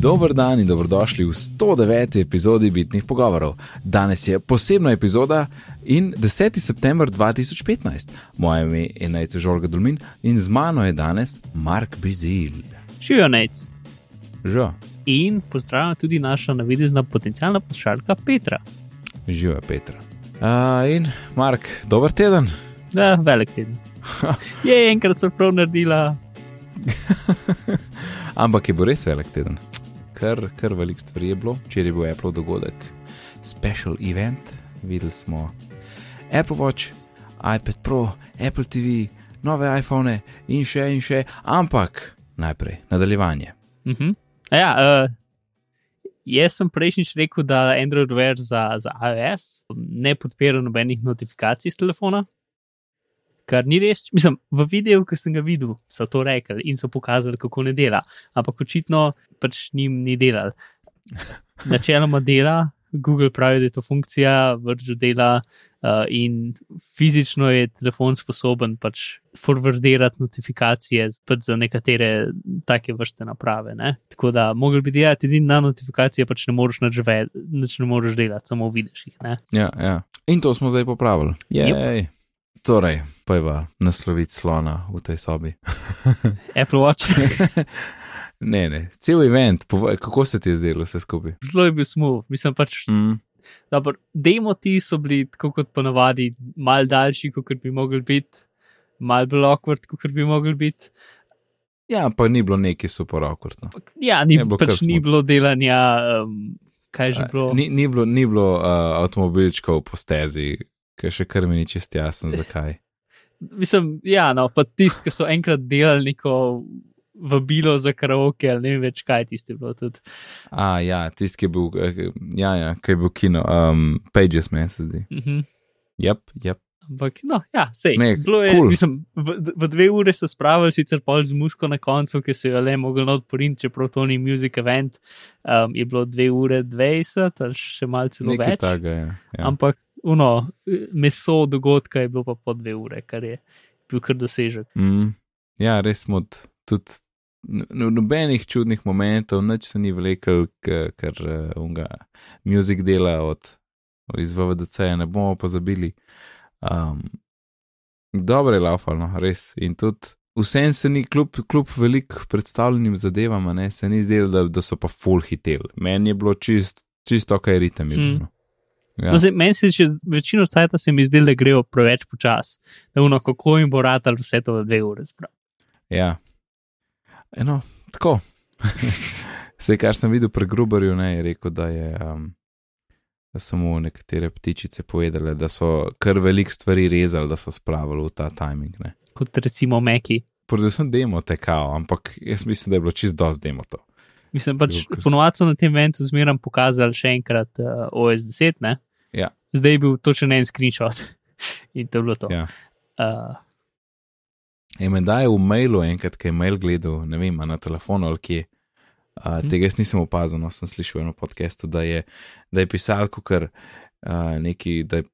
Dober dan in dobrodošli v 109. epizodi Bitnih pogovorov. Danes je posebna epizoda in 10. september 2015. Moje ime je Najce Žorga Dulmin in z mano je danes Mark Bizil. Živijo nec. Že, In pozdravljam tudi našo navidezna potencijalna poslušalka Petra. živijo Petra. Uh, in Mark, dober teden. Da, velik teden. Je enkrat so prav naredila, Ampak je bil res velik teden. Kar, kar velik stvari je bilo. Včeraj je bil Apple dogodek, special event. Videli smo Apple Watch, iPad Pro, Apple TV, nove iPhone in še in še. Ampak najprej nadaljevanje. Uh -huh. ja, uh, jaz sem prejšnjič rekel, da Android Wear za, za iOS ne podpira nobenih notifikacij z telefona. Kar ni res, mislim, v videu, ki sem ga videl, so to rekli in so pokazali, kako ne dela. Ampak očitno pač njim ni delal. Načeloma dela, Google pravi, da je to funkcija, vržu dela uh, in fizično je telefon sposoben pač forwardirati notifikacije pač za nekatere take vrste naprave. Ne? Tako da, mogli bi delati edino na notifikacije, pač ne moreš ve- nič ne moreš delati, samo vidiš jih. Ne? Ja, ja. In to smo zdaj popravili. Yep. Torej, pojva nasloviti slona v tej sobi. Apple Watch, ne, ne, cel event, povej, kako se ti je zdelo vse skupaj. zelo je bil smooth, mislim pač. Mm. Dobro, demo ti so bili, tako kot ponavadi, mal daljši, kot bi mogli biti, mal bolj awkward, kot bi mogli biti. Ja, pa ni bilo neki super awkwardno. Ampak, Ja, ni, Je bilo pač ni bilo delanja, um, kaj je že bilo. Ni, ni bilo, ni bilo uh, avtomobilčkov po stezi, ki še kar mi ni čest jasen, zakaj. Mislim, ja, no, pa tisti, ki so enkrat delali neko vabilo za karaoke, ali ne vem več kaj tisti bilo tudi. A, ja, tisti, ki je bil, eh, ja, ja, ki je bil kino, um, Pages, meni se zdi. Uh -huh. Yep, yep. Ampak, no, ja, sej. Ne, bilo je, cool. mislim, v, v dve uri so spravili, sicer pol z musko na koncu, ki so jo le mogli odporiniti, čeprav to ni music event, um, je bilo dve ure 20 ali še malce več. takega je. Ja. Ampak, uno, meso dogodka je bilo pa po dve ure, kar je bil kar dosežek. Mm, ja, res smo tudi. Nobenih čudnih momentov, nič se ni vlekel, ker uh, unga muzik dela od iz VVDC-ja ne bomo pozabili. Um, dobro je laufalno, res. In tudi vsem se ni, kljub, kljub velik predstavljenim zadevam, a ne, se ni zdelo, da, da so pa full hitel. Meni je bilo čist, čisto kaj ritem. Je Mm. Ja. No, zdaj, meni se še večino časa se mi zdi, da grejo preveč počasi, da uno, kako jim bo ratal vse to v dve ure. Sprav. Ja. Eno, tako. Vse, kar sem videl pri Gruberju, ne, je rekel, da, je, um, da so mu nekatere ptičice povedale, da so kar velik stvari rezali, da so spravili v ta timing. Ne. Kot recimo Meki. Predvsem demo tekao, ampak jaz mislim, da je bilo čist dosti demo to. Mislim, pač ponovadi so na tem eventu zmeraj pokazali še enkrat uh, OS 10, ne? Ja. Zdaj je bil točen en screenshot in to je bilo to. Ja. Uh, In menda je v mailu enkrat, ki je mail gledal, ne vem, na telefonu ali kje. Uh, tega jaz nisem opazil, no, sem slišal v enem podkastu, da je, da je pisal, ker uh, neki, da je,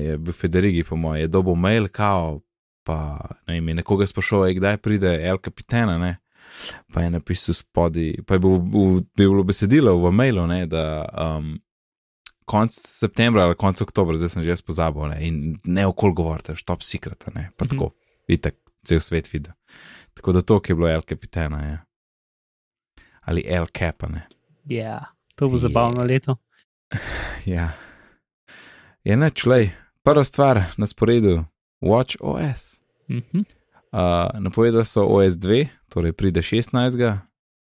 je bil Federigi, po mojem, je dobil mail, kao, pa ne vem, nekoga sprašoval, "Ej, kdaj pride El Capitana, ne. Pa je napisal spodaj, pa je bil, bil, bilo besedilo v mailu, ne, da um, konc septembra ali konc oktobra, zdaj sem že pozabil, ne, in ne okol govorite, top secret, ne, pa Mhm. tako, itak, cel svet vidi. Tako da to, ki je bilo El Capitana, je. Ali El Capa, ne. ja, to bo zabavno Je. leto. Ja. Je neč, lej, prva stvar na sporedu, Watch OS. Uh -huh. Uh, napovedali so OS 2, torej pride 16.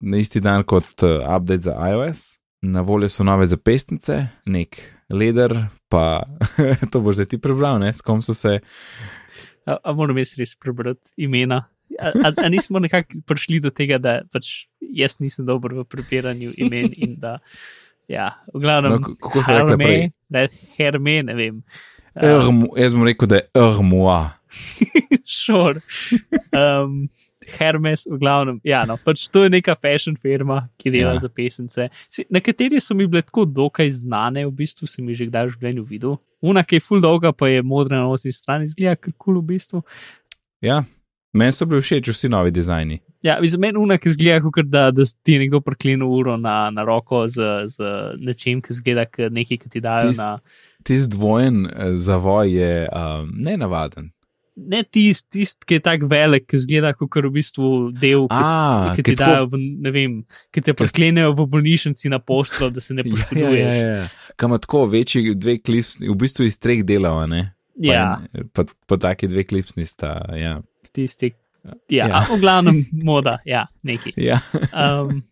na isti dan kot uh, update za iOS. Na voljo so nove zapestnice, nek leder, pa to boš zdaj ti prebral, ne, s kom so se. A, a moram jaz res prebrati imena. A, a, a nismo nekako prišli do tega, da pač jaz nisem dober v prebiranju imen in da, ja, v glavnem, No, kako se prej? Herme, da je Herme, ne vem. Uh, Ermu, jaz bom rekel, da je Ermoa. Šor. Um, Hermes, v glavnem, ja, no, pač to je neka fashion firma, ki dela Ja. za pesnice. Nekateri so mi bile tako dokaj znane, v bistvu sem jih že kdaj v življenju videl. Una, ki je full dolga, pa je modra na notri strani, zgleda kar kul v bistvu. Ja, meni so bili všeč vsi novi dizajni. Ja, za meni unak izgleda, kot da, da ti je nekdo priklenil uro na, na roko z, z nečim, ki zgleda kot nekaj, ki ti dajo Tist- na. Tisti dvojen eh, zavoj je um, nenavaden. Ne tisti, tist, ki je tako velik, ki zgleda kot v bistvu del, ki, A, ki ki ti dajo, v, ne vem, ki te priklenejo v bolnišnici na poslo, da se ne Ja, ja, poškoduješ. ja, ja. Kam ima tako večji dve klipsni, v bistvu iz treh delov, a ne? Pa Ja, en- Pa, pa taki dve klipsni sta. Ja. tisti. Ja, Ja. ja. v glavnem moda, ja, neki. Ja. Um,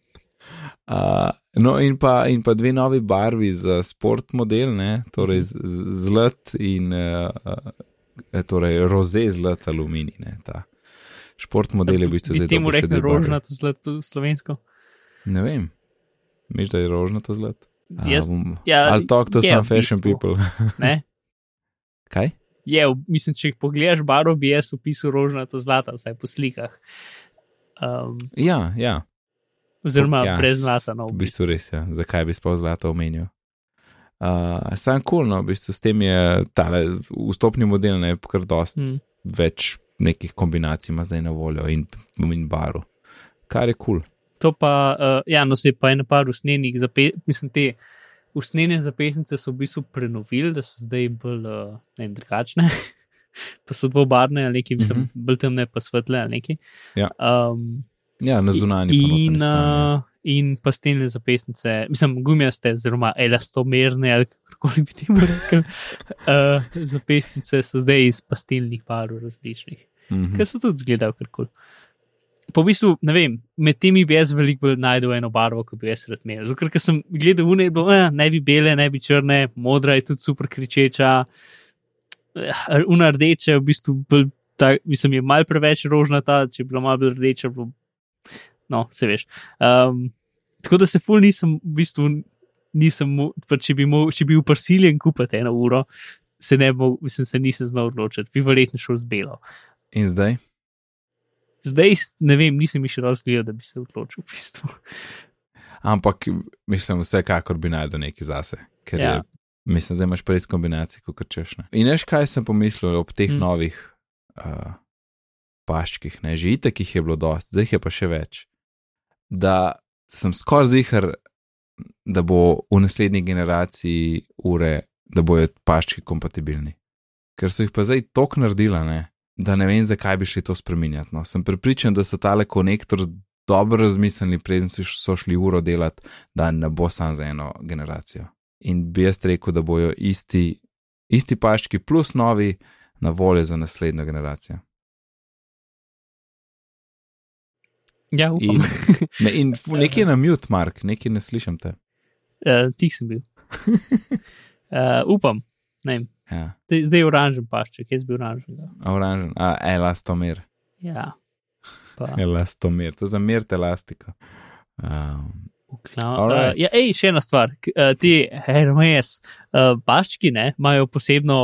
Uh, no, in pa, in pa dve novi barvi za sport model, ne? torej zlat in uh, torej roze zlat aluminij. Ne? Ta šport model je v bistvu še rekel dve barvi. rožnato zlato slovensko. Ne vem, misliš, da je rožnato zlat? Jaz- bom- ja, I'll talk to some fashion bistvu. people. Ne? Kaj? Je, mislim, če pogledaš baro, bi jaz opisal rožnato zlata, vsaj po slikah. Um, Ja, ja. oziroma Ja, ja, brez zlata. No, V bistvu res je, zakaj bi sploh zlato omenil. Uh, Sam kul, cool, no, v bistvu s tem je tale vstopni model ne kar dosti Hmm. več nekih kombinacij ima zdaj na voljo in, in baru. Kar je kul. Cool. To pa, uh, ja, no se je pa ena par usnenih, zape, mislim, te usnjene zapestnice so v bistvu prenovili, da so zdaj bolj, uh, ne drugačne. pa so dvobarne ali neki, mislim, uh -huh. bolj temne, pa svetle ali neki. Ja. Um, Ja, na zunanji in, strani, ja. uh, in pastelne zapestnice, mislim, gumijaste, oziroma elastomerne, ali kako bi temu rekel. Uh, zapestnice so zdaj iz pastelnih barv različnih, Mhm. ker so tudi zgledali kar kul. Po bistvu, ne vem, med temi bi jaz veliko bolj najdel eno barvo, kot bi jaz rad imel. Zato, ker sem gledal une, bilo, eh, ne bi bele, ne bi črne, modra je tudi super kričeča, eh, una rdeča je v bistvu bolj, ta, mislim, je mal preveč rožnata, če bi bila malo bolj rdeča, bilo no, se veš. Um, tako da se ful nisem, v bistvu, nisem, pa če bi, mo, če bi bil prisiljen kupiti eno uro, se ne bo, mislim, se nisem znal odločiti, bi verjetno šel z belo. In zdaj? Zdaj, ne vem, nisem mi še razgledal, da bi se odločil v bistvu. Ampak mislim, vsekakor bi najdel nekaj zase. Ker ja. Je, mislim, zdaj imaš pa res kombinacije, kot češ. Ne? In veš, kaj sem pomislil ob teh hmm. novih uh, paščkih, ne? že itek jih je bilo dosti, zdaj je pa še več. Da sem skoraj zihar, da bo v naslednji generaciji ure, da bojo paščki kompatibilni. Ker so jih pa zdaj tok naredila, ne? da ne vem, zakaj bi šli to spremenjati. No. Sem prepričan, da so tale konektor dobro razmislili, preden so šli uro delati, da ne bo sam za eno generacijo. In bi jaz rekel, da bojo isti, isti paščki plus novi na voljo za naslednjo generacijo. Ja, upam. In, ne, in f- nekaj je na mute, Mark, nekaj ne slišim te. Uh, Tih sem bil. Uh, upam, ne vem. Ja, Zdaj je oranžen pašček, jaz bi oranžen. oranžen, a elastomer, Ja. Pa, elastomer, to je za mer elastiko. Um, v klav- Alright. uh, ja, ej, še ena stvar. Uh, ti Hermes uh, paščki ne, imajo posebno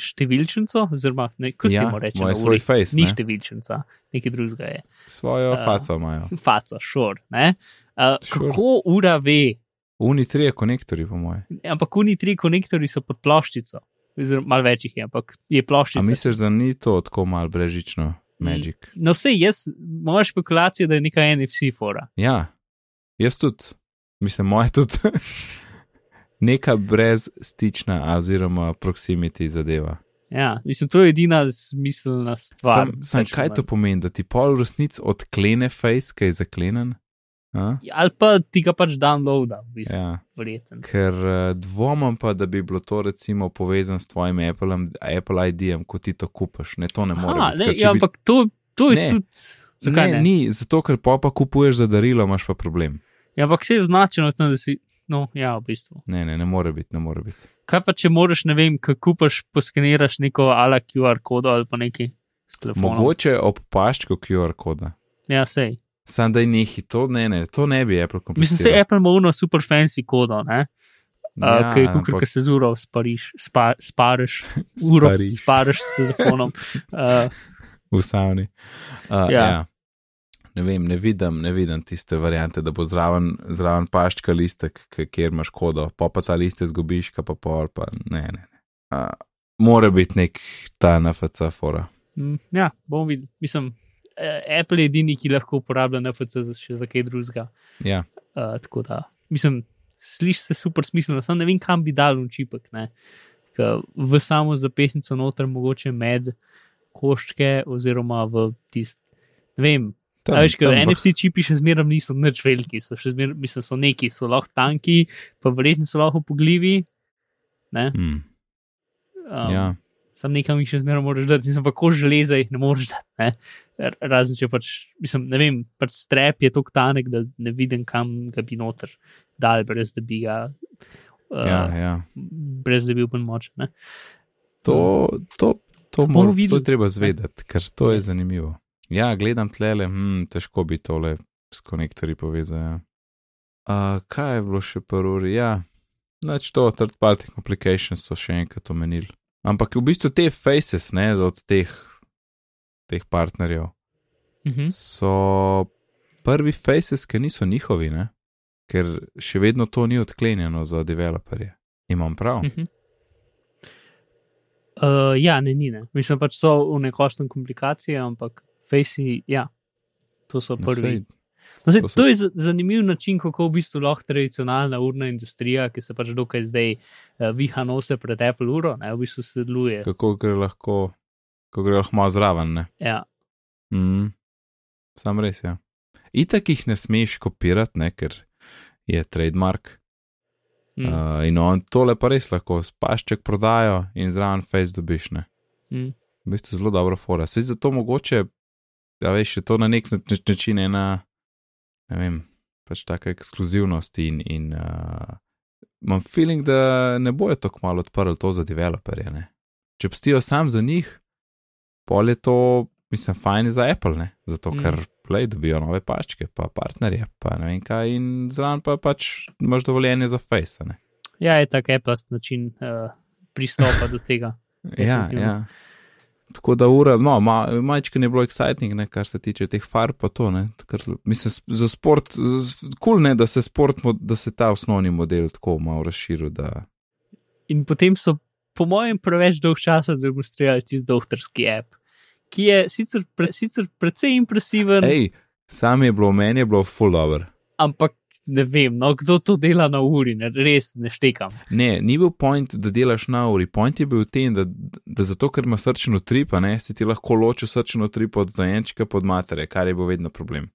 številčnico, oziroma ne, kako se ja, temu reče? moj na svoj face, Ni ne? številčnica, nekaj drugega je. svojo Ja. faco imajo. Faca, šor. ne. Uh, Sure. kako ura ve, Uni trije konektori, po moje. ampak oni tri konektori so pod ploščico. Oziroma, malo več jih je, ampak je A ploščica. misliš, da ni to tako mal brežično, magic? No, vse jaz, moja špekulacija, da je neka NFC fora. Ja, jaz tudi, mislim, moja tudi. Neka brezstična, oziroma proximity zadeva. Ja, mislim, to je edina smiselna stvar. Sam, sam kaj to manj. pomeni, da ti pol resnic odklene face, ki je zaklenen? A? Ali pa ti ga pač downloada, v bistvu, ja. Verjeten. ker uh, dvomim pa, da bi bilo to recimo povezano s tvojim Apple, Apple ID-jem, ko ti to kupaš. Ne, to ne more. Aha, biti, ne, ker če ja, bi- ampak to, to je Ne. tudi. Zakaj ne, ne? ni, zato ker pa kupuješ za darilo, imaš pa problem. Ja, ampak vse je označeno tam, da si. No, ja, v bistvu. Ne, ne, ne more biti, ne more biti. Kaj pa, če moraš, ne vem, kaj kupaš, poskeniraš neko ala QR kodo ali pa nekaj s telefonom. Mogoče ob paščku QR koda. Ja, sej. Sam da je nehi, to ne, ne, to ne bi Apple Mislim, kompliciral. se Apple ima uno super fancy kodo, ne? Ja, uh, ki je kukar, ampak ki se z uro spariš, spa, spariš, uro spariš s telefonom. Uh, v savni. Uh, ja. Ja. Ne vem, ne vidim, ne vidim tiste variante, da bo zraven, zraven paščka listek, kjer imaš kodo, pa pa ta liste zgubiš, ka pa pol, pa ne, ne. ne. Uh, mora biti nek ta NFC fora. Mm, Ja, bomo videli. Mislim, uh, Apple je edini, ki lahko uporablja NFC za, še za kaj drugega. Ja. Uh, tako da, mislim, sliši se super smiselno, samo ne vem, kam bi dal učipek. V samo zapestnico noter, mogoče med koščke, oziroma v tist. Ne vem. Tam, veš, tam NFC čipi še zmeraj niso nič veliki, so še zmeraj, mislim, so neki, so lahko tanki, pa verjetno so lahko pogljivi. Ne? Hmm, Um, ja. Sam nekam jih še zmeraj moraš dati, nisem pa ko železa jih ne moreš dati. Ne? Razen če pač, mislim, ne vem, pač strep je tako tanek, da ne vidim, kam ga bi noter dal, brez da bi ga. Uh, Ja, ja. Brez da bi bil bolj močen. ne. To, to, to, mor, to je treba zvedeti, ker to je zanimivo. Ja, gledam tlele, hm, težko bi tole s konektorji povezal. Ja. Uh, kaj je bilo še prvo? Ja, Nač to, third party applications so še enkrat omenili. Ampak v bistvu te faces, ne, od teh, teh partnerjev, Uh -huh. so prvi faces, ki niso njihovi, ne? ker še vedno to ni odklenjeno za developerje. Imam prav. Uh -huh. uh, ja, ne, ni ne. Mislim pač so v nekostnem komplikacije, ampak Facey, ja, to so prvi. No, sej, to so- to je za- zanimiv način, kako v bistvu lahko tradicionalna urna industrija, ki se pač dokaj zdaj uh, viha nose pred Apple uro, ne, v bistvu sodeluje. kako gre lahko, kako gre lahko malo zraven. Ne? Ja, Mm, sam res je. Ja. Itak jih ne smeš kopirati, ne, ker je trademark. mm. Uh, in on tole pa res lahko spašček prodajo in zraven face dobiš. Ne. mm. V bistvu zelo dobra fora. Sej zato mogoče, da veš, je to na nek nač- način ena, ne vem, pač taka ekskluzivnost in, in uh, imam feeling, da ne bojo tako malo odprli to za developerje. Ne. Če pustijo sam za njih, pol je to, mislim, fajn za Apple, ne, zato Mm. ker play dobijo nove pačke, pa partnerje, pa ne vem kaj in zraven pa pač imaš dovoljenje za face. Ne. ja, je tak Apple način uh, pristopa do tega. Ja, ja. Tako da ura, no, ma, majčka je bilo exciting, ne, kar se tiče teh farb, pa to, ne. Ker, mislim, za sport, kul cool, ne, da se sport, da se ta osnovni model tako malo razširil, da. In potem so, po mojem, preveč dolg časa demonstrirali tisti doktorski app, ki je sicer, pre, sicer precej impresiven, Ej, sam je bilo, meni je bilo full dobro. ampak ne vem, no, kdo to dela na uri, ne, res ne štekam. Ne, ni bil point, da delaš na uri, point je bil v tem, da, da zato, ker ima srčen utrip, a ne, si ti lahko ločil srčen utrip od dojenčka pod matere, kar je bil vedno problem.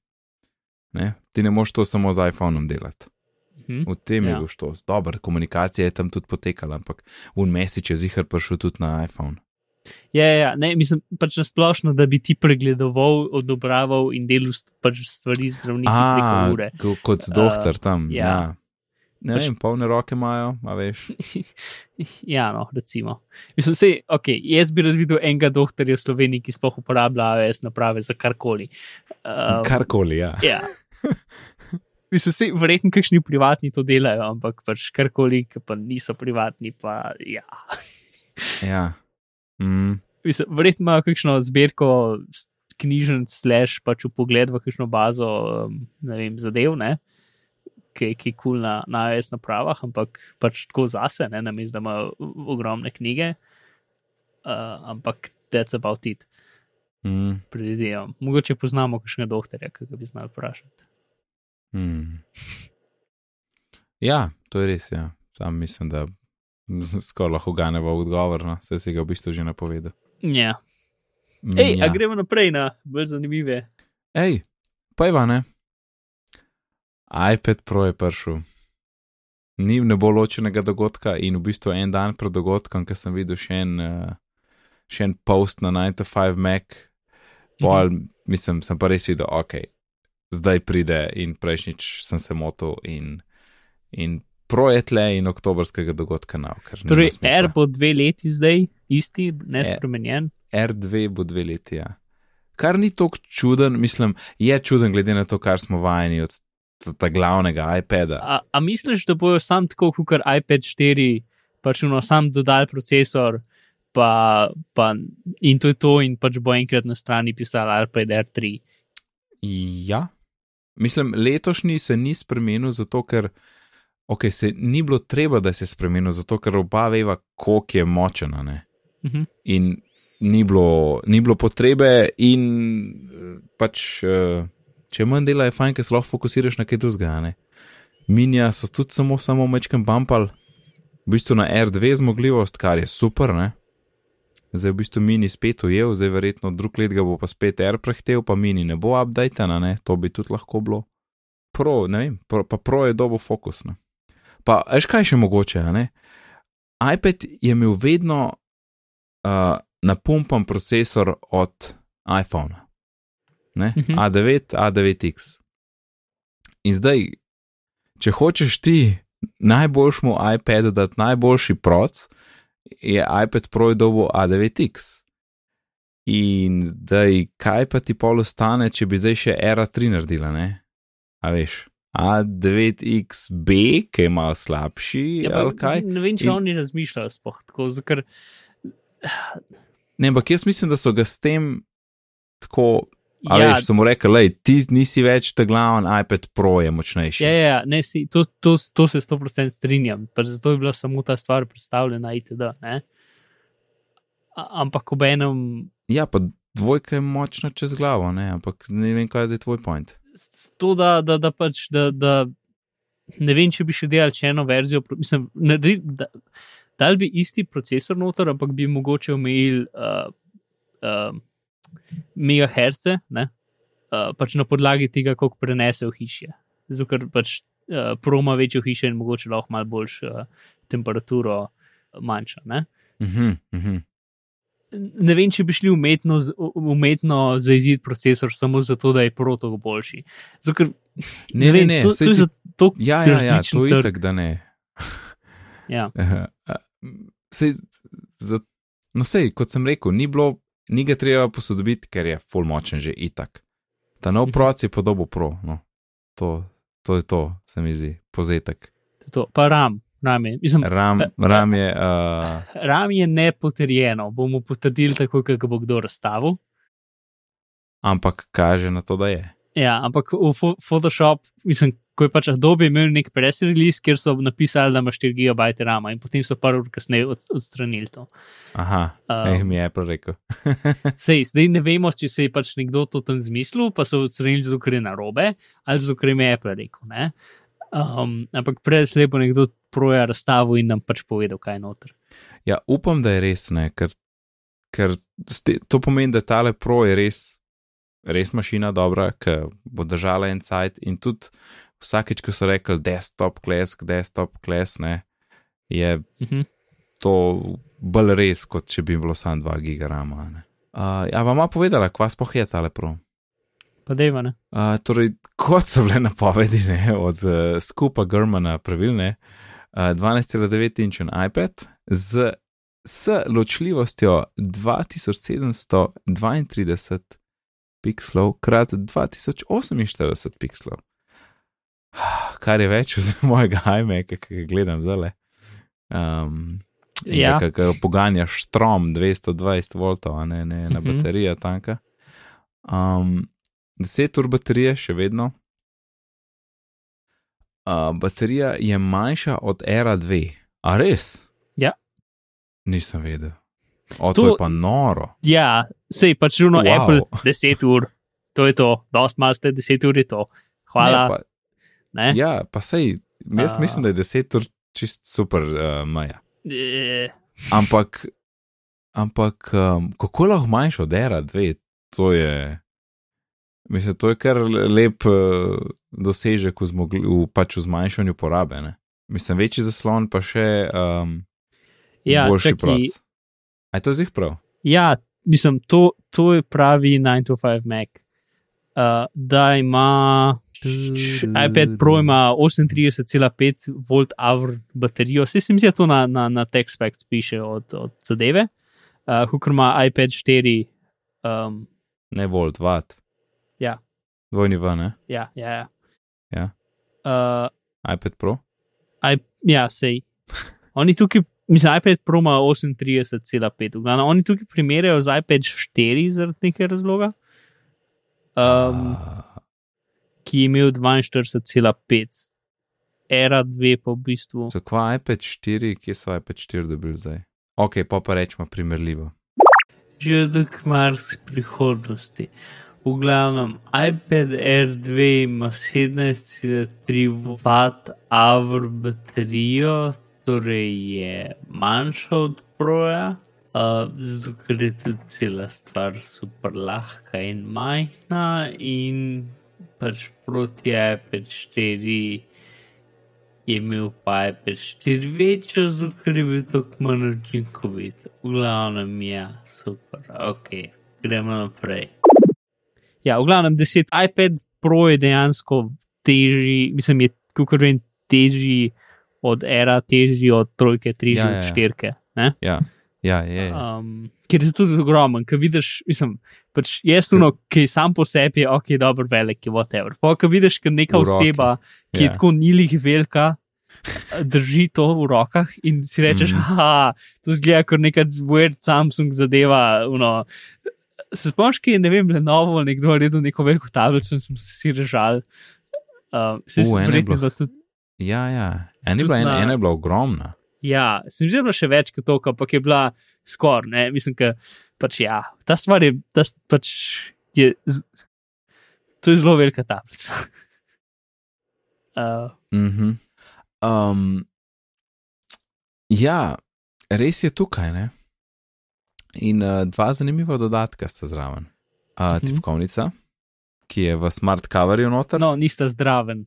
Ne? Ti ne moš to samo z iPhonom delati. Hm? V tem ja. je Ja. bil štos. Dobro, komunikacija je tam tudi potekala, ampak un message je zihar prišel tudi na iPhone. Ja, ja, ne, mislim pač nasplošno, da bi ti pregledoval, odobraval in delal pač stvari zdravniki preko A, ure. ko- kot doktor tam. ja. Ja. Ne Pač- vem, polne roke imajo, a veš. ja, no, recimo. Mislim, sej, okay, jaz bi rad videl enega doktorja v Sloveniji, ki sploh uporablja AWS naprave za karkoli. Um, Karkoli, ja. Ja. Mislim, se verjetno kakšni privatni to delajo, ampak pač karkoli, ki pa niso privatni, pa ja. ja. Mm, Mislim, verjetno imajo kakšno zbirko knjižnic, slash pač v pogled v kakšno bazo, um, ne vem, zadev, ne, ki ki je kul cool na, na AWS napravah, ampak pač tako zase, ne, namesto da imajo ogromne knjige, uh, ampak that's about it, mm, predvidevam. Mogoče poznamo kakšnega doktorja, ki ga bi znali vprašati. mm. Ja, to je res, ja. Sam mislim, da skoraj lahko ganeva odgovor, no, vse si ga v bistvu že napovedal. Ja. Mm, Ej, ja. a gremo naprej na bolj zanimive. Ej, pa je ne. iPad Pro je prišel. Ni ne bo ločenega dogodka in v bistvu en dan pred dogodkom, ker sem videl še en, uh, še en post na 9 to 5 Mac, pol, -hmm. mislim, sem pa res videl, ok, zdaj pride in prejšnjič sem se motil in, in Pro je tle in oktobrskega dogodka ker nima Torej. R bo dve leti zdaj, isti, nespremenjen. R2 bo dve leti. Ja. Kar ni tako čuden, mislim, je čuden, glede na to, kar smo vajeni od tega glavnega iPada. A, a misliš, da bojo sam tako kot iPad 4, pač no, sam dodal procesor, pa, pa in to je to, in pač bo enkrat na strani pisal iPad R3. Ja, mislim, letošnji se ni spremenil, zato ker okay, se ni bilo treba, da se je spremenil, zato ker oba veva, koliko je močena. Ne? Mhm. In ni bilo, ni bilo potrebe, in eh, pač, uh, če manj dela, je fajn, ker se lahko fokusiraš na kaj drugega. Minja so tudi samo, samo mečkem bumpal, v bistvu na R2 zmogljivost, kar je super, ne. Zdaj v bistvu mini spet ujel, zdaj verjetno drug let ga bo pa spet R prehtel, pa mini ne bo updatena, ne, to bi tudi lahko bilo. Pro, ne vem, pro, pa pro je dobo fokus. Pa, veš kaj še mogoče, ne? iPad je imel vedno uh, napumpan procesor od iPhona, ne? Mhm. A9, A9X. In zdaj, če hočeš ti najboljšemu iPadu dati najboljši proc, je iPad Pro dobo A9X. In zdaj, kaj pa ti pol ostane, če bi zdaj še Era 3 naredila, ne? A veš, A9XB, ki je malo slabši, Ja, ja, ali kaj? Ne vem, če In- oni razmišljajo sploh tako, ker Ne, ampak jaz mislim, da so ga s tem tako. A ja, veš, so mu rekli, lej, ti nisi več ta glaven, iPad Pro je močnejši. Ja, ja, ne, si, to, to, to se 100% strinjam, pač zato je bila samo ta stvar predstavljena, itd. Ne? A- Ampak ob enem, Ja, pa dvojka je močna čez glavo, ne, ampak ne vem, kaj je zdaj tvoj point. To, da, da, da pač, da, da ne vem, če bi še delali še eno verzijo, mislim, naredi, da, dal bi isti procesor noter, ampak bi mogoče omejili uh, uh, megaherce, ne, uh, pač na podlagi tega, koliko prenese v hišje. Zato, ker pač uh, proma večjo hišo in mogoče lahko malo boljšo uh, temperaturo manjša. Ne? Mhm, mhm. Ne vem, če bi šli umetno, umetno zaizid procesor samo zato, da je proto boljši. Zato, ker, Ne, ne, vem, ne, to, to je ti- zato, Ja, ja, ja, to je itak, da ne. ja. Sej, za, no, sej, kot sem rekel, ni bilo, ni ga treba posodobiti, ker je full močen že itak. Ta nov Mhm. proc je podobo pro. No. To, to je to, se mi zdi, pozetek. To, pa RAM, RAM je. Mislim, Ram, ram je. Uh, RAM je nepotrjeno, bomo potrdili tako, kot ga bo kdo razstavil. ampak kaže na to, da je. Ja, ampak v Pho- Photoshop, mislim, ko je pač Adobe imel nek press release, kjer so napisali, da ima 4 GB RAM in potem so par ur kasneje od, odstranili to. Aha, um, eh, mi je Apple rekel. Sej, zdaj ne vemo, če se je pač nekdo to tam zmislil, pa so odstranili zato, ker je narobe, ali zato, ker jim je Apple rekel. Ne? Um, ampak prej slepo nekdo proja razstavo in nam pač povedal, kaj je noter. Ja, upam, da je res, ne, ker, ker ste, to pomeni, da tale pro je res, res mašina dobra, ki bo držala en sajt in tudi vsakeč, ko so rekli desktop class, desktop class, ne, je Uh -huh. to bolj res, kot če bi bilo samo 2 gigarama. ne. Uh, ja, vam ima povedala, kva sploh je tale pro. Pa deva, ne. Uh, torej, kot so bile napovedi ne, od uh, skupa Germana pravilne, 12,9 inčen iPad z, s ločljivostjo 2732 pixelov krat 2048 pixelov. Kar je več od mojega iMaca, ki ga gledam zdaj. Um, Ja. Ki ga poganja štrom 220 voltov, a ne, ne na Mhm. baterija tanka. Um, 10 ur baterije še vedno. Uh, baterija je manjša od Era 2. A res? Ja. Nisem vedel. O, to, To- je pa noro. Ja, sej pač runo Wow. Apple 10 ur, to je to, dost malo ste 10 ur je to. Hvala. Ne, pa, Ne, ja, pa sej, jaz A. mislim, da je 10 ur čist super uh. Eh, Ampak, ampak um, kako lahko manjša od Era 2? To je. Mislim, to je kar lep uh, dosežek v, zmogli, v, pač v zmanjšanju porabe. Ne? Mislim, večji zaslon, pa še um, ja, boljši čakaj, proc. A je to zih prav? Ja, mislim, to, to je pravi 925 Mac. Uh, da ima iPad Pro ima 38,5 volt-hour baterijo, vse se mi zdi, da to na, na, na TechSpecs piše od, od zadeve. Uh, Hukar ima iPad 4. Um, Ne volt, vat. Ja. Dvojni v, ne? ja, ja. ja. Ja. Uh, iPad Pro. I, ja, sej. Oni tukaj, mislim, iPad Pro ima 38,5. v glavnem, Oni tukaj primerjajo z iPad 4 zaradi nekega razloga. Um, A, ki je imel 42,5, era 2 pa v bistvu. So kva iPad 4, kje so iPad 4 dobili zdaj? Ok, pa pa rečemo primerljivo. že od Mars prihodnosti. V glavnem, iPad Air 2 ima 17,3 Wh baterijo, torej je manjša od Proja, uh, zato ker je tudi cela stvar super lahka in majhna, in pač proti iPad 4 je imel pa iPad 4 večjo, zato ker je bil tako manj učinkovit. V glavnem, ja, super, ok, gremo naprej. Ja, v glavnem, 10 iPad Pro je dejansko težji, mislim, je kako vem, težji od era, težji od trojke, težji Ja, od ja, ja. štirke. Ja, ja, je. je. Um, ker je tudi ogromen, ki vidiš, mislim, pač jaz tuno, ki sam po sebi je ok, dober, velik je whatever. Pa, ko vidiš, ker neka oseba, ki je Ja. tako nilih velika, drži to v rokah in si rečeš, mm. ah, to zgleda kot neka weird Samsung zadeva. Uno. Se spomniš, ki je, ne vem, Lenovo ali nekdo naredil neko veliko tablico in smo se vsi režali. Uh, se U, ena je bila- tudi, Ja, ja. Ena je Tudi bila, ena, na- ena je bila ogromna. Ja, se mi zdi, da je bila še več kot to, ampak je bila skoraj, ne, mislim, da pač ja, ta stvar je, ta pač je, z, to je zelo velika tablica. Uh, Mhm. Um, ja, res je tukaj. Ne? In uh, dva zanimiva dodatka sta zraven. Uh, Mhm. tipkovnica, ki je v smart coverju noter. no, nista zdraven.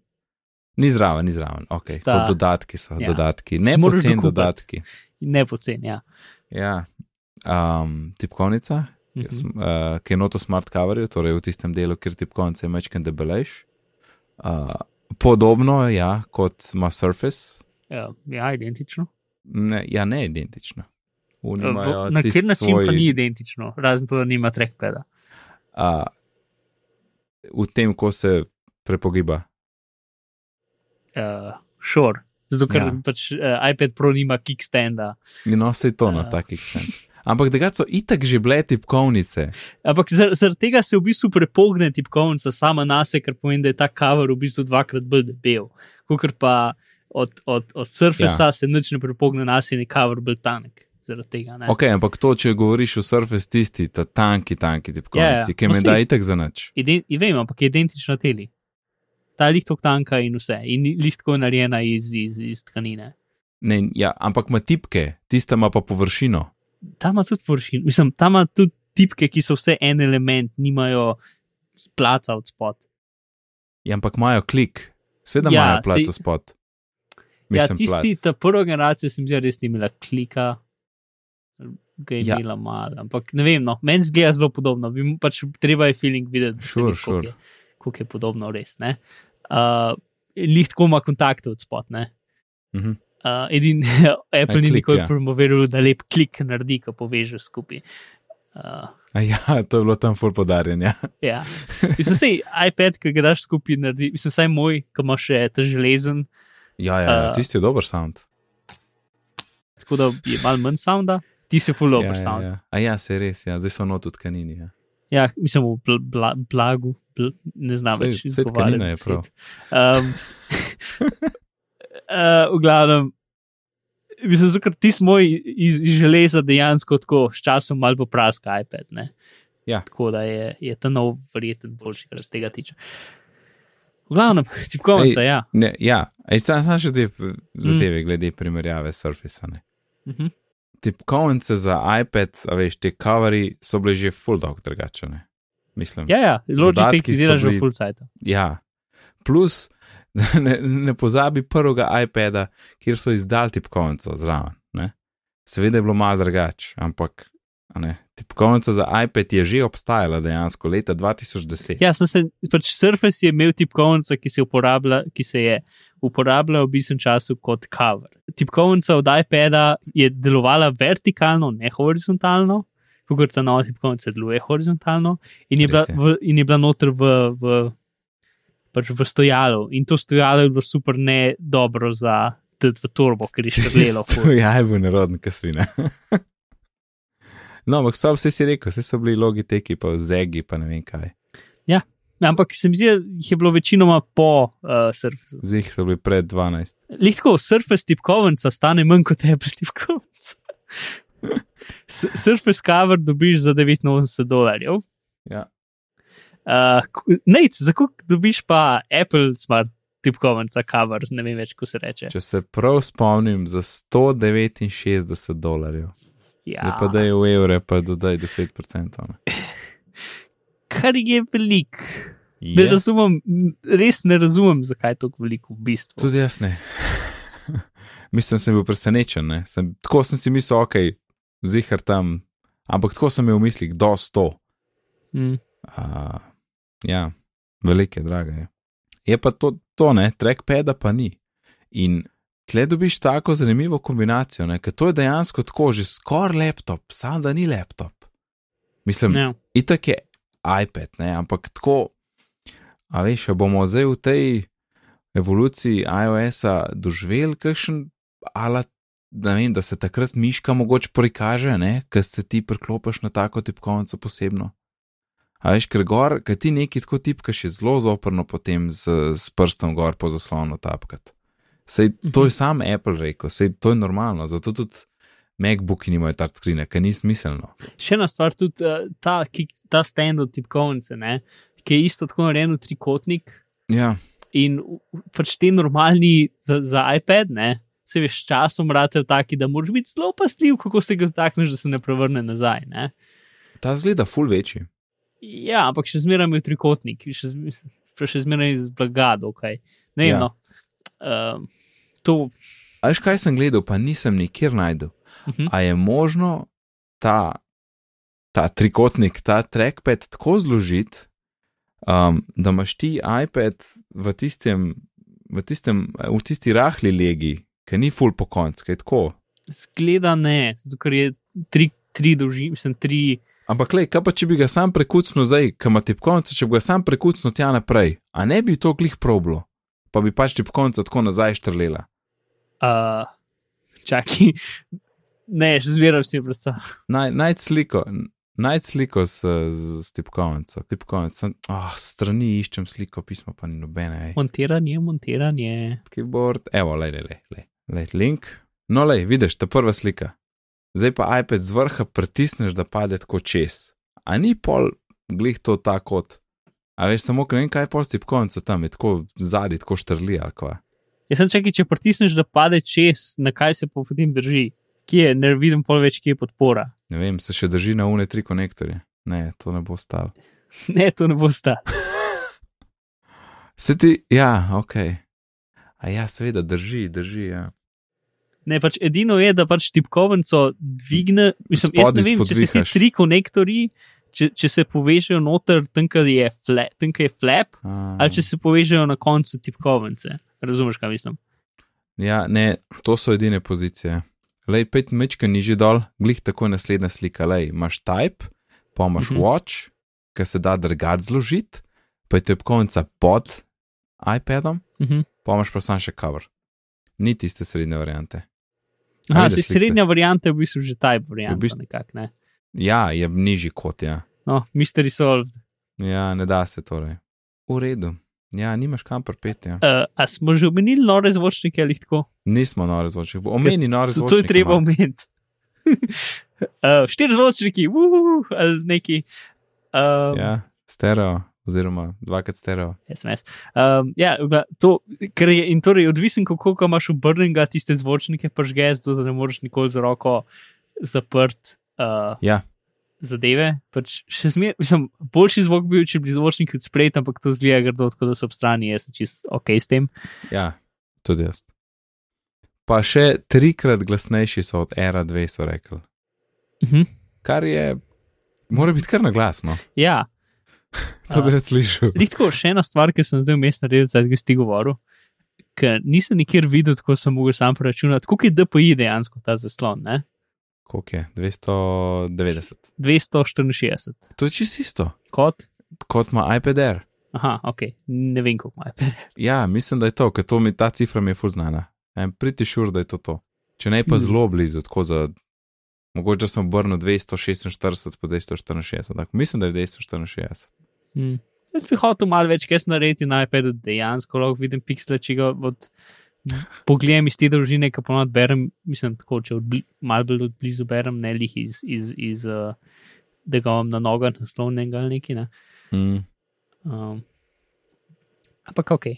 Ni zraven, ni zraven. Okay. Sta- Kot dodatki so, ja. dodatki. Ne poceni dodatki. Ne poceni, ja. Ja. Um, tipkovnica, je, Mhm. sm- uh, ki je noto smart coverju, torej v tistem delu, kjer tipkovnice je mečken debelejš. Uh, podobno, ja, kot ima Surface. Ja, ja, identično. Ne, ja, ne identično. Na kjer način svoj, pa ni identično, razen to, da nima trackpada. A, v tem, ko se prepogiba. Uh, sure. Zato, ker Ja. ja. pač, uh, iPad Pro nima kickstanda. No, se to na Ja. takih scen. Ampak da so itak že bile tipkovnice. Ampak zar- zaradi tega se v bistvu prepogne tipkovnica sama na sebe, ker pomeni, da je ta cover v bistvu dvakrat bolj debel. Kot pa od, od, od Surfacea ja. se nič ne prepogne na sebe je cover bolj tanek. Zaradi tega. Ne? Ok, ampak to, če govoriš o Surface, tisti, ta tanki, tanki tipkovnici, Ja, ja. ki No, me saj- da itak za nič. Vem, ampak je identična teli. Ta je lihto tanka in vse, in lihto je narejena iz, iz, iz tkanine. Ne, ja, ampak ima tipke, tista ima pa površino. Ta ima tudi površino, mislim, ta ima tudi tipke, ki so vse en element, nimajo placa od spod. Ja, ampak imajo klik, seveda Ja, imajo plac saj- spod. Ja, Mislim, tisti, plac. ta prva generacija, sem zdaj res imela klika, ga je Ja. imela malo. Ampak ne vem, no, meni zgleda zelo podobno. Bi, pač treba je feeling videti, Sure, vidi, koliko sure. je, koliko je podobno res. ne. Uh, Lih tako ima kontakte od spod. ne. Mhm. Uh, edin Apple ni nikoli ja. promoviral, da lep klik naredi, ko poveže skupaj. Uh, A ja, to je bilo tam full podarjen. Ja. ja. Mislim, sej iPad, ki ga daš skupaj, naredi, mislim, vsaj moj, ki ima še ta železen, Ja, ja, ja, Uh, tisti je dober sound. tako da je malo manj sounda, ti si full over ja, sound. ja, ja. A ja, se res, ja. zdaj so not v tkanini. Ja. Ja, mislim, v bl bla blagu, bl ne znam več izgovarjati. tkanina je prav. Um, uh, v glavnem, mislim, ker ti smo iz, iz železa dejansko tako s časom malo popraska iPad. Ne? Ja. Tako da je, je ta nov verjeten boljši, kar se tega tiče. V glavnem, tipkovnica, ja. Ne, ja, Ej, sam, sam še dve zadeve mm. glede primerjave s Surface. Ne. Uh -huh. Tipkovnice za iPad, a veš, te kaveri so bile že full dog drugačene. Mislim. Ja, ja, Logitech so dela že full site. ja. Plus, ne, ne pozabi prvega iPada, kjer so izdali tipkovnico zraven. Ne. Seveda je bilo malo drugače, ampak ne, tipkovnica za iPad je že obstajala dejansko leta 2010. Ja, se, pač Surface je imel tipkovnico, ki se, uporablja, ki se je uporabljala v bistvu času kot cover. Tipkovnica od iPada je delovala vertikalno, ne horizontalno, kot ta nova tipkovnica deluje horizontalno, in je, bila, je. v, in je bila noter v, v, pač v stojalu. In to stojalo je bilo super ne dobro za tudi v torbo, ker je štrlelo. ful. Ja, je bil neroden kasvina. no, ampak so vse si rekel, vse so bili logiteki, pa zegi, pa ne vem kaj. Ampak se mi zdi, da jih je bilo večinoma po uh, Surfaceu. Zih so bili pred 12. Lih tako, Surface tipkovnica stane manj kot Apple tipkovnica. Surface cover dobiš za 89 dolarjev. Ja. Uh, Nec, za koliko dobiš pa Apple Smart tipkovnica cover, ne vem več, kako se reče. Če se prav spomnim, za 169 dolarjev. Ja, Ja. Pa da je v evre, pa dodaj 10%. Ne? kar je velik. Ne Yes. razumem, res ne razumem, zakaj je tako veliko v bistvu. Tudi jaz ne. Mislim, sem bil presenečen. ne. Sem, tako sem si mislil, ok, zihar tam, ampak tako sem imel v mislih do 100. Mm. Uh, ja, velike, drage. Je. je pa to, to ne, trackpada pa ni. In tle dobiš tako zanimivo kombinacijo, ker to je dejansko tako, že skoraj laptop, samo da ni laptop. Mislim, Ja. itak je iPad, ne, ampak tako, a veš, a bomo zdaj v tej evoluciji iOS-a doživeli kakšen alat. Da, vem, da se takrat miška mogoče prikaže, ker se ti priklopiš na tako tipkovnico posebno. A veš, ker gor, ker ti neki tako tipkaš, je zelo zoprno potem z, z prstom gor po zaslonu tapkati. Sej to je sam Apple rekel, sej to je normalno, zato tudi MacBooki nimajo touchscreena, ker ni smiselno. Še ena stvar, tudi uh, ta, ki, ta stand od tipkovnice, ne, ki je isto tako narejen trikotnik Ja, in pač ti normalni za, za iPad, ne, se veš, časom ratejo taki, da moraš biti zelo pasljiv, kako se ga dotakneš, da se ne prevrne nazaj. Ne. ta zgleda full večji. Ja, ampak še zmeraj je trikotnik, še, še zmeraj iz blaga, dokaj. Ne Ja. no. Uh, to, A veš, kaj sem gledal, pa nisem nikjer najdel. uh -huh. A je možno ta, ta trikotnik, ta trackpad tako zložiti, um, da imaš ti iPad v tistem, v, tistem, v tisti rahli legi, ki ni full po koncu, kaj tako. zgleda ne, zato ker je tri, tri dolžine, mislim, tri. Ampak, le, kaj pa če bi ga sam prekucnil zdaj, kam ima tipkovnico, če bi ga sam prekucnil tja naprej, a ne bi to glih problo, pa bi pač tipkovnica tako nazaj štrlela. Uh, čaki, ne, še zmeraj si predstavljam. Naj, najti sliko, najti sliko s, z, s tipkovnico, tipkovnico, oh, strani iščem sliko, pismo pa ni nobene, ej. Montiranje, montiranje. keyboard, evo, le, le, le, le, link. No, le, vidiš, ta prva slika. Zdaj pa iPad z vrha pritisneš, da pade tako čez. A ni pol glih to ta kot. A veš, samo ker ne vem, kaj je pol s tipkovnico tam, je tako zadnji, tako štrli ali kva. Jaz sem čakal, če pritisneš, da pade čez, na kaj se potem drži. Kje je, ne vidim pol več, kje je podpora. Ne vem, se še drži na une tri konektorje. Ne, to ne bo stalo. Ne, to ne bo sta. Se ti, ja, ok. A ja, seveda, drži, drži, ja. Ne, pač edino je, da pač tipkovnico dvigne. Mislim, jaz Spodaj ne vem, če se ti spodvihaš. tri konektorji, če, če se povežejo noter, kjer je, fla, kjer je flap, A, ali če se povežejo na koncu tipkovnice. Razumeš, kaj mislim? Ja, ne, to so edine pozicije. Lej, pet mečka nižje dol, glih tako je naslednja slika. Lej, imaš type, pa imaš Mhm. watch, ki se da drgati zložiti, pa je tipkovnica pod iPadom, Mhm. pa imaš pa sam še cover. Ni tiste srednje variante. Aha, se slikce? srednja varianta je v bistvu že type varianta. V bistvu- nekak, ne? Ja, je nižji kot ja. No, mystery solved. Ja, ne da se torej. V redu. Ja, nimaš kam prpeti. Ja. Uh, a smo že omenili nore zvočnike ali tako? Nismo nore zvočniki. Omeni nore zvočnike. to je treba no. omeniti. uh, štiri zvočniki, uh, ali neki. Um, Ja, stereo, oziroma dvakrat stereo. SMS. Um, ja, to, ker je, in torej odvisen, kako imaš obrnjenega, tiste zvočnike pažge, zato da ne moreš nikoli z roko zaprt. Uh, Ja. Zadeve, pač še zmeraj, mislim, boljši zvok bi bil, če bi zvočniki od spleta, ampak to zgleda grdo, tako da so ob strani, jaz sem čist ok s tem. Ja, tudi jaz. Pa še trikrat glasnejši so od Era 2, so rekli. Mhm. Kar je, mora biti kar na glas, no. Ja, To bi rad slišal. Lihko, še ena stvar, ki sem zdaj vmes naredil, zdaj si ti govoril, ker nisem nikjer videl, tako sem mogel sam preračunati, koliko je DPI dejansko ta zaslon, ne? Koliko je? 290. 264. To je čisto isto, Kot? kot ima iPad Air. Aha, ok, ne vem, koliko ima iPad. Ja, mislim, da je to, ker to mi ta cifra mi je ful znana. En priti šur, da je to to. Če ne pa Hmm. zelo blizu, tako za. Mogoče sem obrnil 246 po 264, tako mislim, da je 264. Hmm. Jaz bi hotel malo več, kaj narediti na iPadu, dejansko lahko vidim piksele, če ga od pogledam iz te družine, ki ponovadi berem, mislim, tako, če odbli, malo bolj odblizu berem, ne lih iz, iz, iz uh, da ga imam na nogah, naslovnega ali nekaj. Ne. Mm. Um, ampak ok.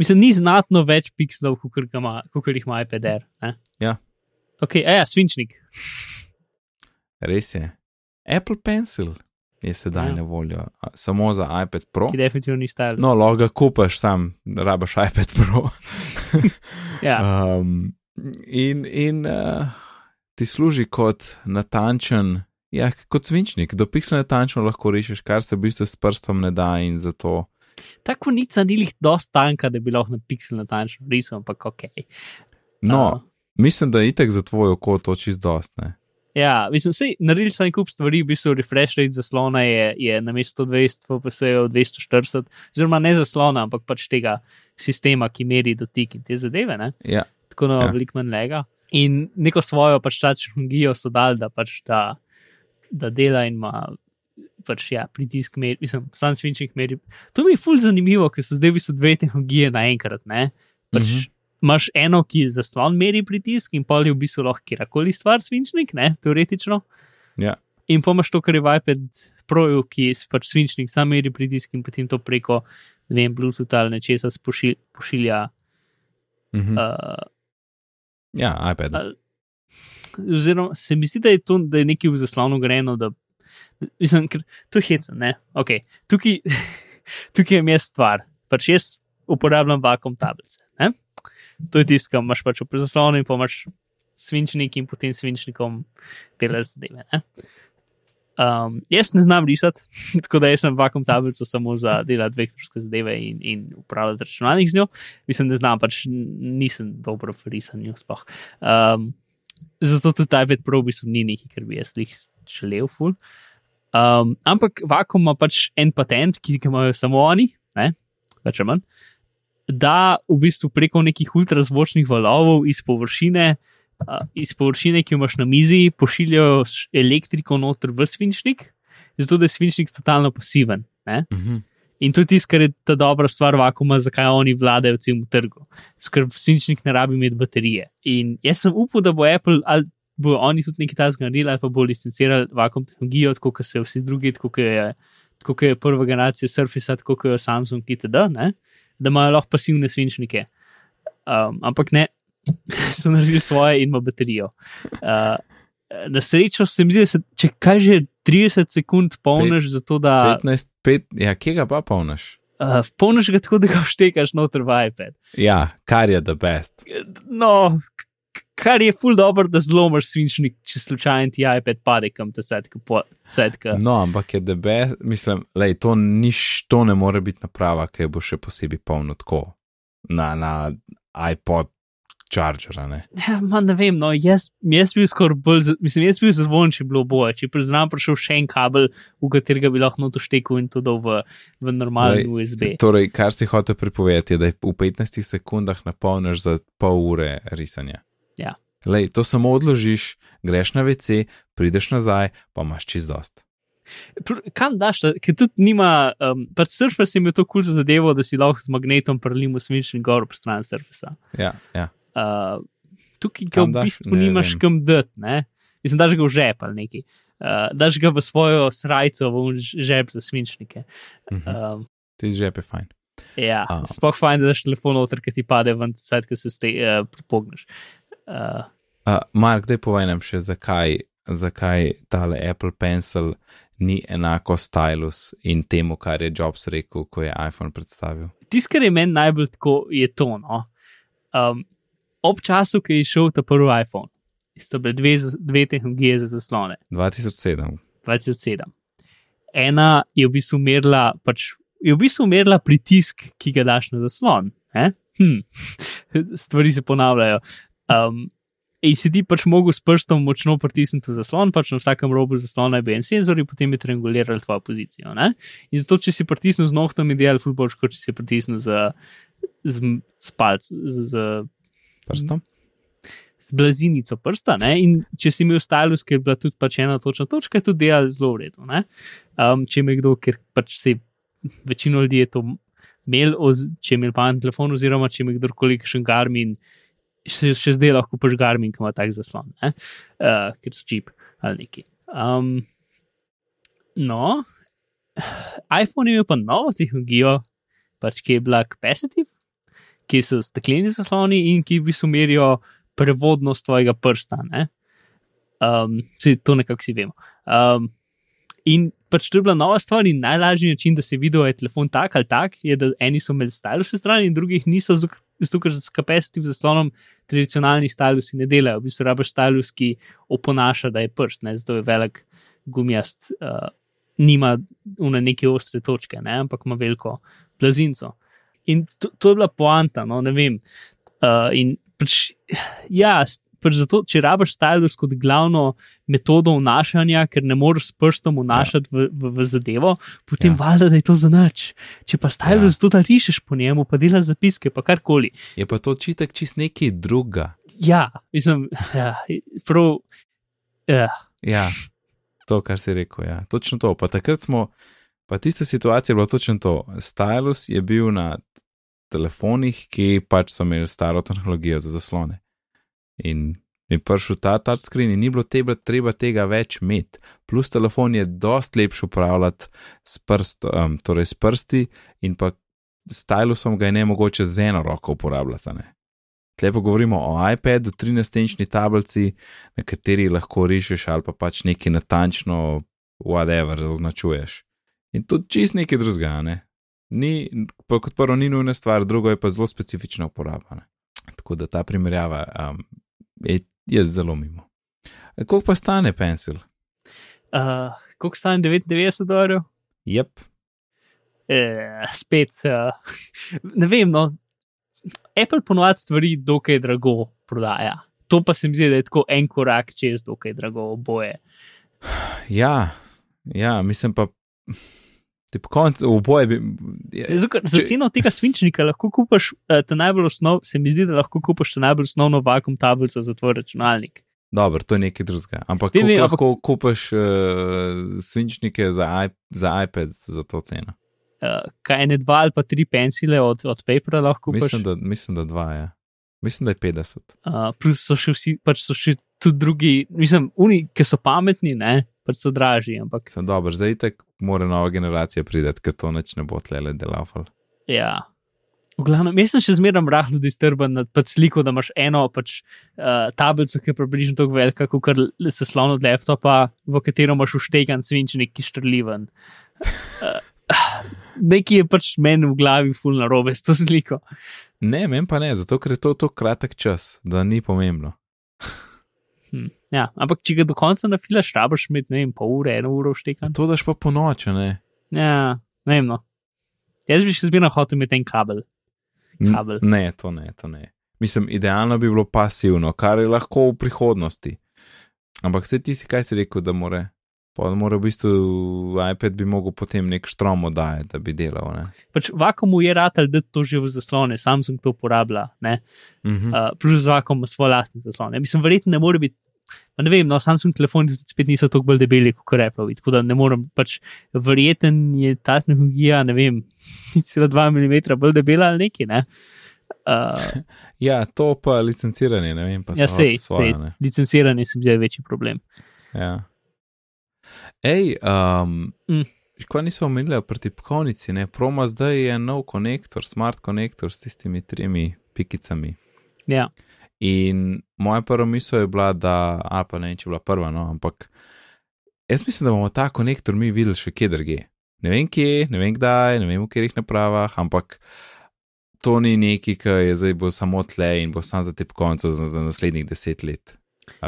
Mislim, ni znatno več pixelov, kot jih ima iPad Air. Ne? Ja. Ok, a ja, svinčnik. Res je. Apple Pencil je sedaj Ja. na voljo, samo za iPad Pro. Ki definitivno ni style. No, lahko ga kupaš, sam rabaš iPad Pro. ja. um, in in uh, ti služi kot natančen, ja, kot svinčnik, do piksla natančno lahko rešiš, kar se v bistvu s prstom ne da in zato. Ta konica ni lih dosti tanka, da bi lahko na pixel natančno risal, ampak ok. No, Uh, mislim, da je itek za tvoj oko to čist dost. Ja, mislim, sej, naredili smo en kup stvari, v bistvu refresh rate zaslona je, je na mesto 200, pa se je 240, oziroma ne zaslona, ampak pač tega sistema, ki meri dotik in te zadeve, ne? Ja, tako da Ja. ja. veliko manj lega. In neko svojo pač ta tehnologijo so dali, da pač da, da dela in ima pač ja, pritisk, meri, mislim, sam svinčnik meri. To mi je ful zanimivo, ker so zdaj v bistvu dve tehnologije naenkrat, ne? Pač, mm -hmm. Imaš eno, ki zaslon meri pritisk, in pol je v bistvu lahko kjerkoli stvar svinčnik, ne, teoretično. ja. In pa imaš to, kar je v iPad Proju, ki je pač svinčnik, sam meri pritisk in potem to preko, ne vem, Bluetooth ali nečesa spošil, pošilja. Mhm. Uh, ja iPad. ali- oziroma, se mi zdi, da je to, da je nekaj v zaslonu grejeno, da, da mislim, ker to je hecno, ne, ok. Tukaj, tukaj je mi stvar, pač jaz uporabljam vakum tablice. To je tisto, kar imaš pač v zaslonu in pa imaš svinčnik in potem svinčnikom delaš zadeve, ne. Um, jaz ne znam risati, tako da sem vakum tablico samo za delati vektorske zadeve in, in upravljati računalnik z njo. Mislim, da znam, pač nisem dobro v risanju. Sploh. Um, zato tudi iPad Pro v bistvu ni nekaj, kar bi jaz jih želel. Ful. Um, ampak vakum ima pač en patent, ki ga imajo samo oni, ne, več ali manj, da v bistvu preko nekih ultrazvočnih valovov iz površine. Uh, iz površine, ki jo imaš na mizi, pošiljajo elektriko noter v svinčnik, zato da je svinčnik totalno pasiven. Ne? Mhm. In to je tisto, kar je ta dobra stvar vakuma, zakaj oni vladajo celemu trgu. Ker svinčnik ne rabi imeti baterije. In jaz sem upal, da bo Apple ali bojo oni tudi nekaj takega naredili, ali pa bo licencirali vakum tehnologijo, tako kot se vsi drugi, tako kot je, tako kot je prva generacija Surface, tako kot je Samsung itd., ne? Da imajo lahko pasivne svinčnike. Um, ampak ne, so naredili svoje in ima baterijo. Uh, na srečo se mi zdi, da se, če kaj že 30 sekund polniš, zato da 15, 5, ja, kje ga pa polniš? uh, polniš ga tako, da ga vštekaš noter v iPad. Ja, kar je the best. No, kar je ful dobro, da zlomiš svinčnik, če slučajno ti iPad pade kam ta setka. Po, setka. No, ampak je the best, mislim, lej, to, niš, to ne more biti naprava, ki bo še posebej polno tako na, na iPod charger. Ne? Ja, ma ne vem, no, jaz, jaz bil skoraj bolj, mislim, jaz bil zadovoljen, če bilo boje, če bi znam prišel še en kabel, v katerega bi lahko noto štekel in to dal v, v normalen Lej, USB. Torej, kar si hotel pripovedati, je, da v 15 sekundah napolniš za pol ure risanja. Ja. Lej, to samo odložiš, greš na WC, prideš nazaj, pa imaš čist dost. Kam daš, ker tudi nima, um, pač Surface je imel to kul za zadevo, da si lahko z magnetom prelimo svinčnik gor po stran Surfacea. Ja, ja. Uh, tukaj ga v bistvu Ne nimaš vem. kam dati, ne? Mislim, daš ga v žep ali nekaj. Uh, daš ga v svojo srajco, v žep za svinčnike. Mhm. Um, Ti žep je fajn. ja, A. sploh fajn, da daš telefon noter, ki ti pade ven, sad, ki se ste, uh, pogneš. Uh, Uh, Mark, daj povej nam še, zakaj, zakaj tale Apple Pencil ni enako stylus in temu, kar je Jobs rekel, ko je iPhone predstavil. Tisto, kar je meni najbolj tako, je to. No? Um, ob času, ki je šel ta prvi iPhone, sta bile dve, dve tehnologije za zaslone, 2007. 2007. Ena je v bistvu merila, pač, je v bistvu merila pritisk, ki ga daš na zaslon. ne? Hm. Stvari se ponavljajo. Um, ti pač mogel s prstom močno pritisniti v zaslon, pač na vsakem robu zaslona je bil en senzor in potem je trianguliral tvojo pozicijo. Ne? In zato, če si pritisnil z nohtom, je delal ful boljš, kot če si pritisnil z, z, z palcem, z, z, Prstom? z blazinico prsta. Ne? In če si imel stylus, ki je bila tudi pač ena točna točka, je tudi delal zelo v redu. ne. Um, če ima kdo, ker pač se večino ljudi je to imel, oz, če je imel pametni telefon, oziroma če ima kdorkoli še Garmin, še, še zdaj lahko kupiš Garmin, ki ima tak zaslon, uh, ker so čip ali neki. Um, no, iPhone je pa novo tehnologijo, pač, ki je bila capacitive, ki so stekleni zasloni in ki v bistvu merijo prevodnost tvojega prsta. Ne? Um, vsi to nekako si vemo. Um, in pač to je bila nova stvar in najlažji način, da se vidi, da je telefon tak ali tak, je, da eni so imeli stylus stran in drugih niso, zato ker z capacitive zaslonom tradicionalni stylusi ne delajo. V bistvu rabiš stylus, ki oponaša, da je prst, ne? zato je velik gumijast. Uh, nima une neke ostre točke, ne? ampak ima veliko blazinco. In to, to je bila poanta, no, ne vem. Uh, in pač, ja, pač zato, če rabiš stylus kot glavno metodo vnašanja, ker ne moreš s prstom vnašati ja. v, v, v zadevo, potem ja. valjda, da je to za nič. Če pa stylus ja. to, da rišeš po njemu, pa delaš zapiske, pa karkoli. Je pa to očitek čist nekaj druga. Ja, mislim, ja, prav. Ja. ja. To, kar si rekel, ja. točno to. Pa takrat smo, pa tista situacija je bila točno to. Stylus je bil na telefonih, ki pač so imeli staro tehnologijo za zaslone. In je prišel ta touchscreen in ni bilo tebe, treba tega več imeti. Plus telefon je dost lepši upravljati s, prst, um, torej s prsti in pa stylusom ga je ne mogoče z eno roko uporabljati. Lepo govorimo o iPadu, 13-inčni tablici, na kateri lahko rišeš ali pa pač nekaj natančno, whatever, označuješ. In to čist nekaj drugega, ne? Ni, pa kot prvo, ni nujna stvar, drugo je pa zelo specifična uporaba. Ne? Tako da ta primerjava um, je, je zelo mimo. Koliko pa stane pencil? Uh, koliko stane 99 dolarjev? Jep. E, spet, uh, ne vem, no, Apple ponovadi stvari dokaj drago prodaja. To pa se mi zdi, da je tako en korak čez dokaj drago oboje. Ja, ja mislim pa. Oboje bi. Je, Zukaj, če, za ceno tega svinčnika lahko kupiš, eh, najbolj osnov, se mi zdi, da lahko kupiš najbolj osnovno vakum tablico za tvoj računalnik. Dobro, to je nekaj drugega. Ampak Vim, lahko ampak... kupiš uh, svinčnike za, za iPad za to ceno uh, kaj ne dva ali pa tri pencile od, od papera lahko kupiš. Mislim, da, mislim, da dva je. Ja. Mislim, da je 50. Uh, plus so še vsi, pač so še tudi drugi, mislim, oni, ki so pametni, ne, pač so dražji. Ampak... Sem dober, zdaj tek mora nova generacija priti, ker to neč ne bo tlele delal. Ja. V glavnem, jaz sem še zmeraj rahlo disturban nad pač sliko, da imaš eno pač, uh, tablico, ki je približno tako velika, kot se slon od laptopa, v katero imaš uštegan svinčnik, ki štrliven. Uh, nekaj je pač meni v glavi, ful na robe s to sliko. Ne, meni pa ne, zato ker je to tako kratek čas, da ni pomembno. Hm, ja, ampak če ga do konca nafilaš, rabiš imeti ne vem, pol ure, eno uro štekan. To daš pa po noči, ne? Ja, ne vem. No. Jaz bi še zmerno hotel imeti en kabel. kabel. Ne, to ne, to ne. Mislim, idealno bi bilo pasivno, kar je lahko v prihodnosti. Ampak se ti si kaj si rekel, da more. Pa mora v bistvu iPad bi mogel potem nek štrom oddajati, da bi delal. Pač vakumu je ratelj, da to že v zaslone, Samsung to uporablja, uh -huh. uh, plus vakum ima svoje lastne zaslone. Mislim, verjetno ne more biti. Pa ne vem, no, Samsung telefoni spet niso tako bolj debeli kot Apple, tako da ne morem, pač verjeten je ta tehnologija, ne vem, celo 2 mm bolj debela ali neki, ne. Uh, ja, to pa licenciranje, ne vem, pa ja, sej, svoje, sej, licenciranje se mi zdi večji problem. Ja. Hej, um, mm. kaj niso omenili pri tipkovnici, ne? Proma zdaj je nov konektor, smart konektor s tistimi tremi pikicami. Ja. In moja prva misel je bila, da, a pa ne vem, če je bila prva, no, ampak jaz mislim, da bomo ta konektor mi videli še kje drugje. Ne vem kje, ne vem kdaj, ne vem v katerih napravah, ampak to ni neki, ki je zdaj bo samo tle in bo sam za tipkovnico za, za naslednjih deset let.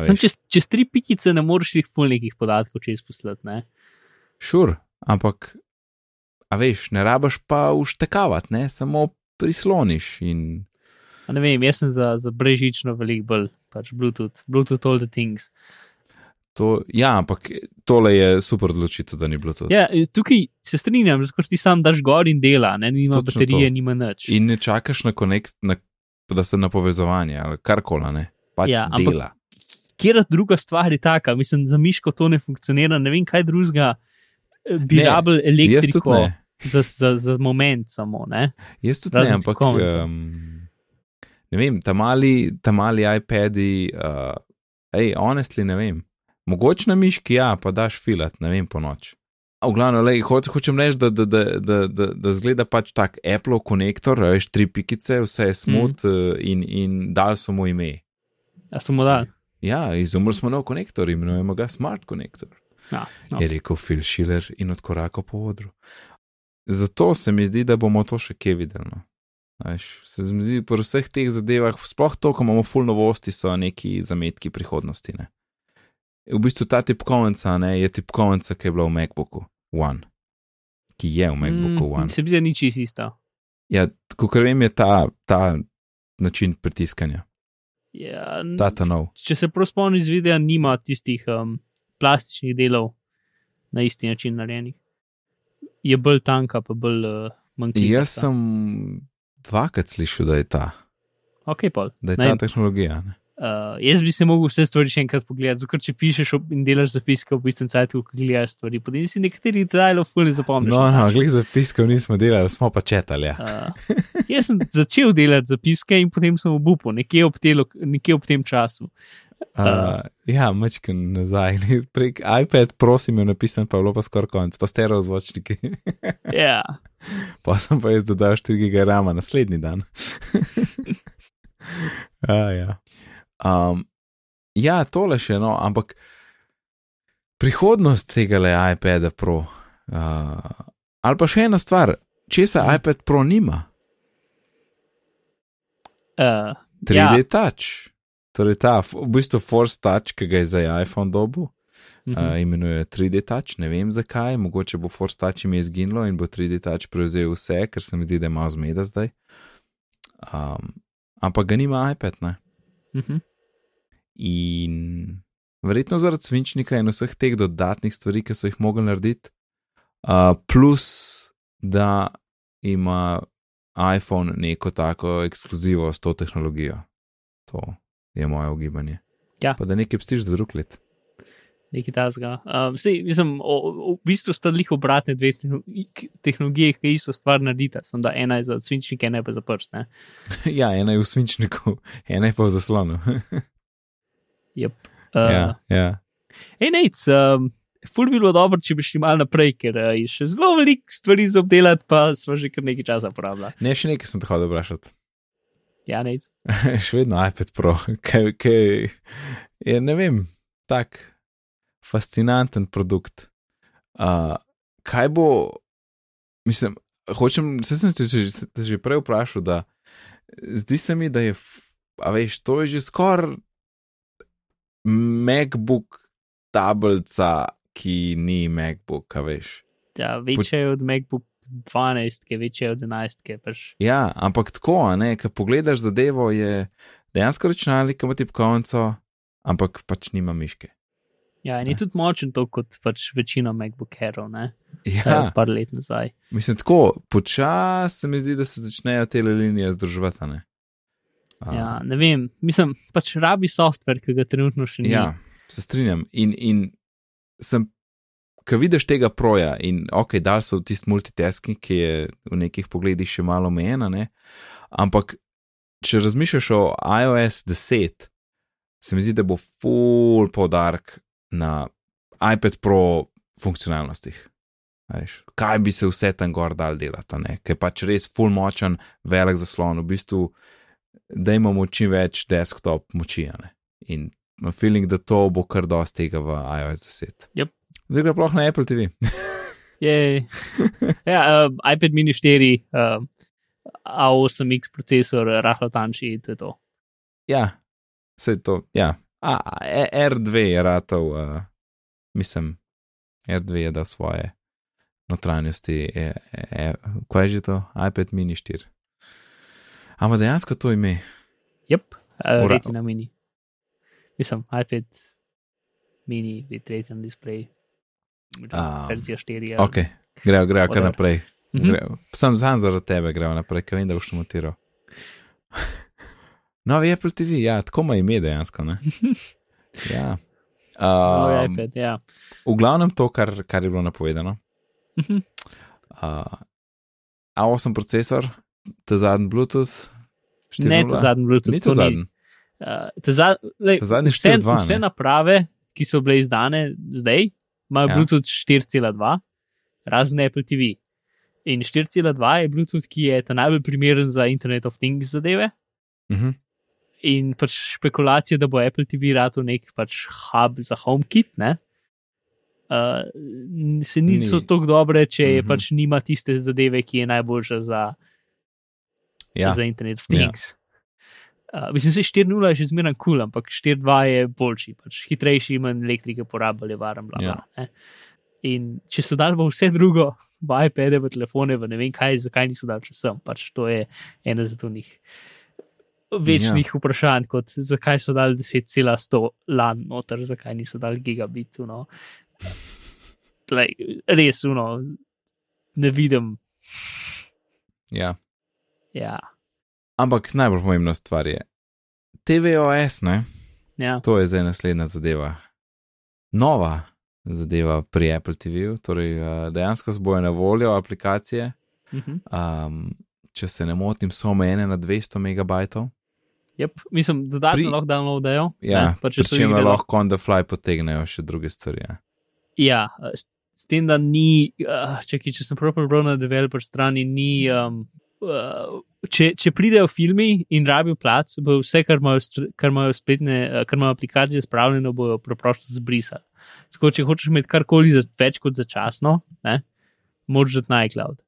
Sem čez, čez tri pikice ne moreš jih fulnikih podatkov čez poslati. Šur, sure, ampak, a veš, ne rabaš pa uštekavati, ne samo prisloniš. In... Ne vem, jaz sem za, za brežično velik bolj, pač Bluetooth, Bluetooth all the things. To, ja, ampak tole je super odločitev, da ni bilo to. Ja, tukaj se strinjam, zato ti sam daš gor in dela, ne nima Točno baterije, to. nima nič. In ne čakaš na konekt, na, da se na povezovanje ali karkoli, ne. Pač ja, dela. Ampak, kjer druga stvar je taka, mislim, za miško to ne funkcionira, ne vem, kaj drugega eh, bi rabil elektriko. za, za, za moment samo. Ne? Jaz tudi ne, Razen ampak tipkovnice. um, ne vem, ta mali, ta mali iPadi, uh, ej, honestly, ne vem. Mogoče na miški, ja, pa daš filat, ne vem, po noč. V glavnem, lej, ho, hočem reči, da, da, da, da, da, da zgleda pač tak Apple konektor, veš, tri pikice, vse je smut mm. uh, in, in dal so mu ime. A smo dali. Ja, izumrl smo nov konektor, imenujemo ga Smart konektor. Ja, no. je rekel Phil Schiller in odkorakal po odru. Zato se mi zdi, da bomo to še kje videli. No. Veš, se mi zdi, pri vseh teh zadevah, sploh to, ko imamo full novosti, so neki zametki prihodnosti. Ne. V bistvu ta tipkovnica ne, je tipkovnica, ki je bila v MacBooku One, ki je v MacBooku Mm, One. Se mi zdi, da ni čisto isto. Ja, kot vem, je ta, ta način pritiskanja, Ja, n- ta ta nov. če se prav spomnim iz videa, nima tistih um, plastičnih delov na isti način narejenih. Je bolj tanka, pa bolj uh, manjkljiva. Jaz sem dvakrat slišal, da je ta, Ok, pol. da je Ne ta tehnologija. Ne. Uh, jaz bi se mogel vse stvari še enkrat pogledati, zato če pišeš in delaš zapiske v istem času, ko gledaš stvari, potem si nekateri detajlov fully zapomniš. No, no, glej, zapiskov nismo delali, smo pa četali. Ja. Uh, jaz sem začel delati zapiske in potem sem obupal, nekje ob, telo, nekje ob tem času. Uh, ja, mečken nazaj. Prek iPad, prosim, je napisan, pa je bilo pa skoraj konc, pa stereo zvočniki. Ja, pa sem pa jaz dodal 4 giga rama naslednji dan. uh, ja. Um, ja, tole še no, ampak prihodnost tega le iPada Pro. Uh, ali pa še ena stvar, česa iPad Pro nima? uh, 3D ja. Touch. Torej ta, v bistvu Force Touch, ki ga je za iPhone dobu. mhm. uh, imenuje 3D Touch, ne vem zakaj, mogoče bo Force Touch ime izginilo in bo 3D Touch prevzel vse, ker se mi zdi, da malo zmeda zdaj. Um, ampak ga nima iPad, ne. Mhm. In verjetno zaradi svinčnika in vseh teh dodatnih stvari, ki so jih mogli narediti, uh, plus da ima iPhone neko tako ekskluzivo s to tehnologijo. To je moje ugibanje. Ja. Pa da nekaj pstiš za drug let. Nekaj tasga. Um, sej, mislim, o, o, v bistvu sta lih obratne dve tehnologije, ki isto stvar naredita, samo da ena je za svinčnik, ena je pa za prst. Ne? Ja, ena je v svinčniku, ena je pa v zaslonu. Yep. Uh, ja, ja. Ej, nec, um, ful bi bilo dobro, če bi šli malo naprej, ker uh, je še zelo veliko stvari za obdelati, pa smo že kar nekaj časa porabljali. Ne, še nekaj sem te hodil vprašati. Ja, nec. še vedno iPad Pro, kaj, kaj je, ne vem, tak fascinanten produkt. Uh, kaj bo, mislim, hočem, se sem se že, se že prej vprašal, da zdi se mi, da je, a veš, to je že skoraj MacBook tablica, ki ni MacBook, a veš. Ja, večja je od MacBook 12, ki je večja od 11, ki je pač. Ja, ampak tako, ne, ko pogledaš zadevo, je dejansko računalnik, ki ima tipkovnico, ampak pač nima miške. Ja, in je tudi močen to kot pač večina MacBook Airov, ne? Ja, Ja. Par let nazaj. mislim, tako počasi se mi zdi, da se začnejo te linije združevati. Ne? A, Ja, ne vem, mislim, pač rabi softver, ki ga trenutno še ni. ja, se strinjam. In, in sem, ko vidiš tega proja, in ok, dal so tisti multitasking, ki je v nekih pogledih še malo omejena, ne? ampak če razmišljaš o iOS 10, se mi zdi, da bo full poudarek na iPad Pro funkcionalnostih. Veš, kaj bi se vse tam gor dal delati, ker je pač res full močen, velik zaslon, v bistvu, da imamo čim več desktop moči. In imam feeling, da to bo kar dosti tega v iOS 10. Yep. Zdaj ga sploh na Apple TV. Ja, uh, iPad mini 4, uh, A8X procesor, rahlo tanjši, to je to. ja, vse to, ja. A, E- R2 je ratov, uh, mislim, R2 je dal svoje notranjosti. E, e, e, kaj je že to? iPad mini 4. Ampak dejansko to ime. Yep, uh, Ura- retina mini. Mislim, iPad mini, with retina display. Um, Verzija 4. ja. Ok, grejo, grejo kar naprej. Mhm. Grejo. Sam sam zaradi tebe gremo naprej, ker vem, da boš to montiral. Novi Apple TV, ja, tako ima ime dejansko. Ne? Ja. Um, iPad, ja. v glavnem to, kar, kar je bilo napovedano. Mhm. Uh, A8 procesor, ta zadnji Bluetooth. Ne, ta zadnji Bluetooth. Ni ta zadnji. Uh, za, lej, Ta zadnji vse, 4.2, vse ne? naprave, ki so bile izdane zdaj, imajo Ja. Bluetooth 4.2, razen Apple TV. In 4.2 je Bluetooth, ki je ta najbolj primeren za Internet of Things zadeve. Mhm. In pač špekulacije, da bo Apple TV rado nek pač hub za HomeKit, ne. Uh, se niso Ni. tako dobre, če je Mhm. pač nima tiste zadeve, ki je najboljša za, Ja, za Internet of Ja. Things. Uh, mislim, da 4.0 je še zmeraj kul, cool, ampak 4.2 je boljši, pač hitrejši, manj elektrike porablja, varen, bla, bla, Ja. ja. In če so dali v vse drugo, v iPade, v telefone, v ne vem kaj, zakaj niso dali če sem, pač to je ena od njih večnih ja. vprašanj, kot zakaj so dali 10,100 LAN noter, zakaj niso dali gigabit. No. Lej, res, no, ne vidim. ja. Ja, Ampak najbolj pomembna stvar je TVOS, ne? ja. To je zdaj naslednja zadeva. Nova zadeva pri Apple TV-ju, torej uh, dejansko bojo na voljo aplikacije. Mhm. Um, če se ne motim, so omejene na 200 megabajtov. Yep. Mislim, dodatno Pri- lahko downloadajo. Ja, pa če čemer igre, lahko on the fly potegnejo še druge stvari. Ja. Ja, s, s tem, da ni, uh, čekaj, če sem prav prebral na developer strani, ni. Um, uh, če, če pridejo filmi in rabijo plac, bo vse, kar imajo, kar imajo spletne, uh, kar imajo aplikacije spravljeno, bojo preprosto zbrisali. Tako, če hočeš imeti karkoli za več kot začasno, ne, moraš že na iCloud.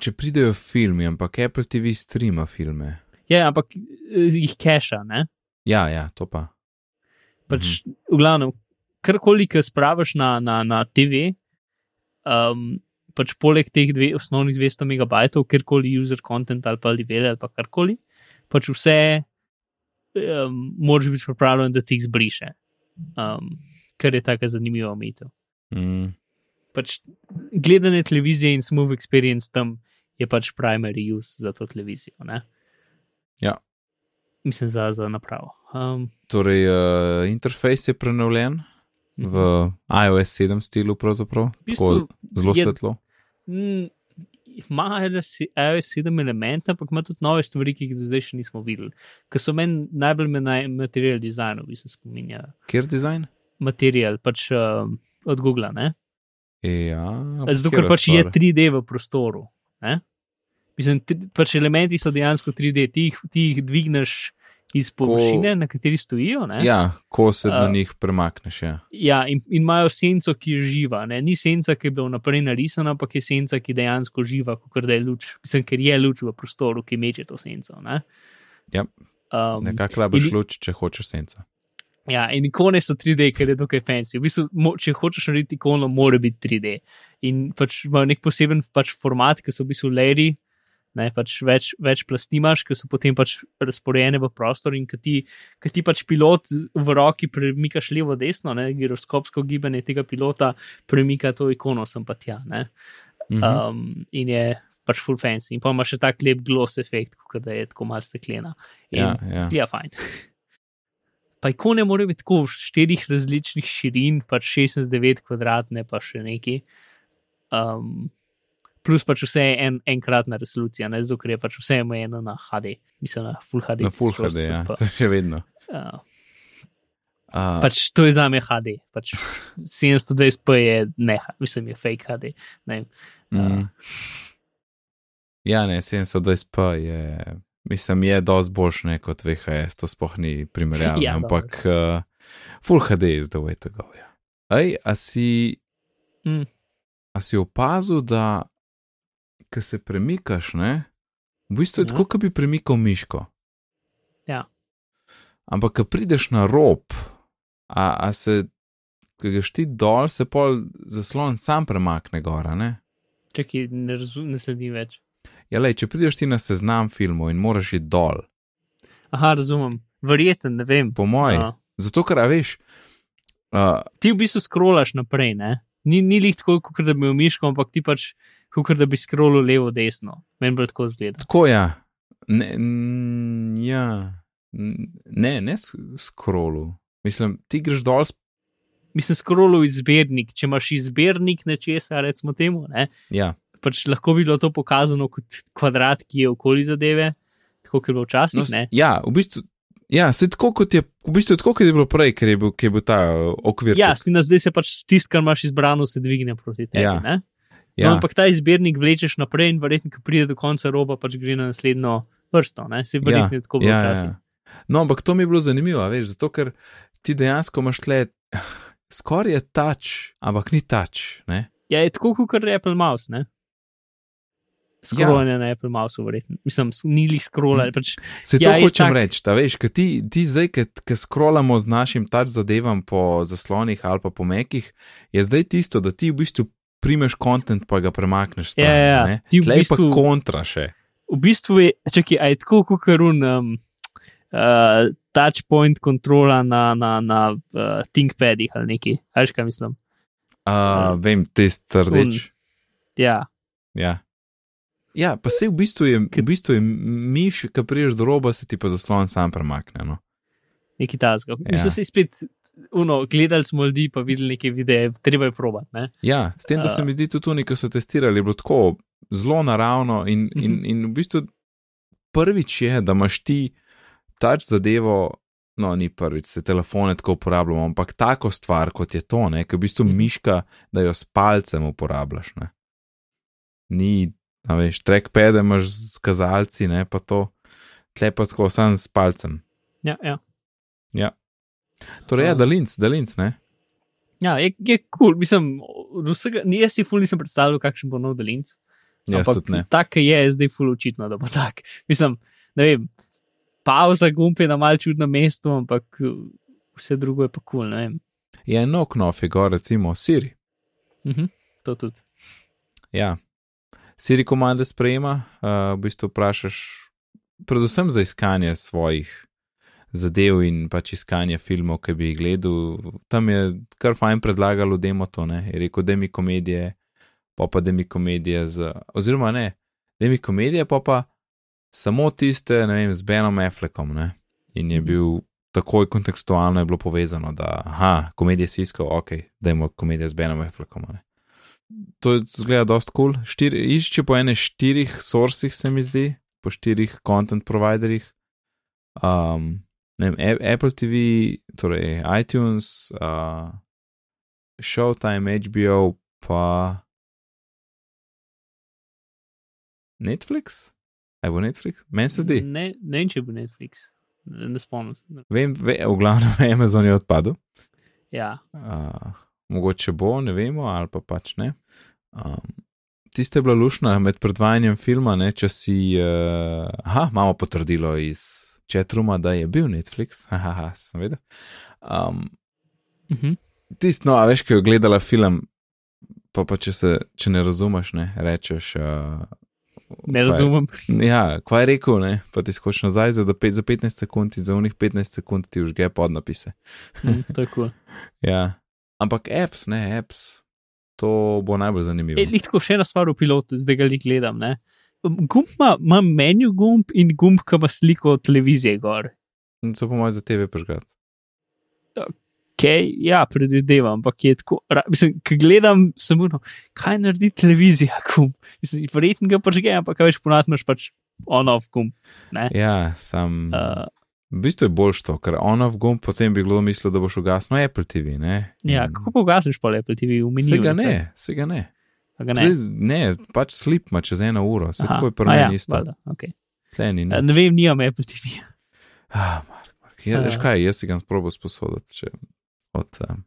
Če pridejo filmi, ampak Apple TV streama filme. Ja, ampak eh, jih keša, ne. Ja, ja, to pa. Pač, mhm. v glavnem, karkoli, ki spraviš na, na, na TV, um, pač poleg teh dve, osnovnih 200 megabajtov, kjerkoli user content ali pa livele ali pa karkoli, pač vse um, moraš biti pripravljen, da ti jih zbriše. Um, kar je tako zanimivo omejitev. Mm, Pač gledanje televizije in smooth experience tam je pač primary use za to televizijo. Ne? Ja. Mislim, za, za napravo. Um, torej, uh, interfejs je prenovljen v iOS 7 stilu, pravzaprav. V bistvu zelo je- svetlo. Mm, Ima iOS 7 elementa, ampak ima tudi nove stvari, ki jih do zdaj še nismo videli. Ker so meni najbolj me material dizajnu, bi se spominjal. Kjer dizajn? Material pač um, od Google. Ne? Ja, Zato, ker pač je stvar? 3D v prostoru. Ne? Mislim, tri, pač elementi so dejansko 3D, ti jih, ti jih dvigneš iz površine, na kateri stojijo. Ne? Ja, ko se na Uh, njih premakneš. Ja. Ja, in, in imajo senco, ki je živa. Ne? Ni senca, ki je bila vnaprej narisana, ampak je senca, ki dejansko živa, kot da je luč. Mislim, ker je luč v prostoru, ki meče to senco. Ne? Ja. Um, Nekako labiš in- luč, če hočeš senca. ja, in ikone so 3D, ker je dokaj fancy. V bistvu, mo, če hočeš narediti ikono, mora biti 3D. In pač imajo nek poseben pač format, ki so v bistvu layeri. Ne, pač več, več plasti imaš, ki so potem pač razporejene v prostor, in ki ti, ki ti pač pilot v roki premikaš levo, desno, ne, giroskopsko gibanje tega pilota premika to ikono sem pa tja. Ne, Mhm. um, in je pač full fancy. In pa ima še tak lep gloss efekt, kot da je tako malo steklena. In Ja, ja. Zgleda fajn. Pa ikone morajo biti tako v štirih različnih širin, pač 16-9 kvadratne, pa še neki. Um, plus pač vse je en, enkratna resolucija, ne zato, ker je pač vse omejeno na HD, mislim na Full HD. Na Full HD, ja, pa, je še vedno. uh, Uh, pač to je za me HD. Pač 720p je ne, mislim, je fake HD. Ne, vem. mm. Ja, ne, 720p je, mislim, je dosti boljše kot VHS, to sploh ni primerjalno, Ja, ampak uh, Full HD is the way to go. Ja. Ej, a si, Mm. a si opazil, da ko se premikaš, ne, v bistvu je Ja. tako, kot bi premikal miško. Ja. Ampak, ko prideš na rob, a, a se, ko greš ti dol, se pol zaslon sam premakne gora, ne? Čakaj, ne, razum, ne sledim več. Ja, lej, če prideš ti na seznam filmov in moraš iti dol, Aha, razumem. Verjeten, ne vem. po mojem, Ja. zato ker, veš, uh, ti v bistvu scrollaš naprej. Ne? Ni, ni lih tako, kot da bi imel miško, ampak ti pač, kot da bi scrollal levo, desno. Meni bolj tako zgleda. tako ja, ne, n, ja, ne, ne s- scrollu. Mislim, ti greš dol, s- Mislim, scrollal izbirnik. Če imaš izbirnik nečesa, recimo temu, ne? ja, pač lahko bi bilo to pokazano kot kvadrat, ki je okoli zadeve, tako kot je bilo včasih. No, No, ja, v bistvu. Ja, se tako kot je, v bistvu tako kot je bilo prej, ker je bil, ker je bil ta uh, okvir. ja, s tem, da zdaj se pač tisto, kar imaš izbrano, se dvigne proti tebi. Ja. Ja. ja, No, ampak ta izbirnik vlečeš naprej in verjetno, ko pride do konca roba, pač gre na naslednjo vrsto. Ne? Se verjetno je tako bilo ja, včasih. ja. No, ampak to mi je bilo zanimivo, a veš, zato ker ti dejansko imaš tle, skoraj je tač, ampak ni tač. Ne? Ja, je tako kot Apple Mouse, ne? Scrollanje ja. na Apple Mouse, verjetno. Mislim, ni li scrollanje. Mm. Pač, Se Ja, to hočem tak- reči, da veš, ker ti, ti zdaj, ki scrollamo z našim tač zadevam po zaslonih ali pa po mekih, je zdaj tisto, da ti v bistvu primeš kontent, pa ga premakneš stran. Ja, ja, ja. ne. Ti v bistvu- pa kontra še. v bistvu je, čakaj, a je tako kot karun. Um, Uh, touchpoint kontrola na, na, na uh, ThinkPadih ali neki, ali kaj mislim. Uh, vem, test rdeč. Ja, Ja. Ja, pa se v bistvu je, v bistvu je miš, ki priješ do roba, se ti pa zaslon sam premakne. No? neki tasga. Ja. Mislim, se spet, uno, gledali smo ljudi, pa videli neke videe, treba je probati. Ne? Ja, s tem, da se Uh. mi zdi tudi oni, ki so testirali, je bilo tako zelo naravno in, in, Mhm. in v bistvu prvič je, da imaš ti tač zadevo. No, ni prvič, se telefone tako uporabljamo, ampak tako stvar kot je to, ne, ki je v bistvu Mhm. miška, da jo s palcem uporabljaš. Ne. Ni, a veš, trackpad imaš z kazalci, ne pa to, tle pa tako sam s palcem. Ja, ja. Ja. Torej, ja, Uh. dalinc, dalinc, ne. ja je kul, cool. mislim, vsega, jaz si ful nisem predstavljal, kakšen bo nov delinc. Jaz tudi ne. tak ki je, zdaj ful očitno, da bo tak. Mislim, ne vem, pauza gumb je na mal čudnem mestu, ampak uh, vse drugo je pa kul, cool, ne vem. Je eno knof, je gor, recimo Siri. Mhm, to tudi. Ja. Siri komande sprejema, uh, v bistvu vprašaš, predvsem za iskanje svojih zadev in pač iskanje filmov, ki bi jih gledal. Tam je kar fajn predlagalo demo to, ne, je rekel, da mi komedije, pa pa da mi komedije z, oziroma ne, da mi komedije, pa pa samo tiste, ne vem, z Benom Affleckom, ne. In je Mhm. bil takoj kontekstualno je bilo povezano, da, aha, komedije si iskal, ok, dajmo komedije z Benom Affleckom, ne to zgleda dosta kul. Cool. Išče po ene štirih sourcih, se mi zdi, po štirih content providerjih. Um, ne vem, Apple TV, torej iTunes, uh, Showtime, HBO, pa Netflix? Aj bo Netflix? Meni se zdi. Ne, ne vem, če bo Netflix, ne, ne spomnim se. Vem, ve, v glavnem Amazon je odpadel. Ja, Uh, mogoče bo, ne vemo, ali pa pač ne. Um, tiste je bila lušna med predvajanjem filma, ne, če si. Uh, aha, imamo potrdilo iz Chatruma, da je bil Netflix, haha, sem vedel. Um, mhm. Tisto, no, a veš, ki je gledala film, pa, pa če, se, če ne razumeš, ne rečeš. Uh, ne razumem. Ja, kaj je rekel, ne? pa ti skoči nazaj za, pet, za 15 sekund in za unih 15 sekund ti užge podnapise. Je kul. Cool. Ja, ampak apps, ne apps, to bo najbolj zanimivo. E, Lahko še ena stvar v pilotu, zdaj ga jih gledam. Ne? Gumb ima, ima menu gumb in gumb, ki ima sliko televizije gor. To po mojem za TV požgati. Okay, ja, predvidevam, ampak je tako. Mislim, ko gledam, samo no, kaj naredi televizija, gumb. Mislim, verjetno ga pažge, ampak kaj več ponatmaš pač on-off gumb. Ne? Ja, sam. Uh, V bistvu je bolj to, ker on-off gumb, potem bi kdo mislil, da boš ugasnil Apple TV. Ne? ja, kako pa ugasiš pa Apple TV v meniju? Se ga ne, se ga ne. Ne. Zdaj, ne, pač slip ima čez eno uro, se tako je prvo ja, isto. valjda, okay. Tle ni Eh, nič. Ne vem, nimam Apple TV. Ah, Mark, Mark. Ja, veš Ja. kaj, jaz si ga sprobo sposoditi, če od um,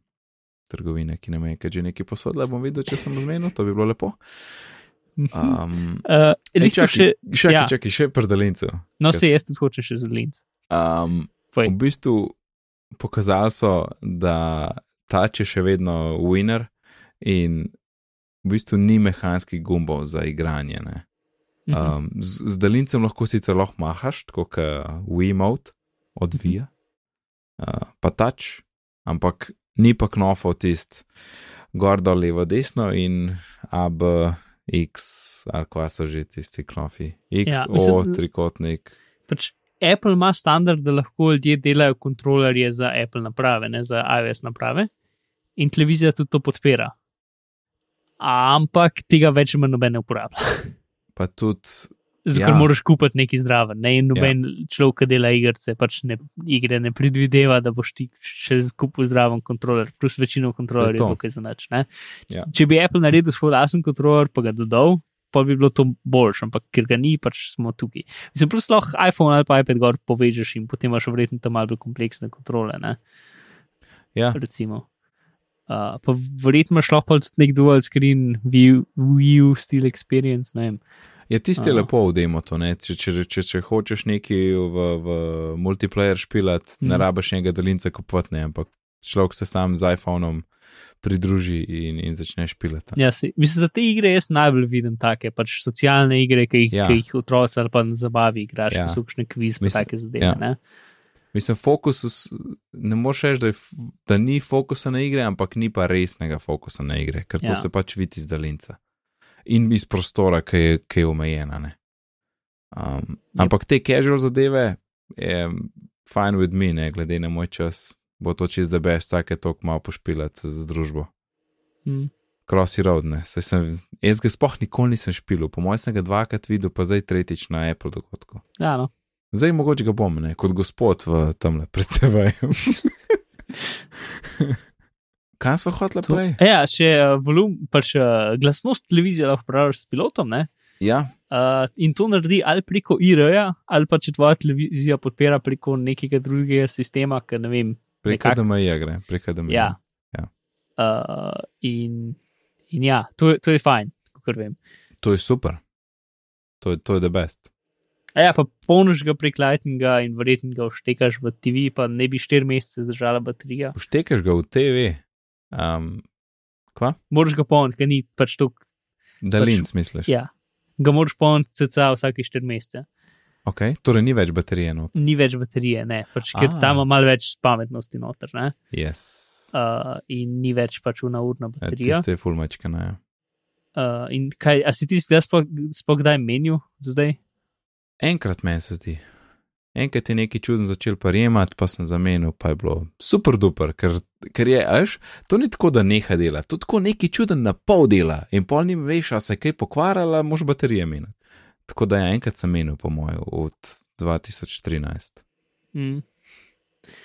trgovine, ki nam je kaj že nekaj posodila, bom videl, če sem zmenil, to bi bilo lepo. Um, Uh, Ej, čakaj, še, čakaj, ja. čakaj, še predalincev. no, kaj se jaz tudi hočem še zlinc. Um, Povej. v bistvu pokazali so, da tač je še vedno winner in v bistvu ni mehanskih gumbov za igranje. Ne? Um, z, z dalincem lahko sicer lahko mahaš, tako kot Wiimote odvija, uh, pa tač, ampak ni pa knofov tist gor dol levo desno in AB, X, ali kva so že tisti knofi. X, Ja, O, mislim- trikotnik. Pač Apple ima standard, da lahko ljudje delajo kontrolerje za Apple naprave, ne za iOS naprave, in televizija tudi to podpira. ampak tega več manj noben ne uporablja. Pa tudi, Zato Ja. moraš kupiti nekaj zdraven. Ne? In noben ja. človek, ki dela igrice, pač ne, igre ne predvideva, da boš ti še skupil zdraven kontroler, plus večino kontrolerjev je tukaj za nič. Ja. Če bi Apple naredil svoj lasen kontroler, pa ga dodal, pa bi bilo to boljše, ampak ker ga ni, pač smo tukaj. Mislim, plus lahko iPhone ali pa iPad gor povežeš in potem imaš verjetno tam malo bolj kompleksne kontrole. Ne? ja, recimo. Uh, pa verjetno imaš lahko tudi nek dual screen view, view style experience. Ne vem. je tisti Aha. lepo v demo to, ne? Če, če, če, če hočeš neki v, v multiplayer špilat, ne Mhm. rabiš enega daljnca kupovati, ne, ampak človek se sam z iPhonom pridruži in, in začne špilati. Ja, si, mislim, za te igre jaz najbolj vidim take pač socialne igre, ki jih, Ja. ja. ki jih otroci ali pa na zabavi igraš, Ja. ja. so kakšne kviz, Mislim- take zadeve. ja. Ja. Mislim, fokus, us- ne moreš reči, da, je da ni fokusa na igre, ampak ni pa resnega fokusa na igre, ker to Ja. se pač vidi iz daljnca in iz prostora, ki je, ki je omejena. ne. Um, Yep. ampak te casual zadeve je fine with me, ne glede na moj čas. Bo to čez da beš vsake tok malo pošpilati z družbo. Mm. Crossy Road, ne. Saj Sem, jaz ga sploh nikoli nisem špil, po mojem sem ga dvakrat videl, pa zdaj tretjič na Apple dogodku. Ja, no. Zdaj mogoče ga bom, ne, kot gospod v tamle pred TV-jem. Kaj smo hoteli prej? Ja, še uh, volum, pač uh, glasnost televizije lahko praviš s pilotom. Ne? Ja, Uh, in to naredi ali preko IR-ja, ali pa če tvoja televizija podpira preko nekega drugega sistema, ki ne vem. Prek Nekako. DMI gre, prek DMI. Ja. Ja. Uh, in, in ja, to, to je fajn, kot vem. To je super. To je, to je the best. A ja, pa polniš ga prek Lightninga in verjetno ga vštekaš v TV, pa ne bi 4 mesece zdržala baterija. Poštekaš ga v TV. Um, kva? Moraš ga polniti, ker ni pač to. Daljinc misliš? Ja, ga moraš polniti vsake 4 mesece. Ok, torej ni več baterije not. Ni več baterije, ne, pač, ker A. tam ima malo več pametnosti noter. Ne? Yes. Uh, in ni več pač ura urna Ja, baterija. Tiste je fulmačka, ne. Uh, in kaj, a si ti zdaj kdaj menil zdaj? Enkrat meni se zdi. Enkrat je nekaj čuden začel prijemati, pa sem zamenil, pa je bilo super duper, ker, ker je, až, to ni tako, da neha dela, to tako neki čuden na pol dela in pol ni veš, a se je kaj pokvarjala, mož baterije meniti. Tako da je enkrat sem menil, po mojem, od 2013. Mm.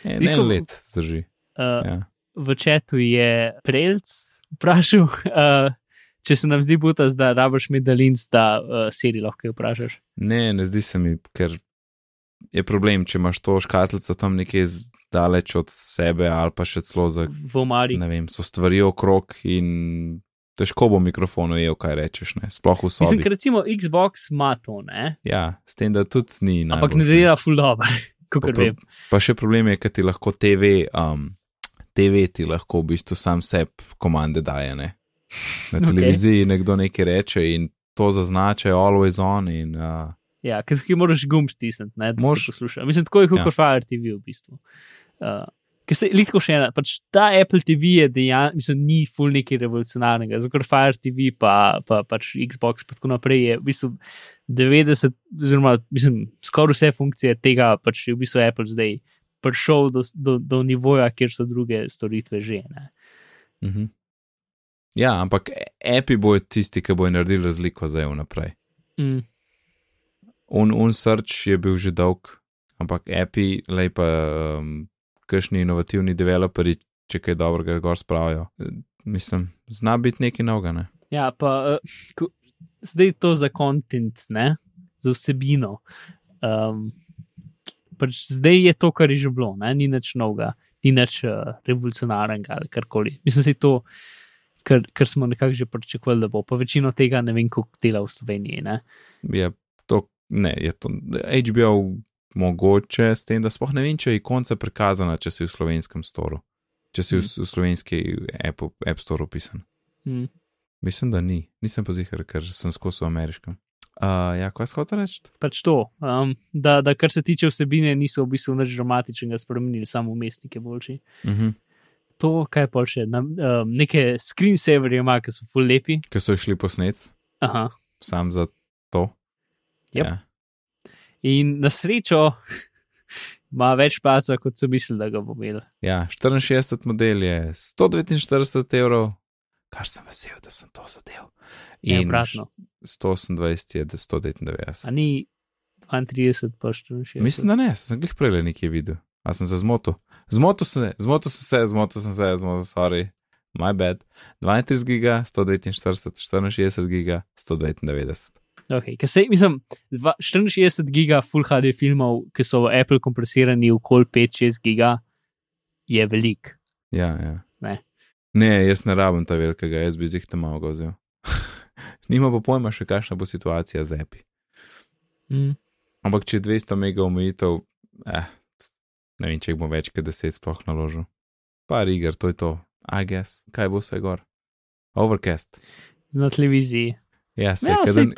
En, en let zdrži. Uh, Ja. v četu je Prelc vprašal, uh, če se nam zdi butas, da rabiš medalins, da uh, sedi lahko kaj vprašaš. Ne, ne zdi se mi, ker je problem, če imaš to škatlico tam nekje daleč od sebe, ali pa še celo za, V omari. ne vem, so stvari okrog in težko bo mikrofonu jeo, kaj rečeš, ne, sploh v sobi. Mislim, recimo Xbox ima to, ne? Ja, s tem, da tudi ni. ampak najboljše. ne dela full dobro, kot Pa- vem. Pa še problem je, ker ti lahko TV, um, TV ti lahko v bistvu sam sebi komande daje. Ne? Na televiziji nekdo nekaj reče in to zaznače always on. In, uh, Ja, ker tukaj moraš gumb stisniti, ne, da Moš... poslušaš. Mislim, tako je kot ja. Fire TV v bistvu. Uh, Ker se litko še ena, pač ta Apple TV je dejansko, mislim, ni full nekaj revolucionarnega, zato ker Fire TV pa, pa pač Xbox pa tako naprej je v bistvu 90, oziroma mislim, skoraj vse funkcije tega pač je v bistvu Apple zdaj prišel do, do, do nivoja, kjer so druge storitve že. -huh. Ja, ampak api bojo tisti, ki bojo naredili razliko zdaj vnaprej. Mm. Un, un search je bil že dolg, ampak api, lepa, um, kakšni inovativni developeri, če kaj dobrega gor spravijo. Mislim, zna biti nekaj novega. Ne? Ja, pa uh, zdaj to za kontent, ne, za vsebino. Um, pač zdaj je to, kar je že bilo, ne? ni nič novega, ni nič uh, revolucionarnega ali karkoli. Mislim, da je to, kar, kar smo nekako že pričakovali, da bo. Pa večino tega ne vem, koliko dela v Sloveniji. Ne? Je to, ne, je to HBO mogoče s tem, da sploh ne vem, če je ikonca prikazana, če si v slovenskem storu, če si v, v slovenski app, app store upisan. Mm. Mislim, da ni, nisem pa zihar, ker sem skozi v ameriškem. Uh, ja, kaj to reči? Pač to, um, da, da kar se tiče vsebine, niso v bistvu nič dramatičnega spremenili, samo umestnike boljši. Uh -huh. To, kaj pa še, na, um, neke screensaverje ima, ki so full lepi. Ker so šli posnet, Aha. sam za to. Yep. Ja. In na srečo ima več placa, kot so mislili, da ga bo imel. Ja, 64 model je 149 evrov, kar sem vesel, da sem to zadev. Je In obratno. 128 je do 199. A ni 32, pa 64. Mislim, da ne, sem glih prej nekaj videl. A sem se zmotil. Zmotil sem se, zmotil sem se, zmotil sem se, zmotil, sorry, my bad. 32 giga, 149, 64 giga, 199. Okay, ker se, mislim, dva- 64 giga Full HD filmov, ki so v Apple kompresirani v kol 5-6 giga, je velik. Ja, ja. Ne. Ne, jaz ne rabim ta velikega, jaz bi jih tam malo vzel. Nima pa pojma še, kakšna bo situacija z api. Mm. Ampak če je 200 mega omejitev, eh, ne vem, če jih bom več kot 10 sploh naložil. Par iger, to je to, I guess, kaj bo vse gor. Overcast. Na televiziji. Ja, se, Ja, ja, saj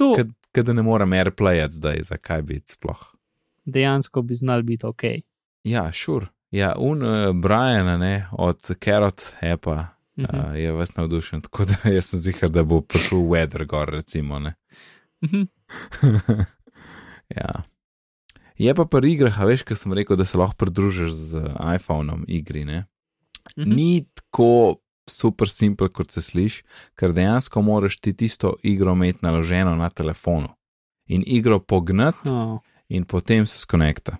to- Kada ne morem airplayati zdaj, zakaj bi sploh. Dejansko bi znal biti ok. Ja, šur. Sure. Ja, un uh, Brian, ne, od Carrot Appa, Mhm. uh, je vas navdušen, tako da jaz sem zihar, da bo prišel weather gor, recimo. Mhm. ja. Je pa pri igrah, a veš, kaj sem rekel, da se lahko pridružiš z iPhonom igri. Ne? Mhm. Ni tako super simpel, kot se sliši, ker dejansko moraš ti tisto igro imeti naloženo na telefonu in igro pognati Oh. in potem se skonekta.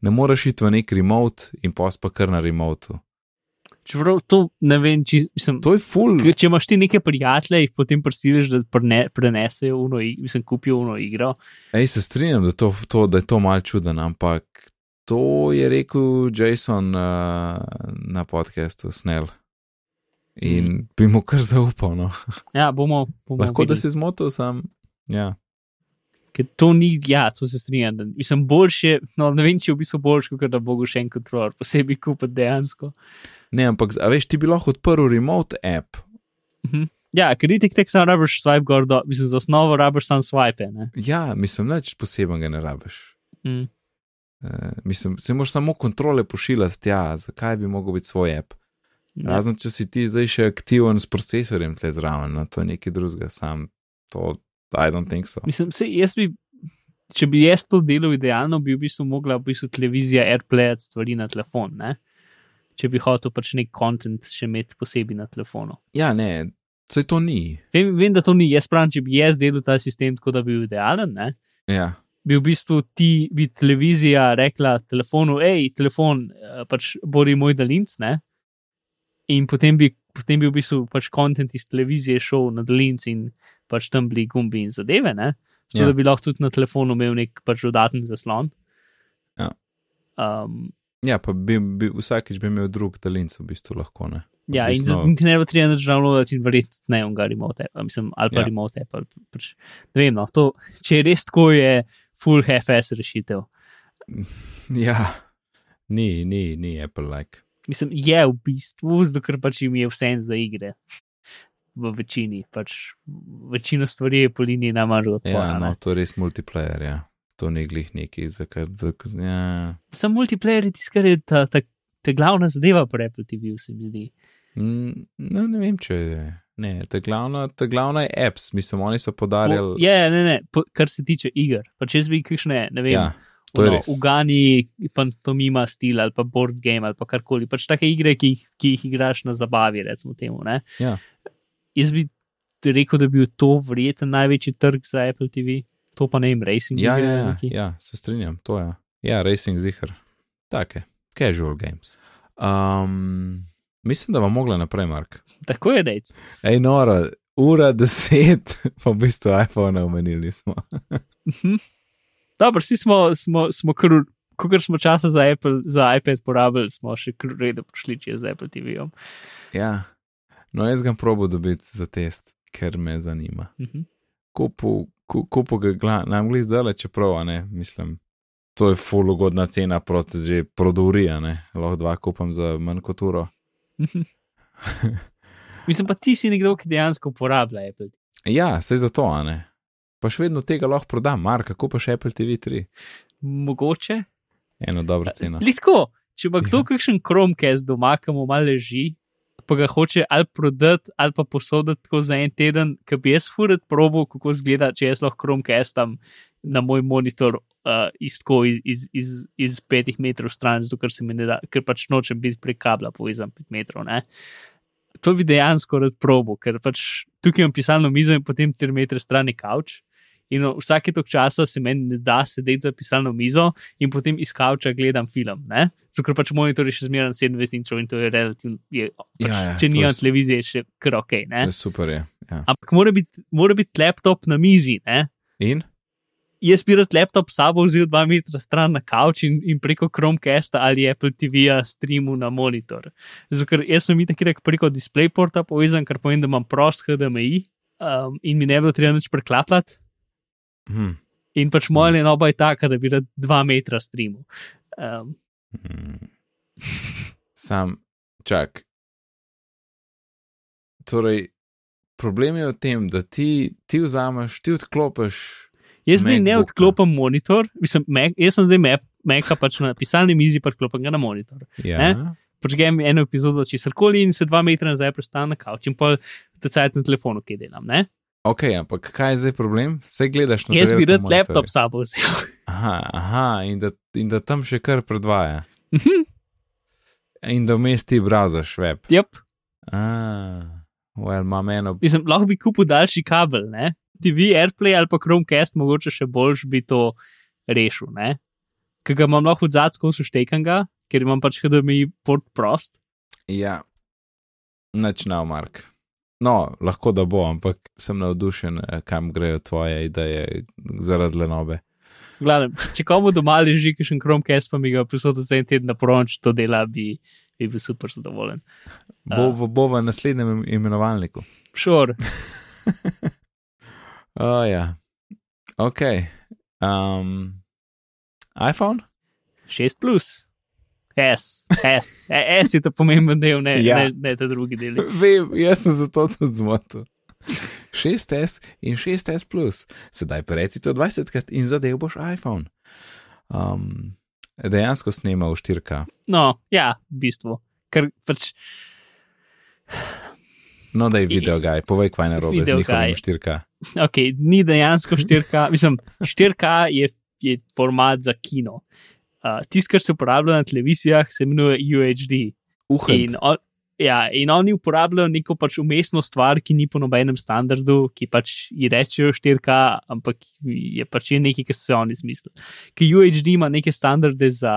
Ne moreš iti v nek remote in pa kar na remotu. Čeprav to ne vem, či, mislim, To je full. Ker Če imaš ti neke prijatelje, jih potem prisiliš, da prene, prenesejo uno, mislim, kupijo uno igro. Ej, se strinjam, da, to, to, da je to mal čuden, ampak to je rekel Jason uh, na podkastu Snell. In mm. bi mu kar zaupal. No. Ja, bomo. bomo Lahko da videli. si zmotil, sam. Ja. Ker to ni, ja, to se strinjam. da- Mislim, boljše, no, ne vem, če je v bistvu boljše, kot da bo še en kontrolor, posebej kupiti dejansko. Ne, ampak a veš, ti bi lahko odprl remote app. Mhm. Ja, ker ti tek samo rabiš swipe gor, do, mislim, za osnovo rabiš samo swipe. Ne? Ja, mislim, nič posebnega ne rabiš. Mm. Uh, mislim, se moraš samo kontrole pošiljati tja, zakaj bi mogel biti svoj app. Ja. Razen če si ti zdaj še aktiven s procesorjem tle zraven, no, to je nekaj drugega, sam to, I don't think so. Mislim, se, jaz bi, če bi jaz to delal idealno, bi v bistvu mogla v bistvu televizija airplayati stvari na telefon. Ne? Če bi hotel pač nek kontent še imeti posebej na telefonu. Ja, ne, saj to ni. Vem, vem, da to ni jaz pravim, če bi jaz delal ta sistem tako, da bi bil idealen, ne? Ja, bi v bistvu ti, bi televizija rekla telefonu, hej, telefon, eh, pač bori moj daljinc, ne? In potem bi, potem bi v bistvu pač kontent iz televizije šel na daljinc in pač tam bili gumbi in zadeve, ne? Zato, Ja. da bi lahko tudi na telefonu imel nek pač dodaten zaslon. Ja. Um, ja pa bi, bi vsakeč bi imel drug daljinc, v bistvu lahko ne. ja, in Odvisno- zdaj niti ne bo treba nič downloadati in verjetno ne on ga remote, mislim, ali pa Ja. remote, ali pač, ne vem, no, to, če je res tako, je full HFS rešitev. Ja, ni, ni, ni Apple like. Mislim, je v bistvu, zato ker pač jim je vse za igre. V večini, pač večino stvari je po liniji najmanj Ja, odpora. no, Ja, to je res multiplayer, ja. To ni glih neki, zakaj. zak- Ja. Sam multiplayer je tiskar je ta, ta, ta glavna zadeva pri Apple TV, se mi zdi. Mm, No, ne vem, če je. Ne, ta glavna, ta glavna je apps, mislim, oni so Po, podarjali. je, ne, ne, po, kar se tiče iger. Pa če bi kakšne, ne vem, ja, to res. Ugani, pantomima stil ali pa board game ali pa karkoli. Pač take igre, ki jih, ki jih igraš na zabavi, recimo temu. Ne? Ja. Jaz bi rekel, da bi bil to verjeten največji trg za Apple TV, to pa ne vem, racing. Ja, igre ja, ja, ja, se strinjam, to je. Ja, racing zihar. Take, casual games. Um, mislim, da bomo mogli naprej, Mark. Tako je rec. Ej, nora, ura deset, pa v bistvu iPhone omenili smo. Dobro, vsi smo, smo, smo kar, kolikor smo časa za, Apple, za iPad porabili, smo še kar redo prišli čez Apple TV-om. Ja, no, jaz ga probo dobiti za test, ker me zanima. Mhm. Kupu, ku- kupu ga nam gli zdaj, čeprav, ne, mislim. To je full ugodna cena proti že produrija, ne, lahko dva kupam za manj kot uro. Mhm. Mislim pa, ti si nekdo, ki dejansko uporablja Apple. Ja, sej zato, a ne. Pa še vedno tega lahko prodam, Mark, kako pa še Apple TV 3? Mogoče. Eno dobro ceno. Litko, če pa kdo Ja. kakšen Chromecast doma, ki mu malo leži, pa ga hoče ali prodati ali pa posoditi tako za en teden, ki bi jaz furat probo, kako zgleda, če jaz lahko Chromecastam na moj monitor uh, iz, tako iz, iz, iz, iz petih metrov stran, zato ker se mi ne da, ker pač nočem biti prek kabla povezan pet metrov. Ne? to bi dejansko rad probo, ker pač tukaj imam pisalno mizo in potem 3 metre stran je kavč. In vsake tok časa se meni ne da sedeti za pisalno mizo in potem iz kavča gledam film. Zato ker pač monitor je še zmeraj 27 inčov in to je relativno. Je, pač, Ja, ja, če to nimam s- televizije, je še kar ok. Ne? Je Super je. Ja. Ampak mora biti, biti laptop na mizi. Ne? In? Jaz bi rad laptop sabo vzel 2 metra stran na kavč in, in preko Chromecasta ali Apple TV-ja streamu na monitor. Zato ker jaz sem videl, preko DisplayPorta povezan, kar pomeni, da imam prost HDMI um, in mi ne bo treba nič preklapljati. Hm. In pač moja lenoba je taka, da bi rad 2 metra streamu. Um, Hmm. Sam, čak. Torej, problem je v tem, da ti, ti vzameš, ti odklopiš. jaz zdaj ne odklopim monitor, mislim, Mac, jaz sem zdaj Mac, Maca pač na pisalni mizi, pa odklopim ga na monitor. Ja, Ne? Počgem eno epizodo česar koli in se dva metra nazaj prestanem na kavč in pa te cajt na telefonu, ki delam. Ne? Ok, ampak kaj je zdaj problem? Vse gledaš na Jaz bi rad laptop sabo vzel. Aha, aha in, da, in da tam še kar predvaja. Mhm, In da vmes ti brazaš web. Yep. Ah, well, imam eno. Mislim, lahko bi kupil daljši kabel, ne? TV, AirPlay ali pa Chromecast, mogoče še boljš bi to rešil. ne. Ker ga imam lahko zadaj skozi štekanga, ker imam pač HDMI port prost. Ja, načnal, Mark. No, lahko da bo, ampak sem navdušen, eh, kam grejo tvoje ideje zaradi lenobe. Glavnem, če komu doma leži še en Chromecast, pa mi ga prisotno za en teden na proč to dela, bi, bi bil super zadovoljen. Bo, bo, bo v naslednjem im- imenovalniku. Sure. Oh, ja. Ok. Um, iPhone? 6 plus. S, S, E, S je ta pomemben del, ne, Ja. ne, ne ta drugi del. Vem, jaz sem zato tudi zmotil. 6S in 6S, plus. sedaj pa reci to 20krat in zadev boš iPhone. Um, dejansko snema v 4K. No, ja, v bistvu. Ker pač No, da je video gaj, povej, kaj je narobe z njihovim guy. 4K. ok, ni dejansko 4K, mislim, 4K je, je format za kino. Uh, Tisto, kar se uporablja na televizijah, se imenuje UHD. Uhaj. In, on, ja, in oni uporabljajo neko pač umestno stvar, ki ni po nobenem standardu, ki pač ji rečejo 4K, ampak je pač je nekaj, kar so oni izmislili. Ker UHD ima neke standarde za,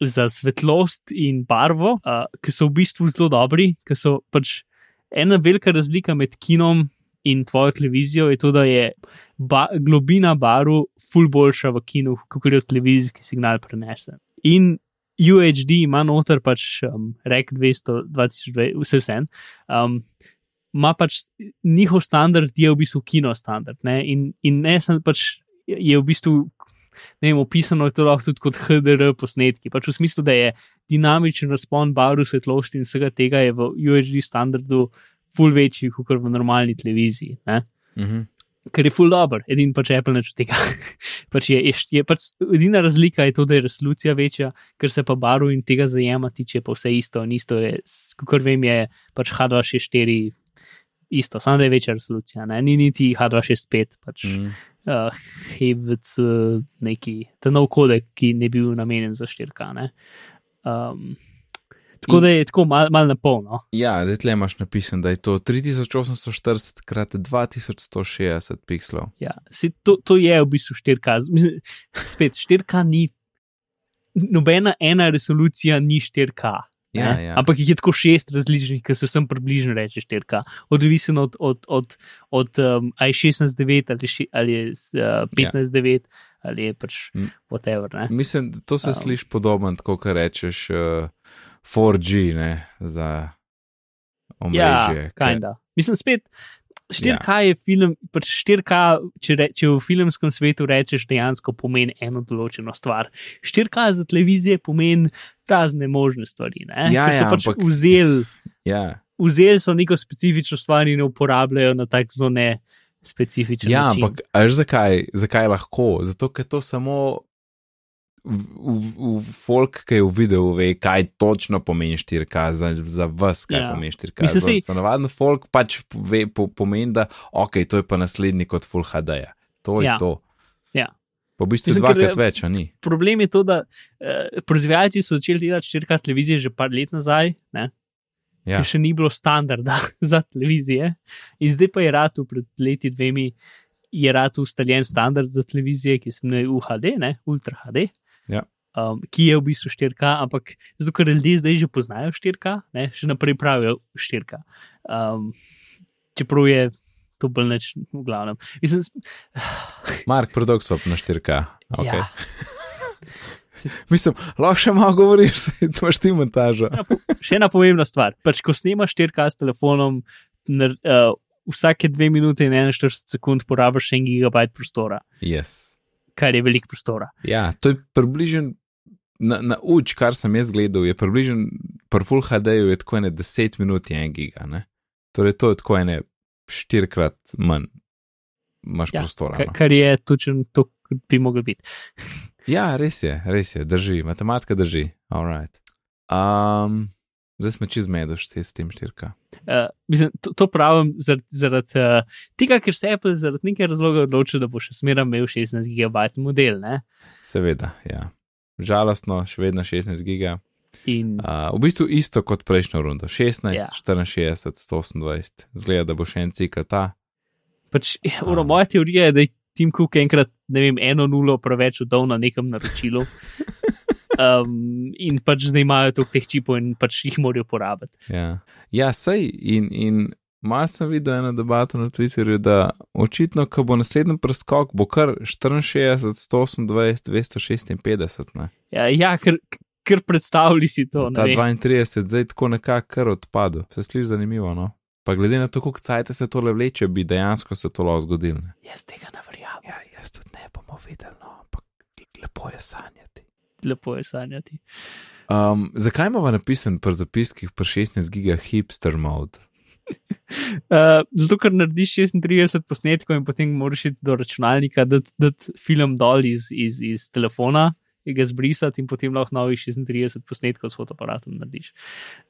za svetlost in barvo, uh, ki so v bistvu zelo dobri, ker so pač ena velika razlika med kinom. In tvojo televizijo je to, da je ba globina baru ful boljša v kinu, kot jo televizijski signal prenese. In UHD ima noter pač um, REC 200, 2002, vse vse. Um, ima pač njihov standard, je v bistvu kino standard. Ne? In, in ne sem pač je v bistvu. Ne vem, opisano je to lahko tudi kot HDR posnetki. Pač v smislu, da je dinamičen razpon barv svetlosti in vsega tega je v UHD standardu ful večji kot v normalni televiziji. Ne? Mhm. Ker je full dobro, edini pač Apple neč tega. pač je, je, je pač edina razlika je to, da je resolucija večja, ker se pa barv in tega zajema tiče, pa vse isto. Isto je, kot vem, je pač H264 isto, samo da je večja resolucija, ne? ni niti H265, pač mm. Mhm. uh, HEVC neki, ta nov kodek, ki ne bi bil namenjen za štirkane. Um, tako In- da je tako malo mal na polno. Ja, zdaj tle imaš napisan, da je to 3840 krat 2160 pikslov. Ja, se, to, to je v bistvu 4K. Mislim, Spet 4K ni, nobena ena resolucija ni 4K. Ja, ne? ja. Ampak jih je tako šest različnih, ki se vsem približno reče 4K, odvisno od, od, od, od um, ali je 16.9 ali, še- ali je uh, 15.9 ali je pač whatever. Ne? Mislim, to se Um. sliši podobno, kot rečeš uh, 4G ne, za omrežje. Ja, kinda. Mislim, spet. 4K je film, pač 4K, če, re, če v filmskem svetu rečeš, dejansko pomeni eno določeno stvar. 4K za televizije pomeni razne možne stvari. Ne? Ja, Ker so ja, pač ampak- vzeli, Ja, vzeli so neko specifično stvar in jo uporabljajo na tak zelo ne specifičen ja način. ampak až zakaj, zakaj lahko? Zato, ker to samo. V, v, folk, ki je v videu, ve, kaj točno pomeni 4K, za, za vas, kaj Ja. pomeni 4K. Mislim, Za, sej- za navaden folk pač ve, po, pomeni, da ok, to je pa naslednji kot Full HD. -ja. To je Ja. to. Ja. Po v bistvu Mislim, ker- dvakrat več, a ni. Problem je to, da uh, proizvajalci so začeli delati 4K televizije že par let nazaj. Ne? Ja. ki še ni bilo standarda za televizije. In zdaj pa je ratu pred leti dvemi, je ratu ustaljen standard za televizije, ki se imenuje UHD, ne? Ultra HD. Ja. Um, ki je v bistvu 4K, ampak zato, ker ljudje zdaj že poznajo 4K, ne, še naprej pravijo 4K. Um, čeprav je to bolj neč, v glavnem. Mislim, Mark, predolg so na 4K. Okay. ja, Mislim, lahko še malo govoriš, tu imaš ti montažo. Ja, še ena pomembna stvar. Pač, ko snemaš 4K s telefonom, nar, uh, vsake dve minute in 41 sekund porabiš en gigabajt prostora, Yes. Kar je veliko prostora. Ja, to je približen. Na, na uč, kar sem jaz gledal, je približen, pri Full HD-ju je tako ene 10 minut, je en giga. Ne? Torej, to je tako ene štirikrat manj, imaš Ja, prostora. No. kar je točno to, kot bi mogel biti. Ja, res je, res je, drži, matematika drži. Alright. Um, zdaj smo čez medoš s tem štirka. Uh, mislim, to, to pravim zaradi, zaradi uh, tega, ker se Apple zaradi nekaj razloga odločil, da bo še zmeraj imel 16 gigabajt model. Ne? Seveda, ja. Žalostno, še vedno 16 giga. In Uh, v bistvu isto kot prejšnjo rundo. 16, Ja. ja. 64, 128. Zgleda, da bo še en cikl ta. pač, uro, moja teorija je, da je Tim Cook enkrat, ne vem, eno nulo preveč oddal na nekem naročilu. Um, in pač zdaj imajo toliko teh čipov in pač jih morajo porabiti. Ja, ja sej in, in mal sem videl eno debato na Twitterju, da očitno, ko bo naslednji preskok, bo kar 64, 128, 256. Ne? Ja, ja ker, ker predstavljali si to. Ta vem. 32, zdaj tako nekako kar odpadel. Se sliši zanimivo, no? Pa glede na to, kako cajt se tole vleče, bi dejansko se to lahko zgodilo. Jaz tega ne verjamem. Ja, jaz tudi ne bomo videli, no, ampak lepo je sanjati. Lepo je sanjati. Um, zakaj imamo napisan pri zapiskih pri 16 giga hipster mode? Uh, zato, ker narediš 36 posnetkov in potem moraš iti do računalnika, da ti film dol iz, iz, iz telefona, in ga zbrisati, in potem lahko novih 36 posnetkov s fotoaparatom narediš.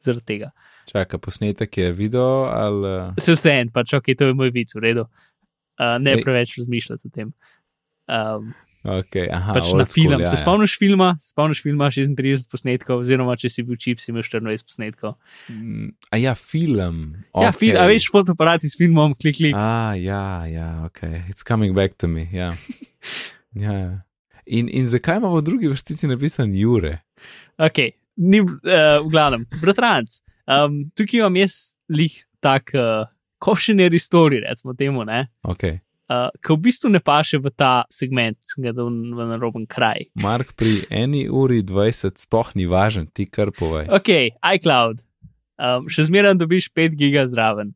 Zaradi tega. Čaka, posnetek je video ali. uh, Se vse en, pač ok, to je moj vic, v redu. Uh, ne Ej. preveč razmišljati o tem. Um, Okay, aha, pač na film. school, ja, Se ja. spomniš filma, spomniš filma 36 posnetkov, oziroma če si bil čip, si imel 24 posnetkov. Mm, A ja, film. Ja, fil, a veš, fotoaparat s filmom, klik, klik. A, ja, ja, ok. It's coming back to me. Ja. ja. ja. In, in zakaj imamo v drugi vrstici napisan Jure? Ok, ni, uh, v glavnem, bratranc. Um, tukaj imam jaz lih tak uh, košeneri story, recimo temu, ne. Okay. Uh, ki v bistvu ne paše v ta segment, ki ga v naroben kraj. Mark pri eni uri 20 sploh ni važen, ti kar povej. Ok, iCloud. Um, še zmeraj dobiš 5 giga zraven.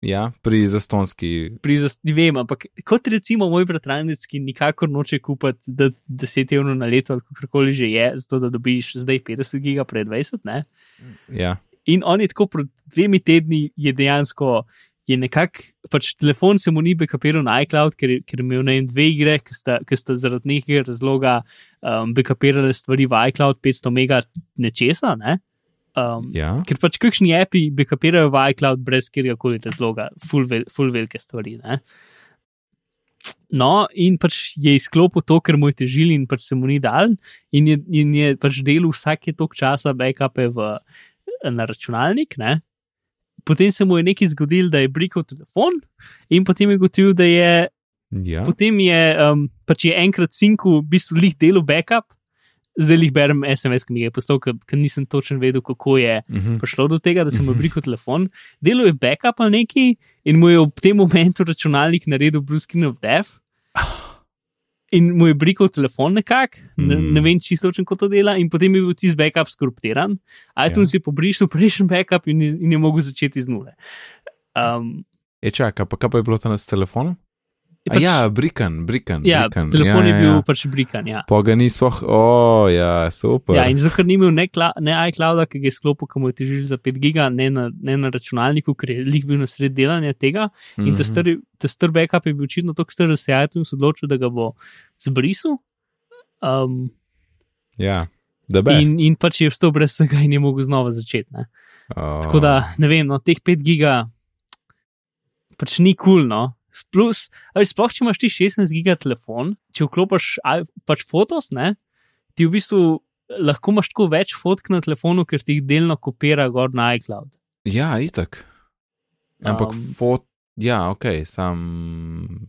Ja, pri zastonski. Pri zas- Ne vem, ampak kot recimo moj bratranec, ki nikakor noče kupiti da 10 evrov na leto, ali kakorkoli že je, zato da dobiš zdaj 50 giga, pred 20, ne. Ja, In on je tako pred dvemi tedni je dejansko. Je nekako, pač telefon se mu ni backupiral na iCloud, ker, je- ker je imel na en dve igre, ki sta, ki sta zaradi nekega razloga um, backupirale stvari v iCloud 500 mega nečesa. Ne? Um, ja. Ker pač kakšni api backupirajo v iCloud brez kjerkoli razloga, full, vel, full velike stvari. Ne? No, in pač je izklopil to, ker mu je težili in pač se mu ni dal, in je, in je pač delal vsake tok časa backupe v, na računalnik. Ne? Potem se mu je nekaj zgodilo, da je brikal telefon, in potem je gotovil, da je ja. Potem je, um, pač je enkrat sinku, v bistvu, lih delal backup, zdaj jih berem SMS, ki mi je poslal, ker nisem točen vedel, kako je Mhm. prišlo do tega, da sem mu brikal telefon. Delal je backup ali neki in mu je v tem momentu računalnik naredil Screen of Death. In mu je brikal telefon nekako, ne, Mm. ne vem čisto, kako to dela, in potem je bil tisti backup skoruptiran. iTunes ja. je pobrišil prejšnji backup in, in je mogel začeti z nule. Um, Je čaka, pa kaj pa je bilo tam s telefonom? Pač, ja, brikan, brikan. ja, brikan. telefon ja, je bil Ja. pač brikan. Ja. Pa ga ni sploh, o, ja, super. Ja, in zato, ni imel ne, kla, ne iClouda, ki ga je sklopil, ki mu je težil za 5 giga, ne na, ne na računalniku, ker je lih bil na sred delanja tega. In ta Mhm. star, ta star backup je bil očitno tako star, da se je iTunes odločil, da ga bo zbrisal. Um, Ja, da best. in, in pač je vstal brez tega in je mogel znova začeti. Ne. Oh. Tako da, ne vem, no, teh 5 giga pač ni kul. Cool, no. Plus, ali sploh, če imaš ti 16 giga telefon, če vklopiš pač fotos, ne, ti v bistvu lahko imaš tako več fotk na telefonu, ker ti jih delno kopira gor na iCloud. Ja, itak. Ampak Um, fot, ja, ok, sam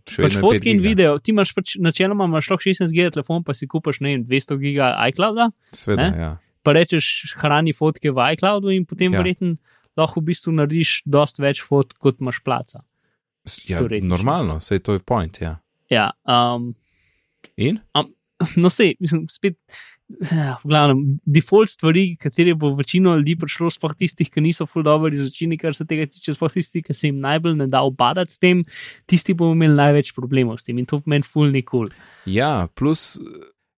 še Pač vedno je fotke 5 in video, ti imaš pač načeloma imaš lahko 16 GB telefon, pa si kupaš ne vem 200 GB iClouda, Sveda, ne? ja. pa rečeš hrani fotke v iCloudu in potem Ja. verjetno lahko v bistvu narediš dost več fotk, kot imaš placa. Ja. Teoretično. Normalno, sej to je point, ja. Ja, um, In? no, sej, mislim, spet. ja, V glavnem, default stvari, katere bo večino ljudi prišlo, sploh tistih, ki niso full dobro izučeni, kar se tega tiče, sploh tistih, ki se jim najbolj ne da obadati s tem, tisti bomo imeli največ problemov s tem in to meni full. Cool. Ja, plus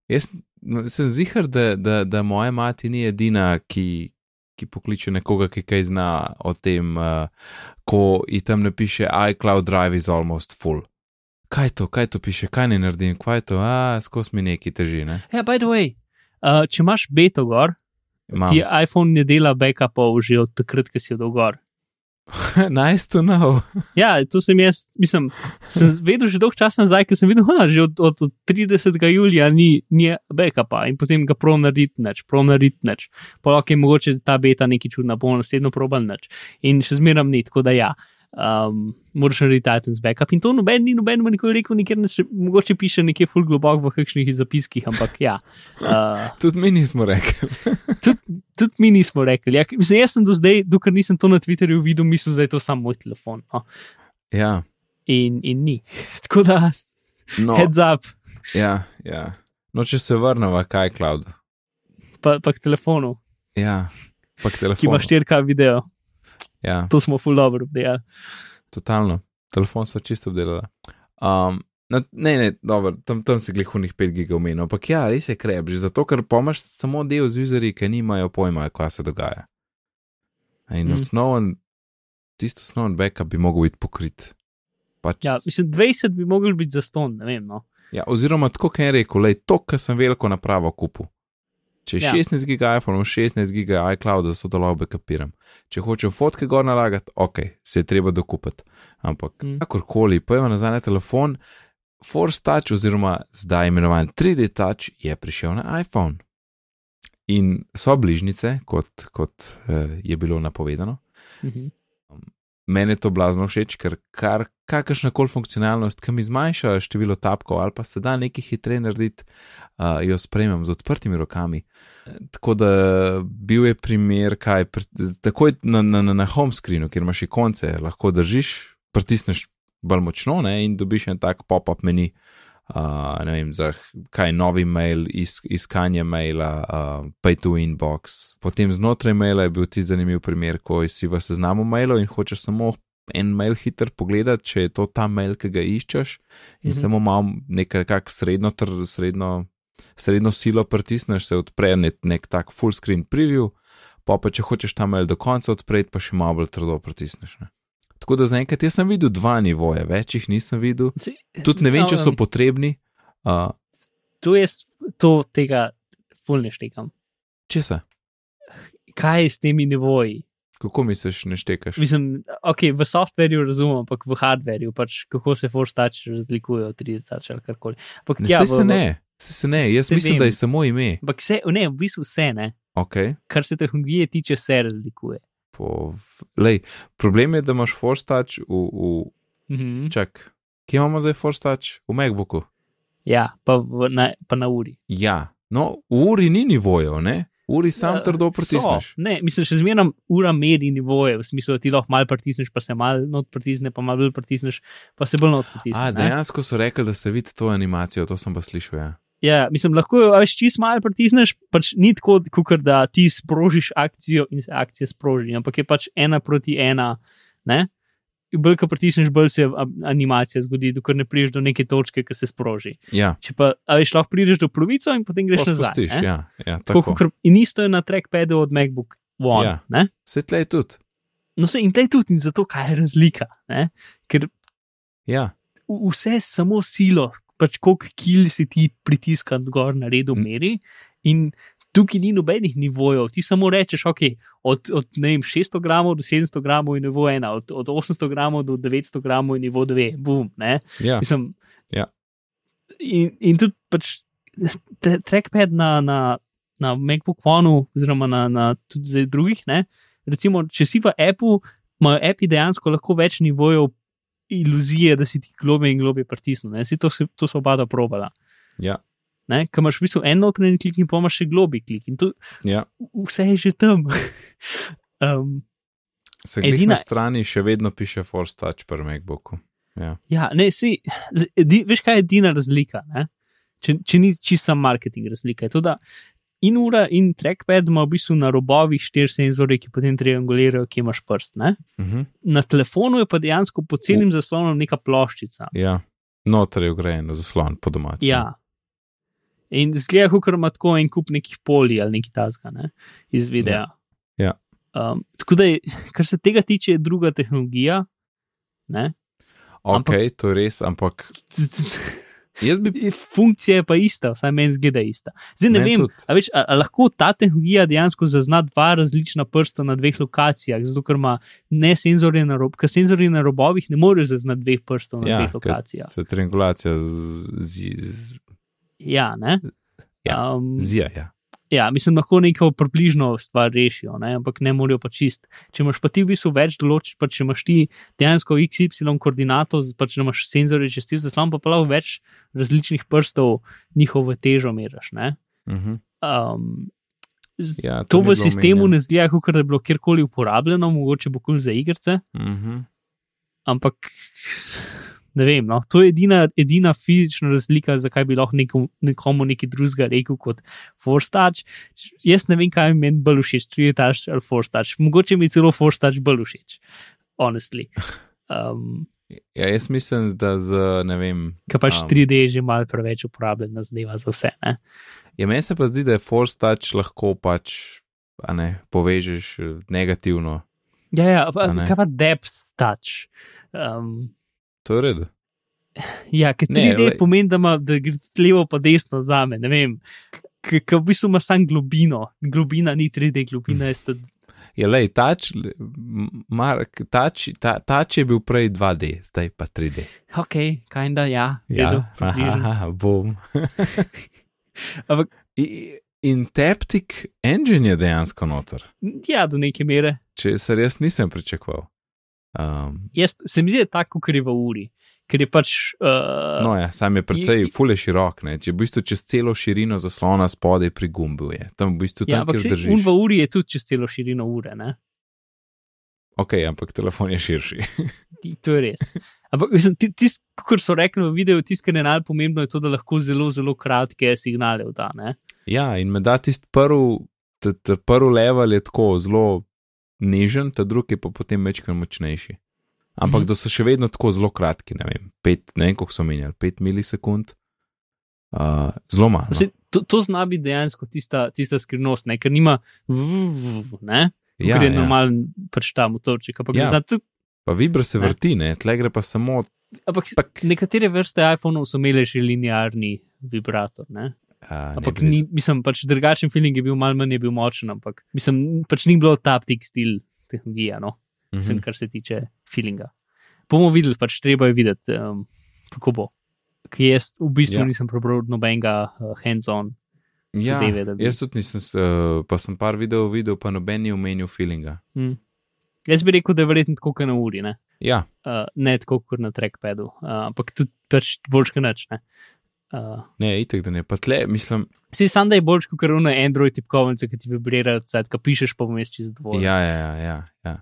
jaz no, sem zihar, da, da, da moja mati ni edina, ki, ki pokliče nekoga, ki kaj zna o tem, uh, ko ji tam napiše iCloud Drive is almost full. Kaj to, kaj to piše, kaj ne naredim, kaj to, a skozi mi neki teži, ne? Ja, by the way, uh, če imaš beto gor, Imam. ti iPhone ne dela backupov že od takrat, ko si jo dal gor. nice to know. Ja, to sem jaz, mislim, sem vedel že dolgo časa nazaj, ker sem videl, da že od, od, od 30. julija ni, ni backupa in potem ga prav narediti neč, prav narediti neč. Pa ok, mogoče ta beta neki čudna, bomo naslednjo probal neč. In še zmeram ni, tako da ja. Um, moraš narediti iTunes backup in to noben ni noben nikoli rekel, nikjer neč, mogoče piše nekje full globok v kakšnih zapiskih, ampak ja. Uh, Tudi mi nismo rekli. tudi, tudi mi nismo rekli. Ja, mislim, jaz sem do zdaj, dokler nisem to na Twitterju videl, mislil, da je to samo moj telefon. No. ja, In, in ni. Tako da, no, heads up, ja, ja. No, če se vrnemo k iCloud. pa, pa k telefonu, Ja, pa k telefonu. ki ima 4K video. Ja, To smo full dobro obdelali. totalno. Telefon so čisto obdelali. Um, no, ne, ne, dobro, tam, tam se glihunih 5 gigov menil, ampak ja, res je krep, že zato, ker pomaš samo del z userji, ki nimajo pojma, kaj se dogaja. In Mm. osnoven, tisto osnoven backup bi mogel biti pokrit. Pač, Ja, mislim, 20 bi mogli biti zaston, ne vem. No. ja, oziroma, tako kot je rekel, le to, kar sem veliko napravo kupil. Če je Ja. ja. 16 giga iPhone, imam 16 giga iCloud, da lahko backupiram. Če hočem fotke gor nalagati, ok, se je treba dokupiti. Ampak Mm. mm. kakorkoli, pojma nazaj na telefon, Force Touch oziroma zdaj imenovan 3D Touch je prišel na iPhone. In so bližnjice, kot, kot eh, je bilo napovedano. Mhm. Mene je to blazno všeč, ker kar, kakršna koli funkcionalnost, ki mi zmanjša število tapkov ali pa se da nekaj hitreje narediti, uh, jo sprejemam z odprtimi rokami. Tako da bil je primer, kaj takoj na, na, na, na home screenu, kjer imaš ikonce, lahko držiš, pritisneš bolj močno ne, in dobiš en tak pop-up meni. Uh, ne vem, za kaj novi mail, is, iskanje maila, uh, pay to inbox. Potem znotraj maila je bil ti zanimiv primer, ko si v seznamu mailov in hočeš samo en mail hiter pogledati, če je to ta mail, ki ga iščeš, in Mhm. samo malo nekaj srednjo, tr, srednjo, srednjo silo pritisneš, se odpre nek, nek tak full screen preview, pa pa če hočeš ta mail do konca odpreti, pa še malo bolj trdo pritisneš. Ne? Tako da zaenkrat jaz sem videl dva nivoja, več jih nisem videl. Tudi ne vem, če so um, potrebni. Uh, To je to, tega full ne štekam. česa? Kaj je s temi nivoji? Kako misliš, ne štekaš? Mislim, ok, v softverju razumem, ampak v hardverju, pač kako se Force Touch razlikuje od 3D Touch ali karkoli. Ampak, Ne, ja, ja, v- se ne, se, se ne. Jaz Se mislim, vem. da je samo ime. Ampak vse, ne, v bistvu vse, ne. Okay. kar se tehnologije tiče, se razlikuje. Po, lej, problem je, da imaš Force Touch v, v Mhm. čak. Kje imamo zdaj Force Touch? V MacBooku. Ja, pa, v, na, pa na uri. Ja, no, v uri ni nivojev, ne? Uri sam Ja, trdo so. pritisneš. Ne, mislim, še zmeraj ura meri nivoje, v smislu, da ti lahko malo pritisneš, pa se malo not pritisne, pa malo bolj pritisneš, pa se bolj not pritisne. A, ne. dejansko so rekli, da se vidi to animacijo, to sem pa slišal. Ja. Ja, mislim, lahko jo več čist malo pritisneš, pač ni tako, kot da ti sprožiš akcijo in se akcija sproži, ampak je pač ena proti ena. Ne? Bolj, ko pritisneš, bolj se animacija zgodi, dokler ne prideš do neke točke, ki se sproži. ja, Če pa, veš, lahko prideš do polovico in potem greš to nazaj. spustiš. ne? Ja, ja, Tako, tako. kakor, in isto je na trackpadu od MacBook One. Ja. Ja. Se tlej tudi. No, se in tleh tudi, in zato kaj je razlika. Ne? Ker Ja, vse s samo silo, pač koliko kil si ti pritiskan gor na redu meri. In tukaj ni nobenih nivojev, ti samo rečeš, ok, od, od vem, 600 gramov do 700 gramov je nivo ena, od, od 800 gramov do 900 gramov je nivo dve, bum. Ne? ja. Mislim, Ja. in, in tudi pač te- trackpad na, na na MacBook One, oziroma na, na tudi drugih. Ne? Recimo, če si v Apple, imajo api dejansko lahko več nivojev iluzije, da si ti globe in globe pritisnil. To, to so oba dva probala. Ja? Ker imaš v bistvu en notranji klik in pa imaš še globi klik in to, ja. vse je že tam. um, Se Edina- na strani še vedno piše Force Touch pri MacBooku. Ja. ja, ne, si, edi, veš, kaj je edina razlika, ne? če, če ni čisto marketing razlika. Je to, da in ura in trackpad ima v bistvu na robovih štiri senzore, ki potem triangulirajo, kje imaš prst. Ne? Mhm. Na telefonu je pa dejansko pod celim zaslonom neka ploščica. ja. Noter je ugrajen zaslon po domačem. Ja. In zgleda, kot ima tako en kup nekih polij ali nekaj tasga ne? iz videa. Ja. Um, tako da, je, kar se tega tiče, je druga tehnologija. Ne? Ok, to je res, ampak jaz bi. Funkcija je pa ista, vsaj meni zgleda ista. Zdaj ne Meni vem, tudi. a, veš, a, a lahko ta tehnologija dejansko zazna dva različna prsta na dveh lokacijah, zato ker ima ne senzorje na rob, ker senzorji na robovih ne morejo zaznati dveh prstov na Ja, dveh lokacijah. Se triangulacija z, z, z, Ja, ne. Ja, Um, zija. Ja. ja, mislim, lahko neko približno stvar rešijo, ne? ampak ne morajo pa čist. Če imaš pa ti v bistvu več določb, pa če imaš ti dejansko XY koordinato, pa če imaš senzorje čez ti zaslon, pa pa lahko več različnih prstov njihovo težo meriš. ne. Mhm. Um, z- Ja, to ni v sistemu omenjeno. ne zgleda, kot da je bilo kjerkoli uporabljeno, mogoče bo kul za igrice, Mhm. ampak ne vem. No, to je edina, edina fizična razlika, zakaj bi lahko nekom, nekomu nekaj drugega rekel kot Touch. Jaz ne vem, kaj mi meni bolj všeč, 3D Touch ali Force Touch. Mogoče mi celo Touch bolj všeč, honestly. Um, Ja, jaz mislim, da z ne vem. ker pač Um. 3D je že malo preveč uporabljena zadeva za vse. Ne? Ja, meni se pa zdi, da je Touch lahko pač, a ne, povežeš eh, negativno. Ja, ja, pa, kaj pa Depth Touch. Um, To je red. Ja, ker Ne, 3D lej. pomeni, da, ima, da gre levo pa desno za me. Ne vem, ker v bistvu ima samo globino. Globina ni 3D, globina je sta. Je le, tač, Mark, tač, ta, tač je bil prej 2D, zdaj pa 3D. Ok, kajda, ja, redu, Ja, aha, bom. Ampak, In Taptic Engine je dejansko noter, ja, do neke mere. če se res nisem pričakoval. Um, Jaz, se mi zdi, da je tako, v uri. Ker je pač. Uh, no, ja, sam je precej fule širok, ne? če v bistvu čez celo širino zaslona spodaj pri gumbu je. Tam v bistvu ja, tam, ampak kjer se, un držiš. v uri je tudi čez celo širino ure. Ne? Ok, ampak telefon je širši. To je res. Ampak, mislim, ti- tisto, kot so rekli v videu, tisto, kar je najpomembno, je to, da lahko zelo, zelo kratke signale vda. ne. Ja, in me da tisti prvi, prvi level je tako zelo nežen, ta drugi je pa potem večkrat močnejši. Ampak mm. da so še vedno tako zelo kratki, ne vem, pet, ne vem, koliko so menjali, pet milisekund. Uh, zelo malo. Saj, to, to zna biti dejansko tista, tista skrivnost, ne? ker nima vv, ne. Ja, ker je ja. normalen pač ta motorček. Ampak, Ja. zna, Pa vibra se Ne. vrti, ne, tle gre pa samo. ampak Tak. nekatere vrste iPhone-ov so imele že linearni vibrator. Ne? Uh, Ampak ni, mislim, pač drugačen feeling je bil, malo manj je bil močen, ampak mislim, pač ni bilo taptic stil tehnologija, no, mislim, Mhm. kar se tiče feelinga. Bomo videli, pač treba je videti, um, kako bo. Ker jaz v bistvu Ja. nisem prebral nobenega uh, hands-on. Ja, zadeve, bi- jaz tudi nisem, uh, pa sem par videov videl, pa noben ni omenil feelinga. Hm. Jaz bi rekel, da je verjetno tako, kot na uri, ne, Ja, uh, ne tako, kot na trackpadu, uh, ampak tudi pač boljš, kot nič. Ne. Uh, ne, itek da ne, pa tle, mislim, Vsi sam da je boljš, kot na Android tipkovnice, ki ti vibrirajo, cajt, ko pišeš, pa vmes čez dvoje. Ja, ja, ja. ja, ja.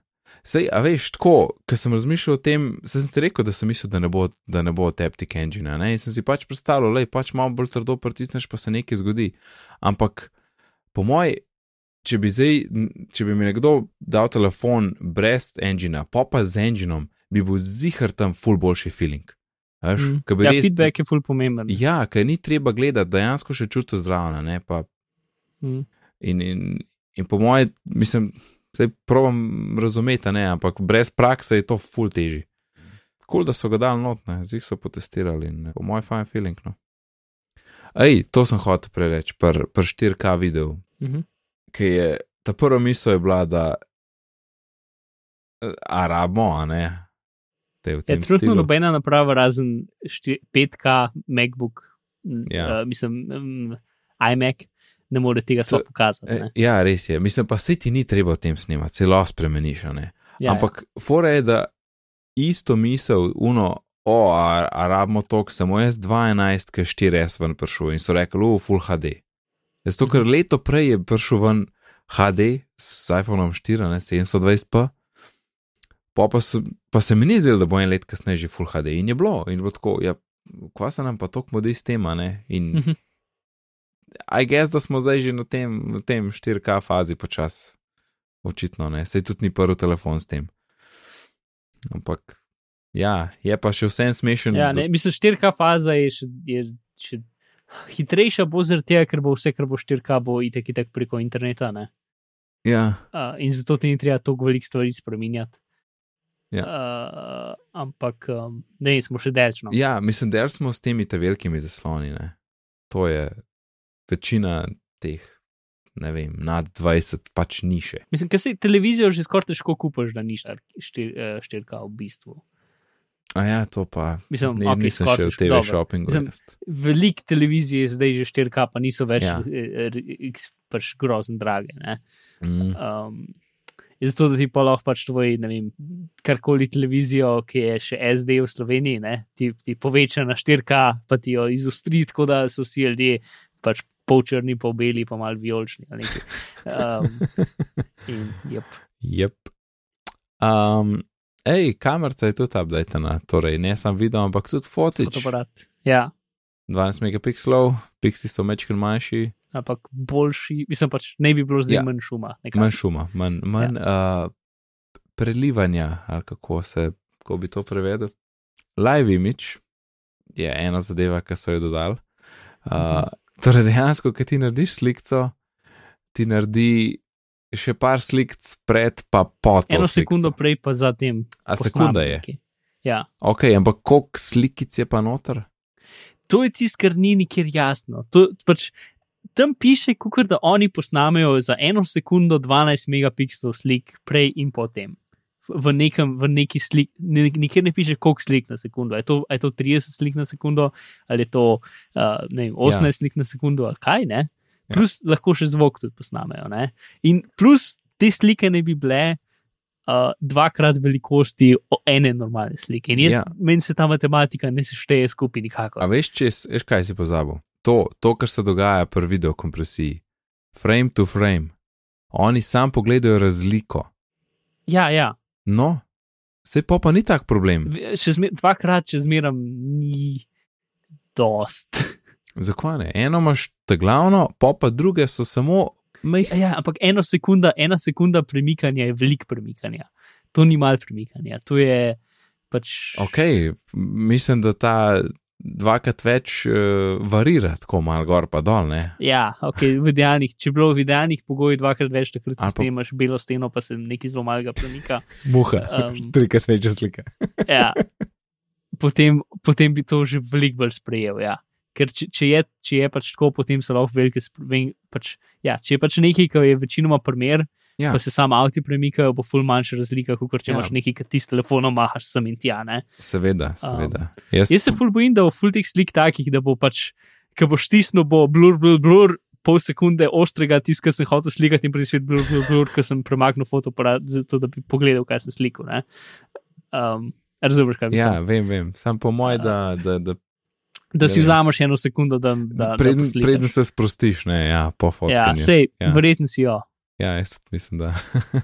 Sej, a veš, tako, ko sem razmišljal o tem, sem ti rekel, da sem mislil, da ne bo, da ne bo Taptic Engine. Ne? In sem si pač predstavljal, da pač malo bolj trdo pritisneš, pa se nekaj zgodi. Ampak, po mojem, če bi zdaj, če bi mi nekdo dal telefon brez engina, pa pa z enginom, bi bil zihar tam ful boljši feeling. Veš, Mm. Ja, res- feedback je ful pomemben. Ja, ker ni treba gledati, dejansko še čutiš zraven, ne pa Mm. In, in, in po mojem, mislim, zdaj provam razumeti, ne, ampak brez prakse je to ful teži. Kul, da so ga dal notne, zdaj so potestirali in po mojem fine feeling. No. Ej, to sem hotel prereči, pr, pr 4K video, Mhm. ki je ta prva misel je bila, da eh, a rabimo, a ne. Te v Ja, tem trenutno stilu. nobena naprava razen šti- 5K MacBook, Ja. uh, mislim, um, iMac, ne more tega sploh To- pokazati. E, ne. ja, res je. Mislim pa, se ti ni treba o tem snemati, celo spremeniš. a Ne? Ja, Ampak fora je, da isto misel, uno, o, a, a rabimo tok, samo jaz 2.11, ki je 4S ven prišel in so rekli, uf, full HD. Zato, ker Mhm. leto prej je prišel ven HD s iPhoneom 4, ne, 720p, pa, pa, so, pa se mi ni zdelo, da bo en let kasneje že full HD in je bilo. In je bilo tako, ja, kva se nam pa tok modi s tem, a ne. In Mhm. I guess, da smo zdaj že na tem, na tem 4K fazi počas. Očitno ne, sej tudi ni prvi telefon s tem. Ampak, ja, je pa še vsem smešen. Ja, ne, mislim, 4K faza je še, je še hitrejša, bo zaradi tega, ker bo vse, kar bo 4K, bo itek itek preko interneta. Ne? ja, Uh, in zato ti ni treba toliko velik stvari spremenjati. Ja. Uh, ampak, um, ne, smo še delčno. ja, mislim, da smo s temi te velikimi zasloni. Ne. To je večina teh, ne vem, nad 20, pač ni še. Mislim, ker si televizijo že skoraj težko kupiš, da ni 4K v bistvu. A ja, to pa. Mislim, ne, okej, nisem še v TV dobro. shoppingu. Veliko televizij je zdaj že 4K, pa niso več Ja. X pač grozno drage. Ne? Mm, Um, je zato, da ti pa lahko pač tvoj, ne vem, karkoli televizijo, ki je še SD v Sloveniji, ne, ti, ti poveča na 4K, pa ti jo izustri, tako da so vsi ljudje pač polčrni, pa beli, pa mal nekaj. Um, in, yep. Jep. Um, ej, kamerca je tudi updatena, torej ne samo video, ampak tudi footage. fotoaparat. Ja, 12 megapikslov, pixeli so mečken manjši, ampak boljši, mislim pač, ne bi bilo zdaj Ja. manj šuma. nekako. manj šuma, manj, manj ja. uh, prelivanja, ali kako se, kako bi to prevedel. Live image je ena zadeva, ki so jo dodali. Uh, Mhm. torej, dejansko, ki ti narediš sliko, ti naredi še par slik pred, pa po to. Eno slikco. sekundo prej, pa zatem. A sekunda je. Ja. Ok, ampak koliko slikic je pa noter? To je tisto, kar ni nikjer jasno. To, pač, tam piše, kukor, da oni posnamejo za eno sekundo 12 megapikslov slik, prej in potem. V, nekem, v neki slik, ne, nikjer ne piše, koliko slik na sekundo. Je to, je to 30 slik na sekundo, ali je to uh, vem, 18 ja. slik na sekundo, ali kaj ne. Ja. Plus ja. lahko še zvok tudi posnamejo. Ne? In plus te slike ne bi bile uh, dvakrat velikosti ene normalne slike. In jaz, Ja. meni se ta matematika ne sešteje skupaj nikakor. A veš, če, veš, kaj si pozabil? To, to, kar se dogaja pri videokompresiji, frame to frame, oni sam pogledajo razliko. Ja, ja. No, se pa pa ni tak problem. Še zmer, dvakrat, če zmeram, ni dost. Zakaj ne? Eno imaš te glavno, pa pa druge so samo meh. Ja, ampak ena sekunda, ena sekunda premikanja je veliko premikanja. To ni malo premikanja, to je pač. Ok, mislim, da ta dvakrat več uh, varira, tako malo gor pa dol. Ne? Ja, okay, v idealnih, če bi bilo v idealnih pogojih dvakrat več, takrat pa- ti imaš belo steno, pa se nekaj zelo malega premika. Muha, Um, trikrat večja slika. Ja. Potem, potem bi to že veliko bolj sprejel. Ja. Ker če, če, je, če je pač tako, potem so lahko velike. Pač, ja, če je pač nekaj, kar je večinoma primer, Ja. ja. pa se samo avti premikajo, bo ful manjša razlika, kot če Ja. ja. imaš nekaj, kar ti s telefonom mahaš sem in tja. Ne? Seveda, seveda. Um, jaz, Jaz se ful bojim, da bo ful teh slik takih, da bo pač, ko boš stisnil, bo blur, blur, blur. Pol sekunde ostrega tiska sem hotel slikati, in presvet blur, blur, blur, ker sem premaknil fotoaparat, zato da bi pogledal, kaj sem slikal. ne. Um, Razumeš, kaj mislim? ja, vem, vem. Sam po moj, da, da, da da si vzameš eno sekundo, da, da, preden, preden se sprostiš, ne, ja, po Ja, fotkanju. sej, Ja. ja. verjetno si jo. Ja, jaz tudi mislim, da.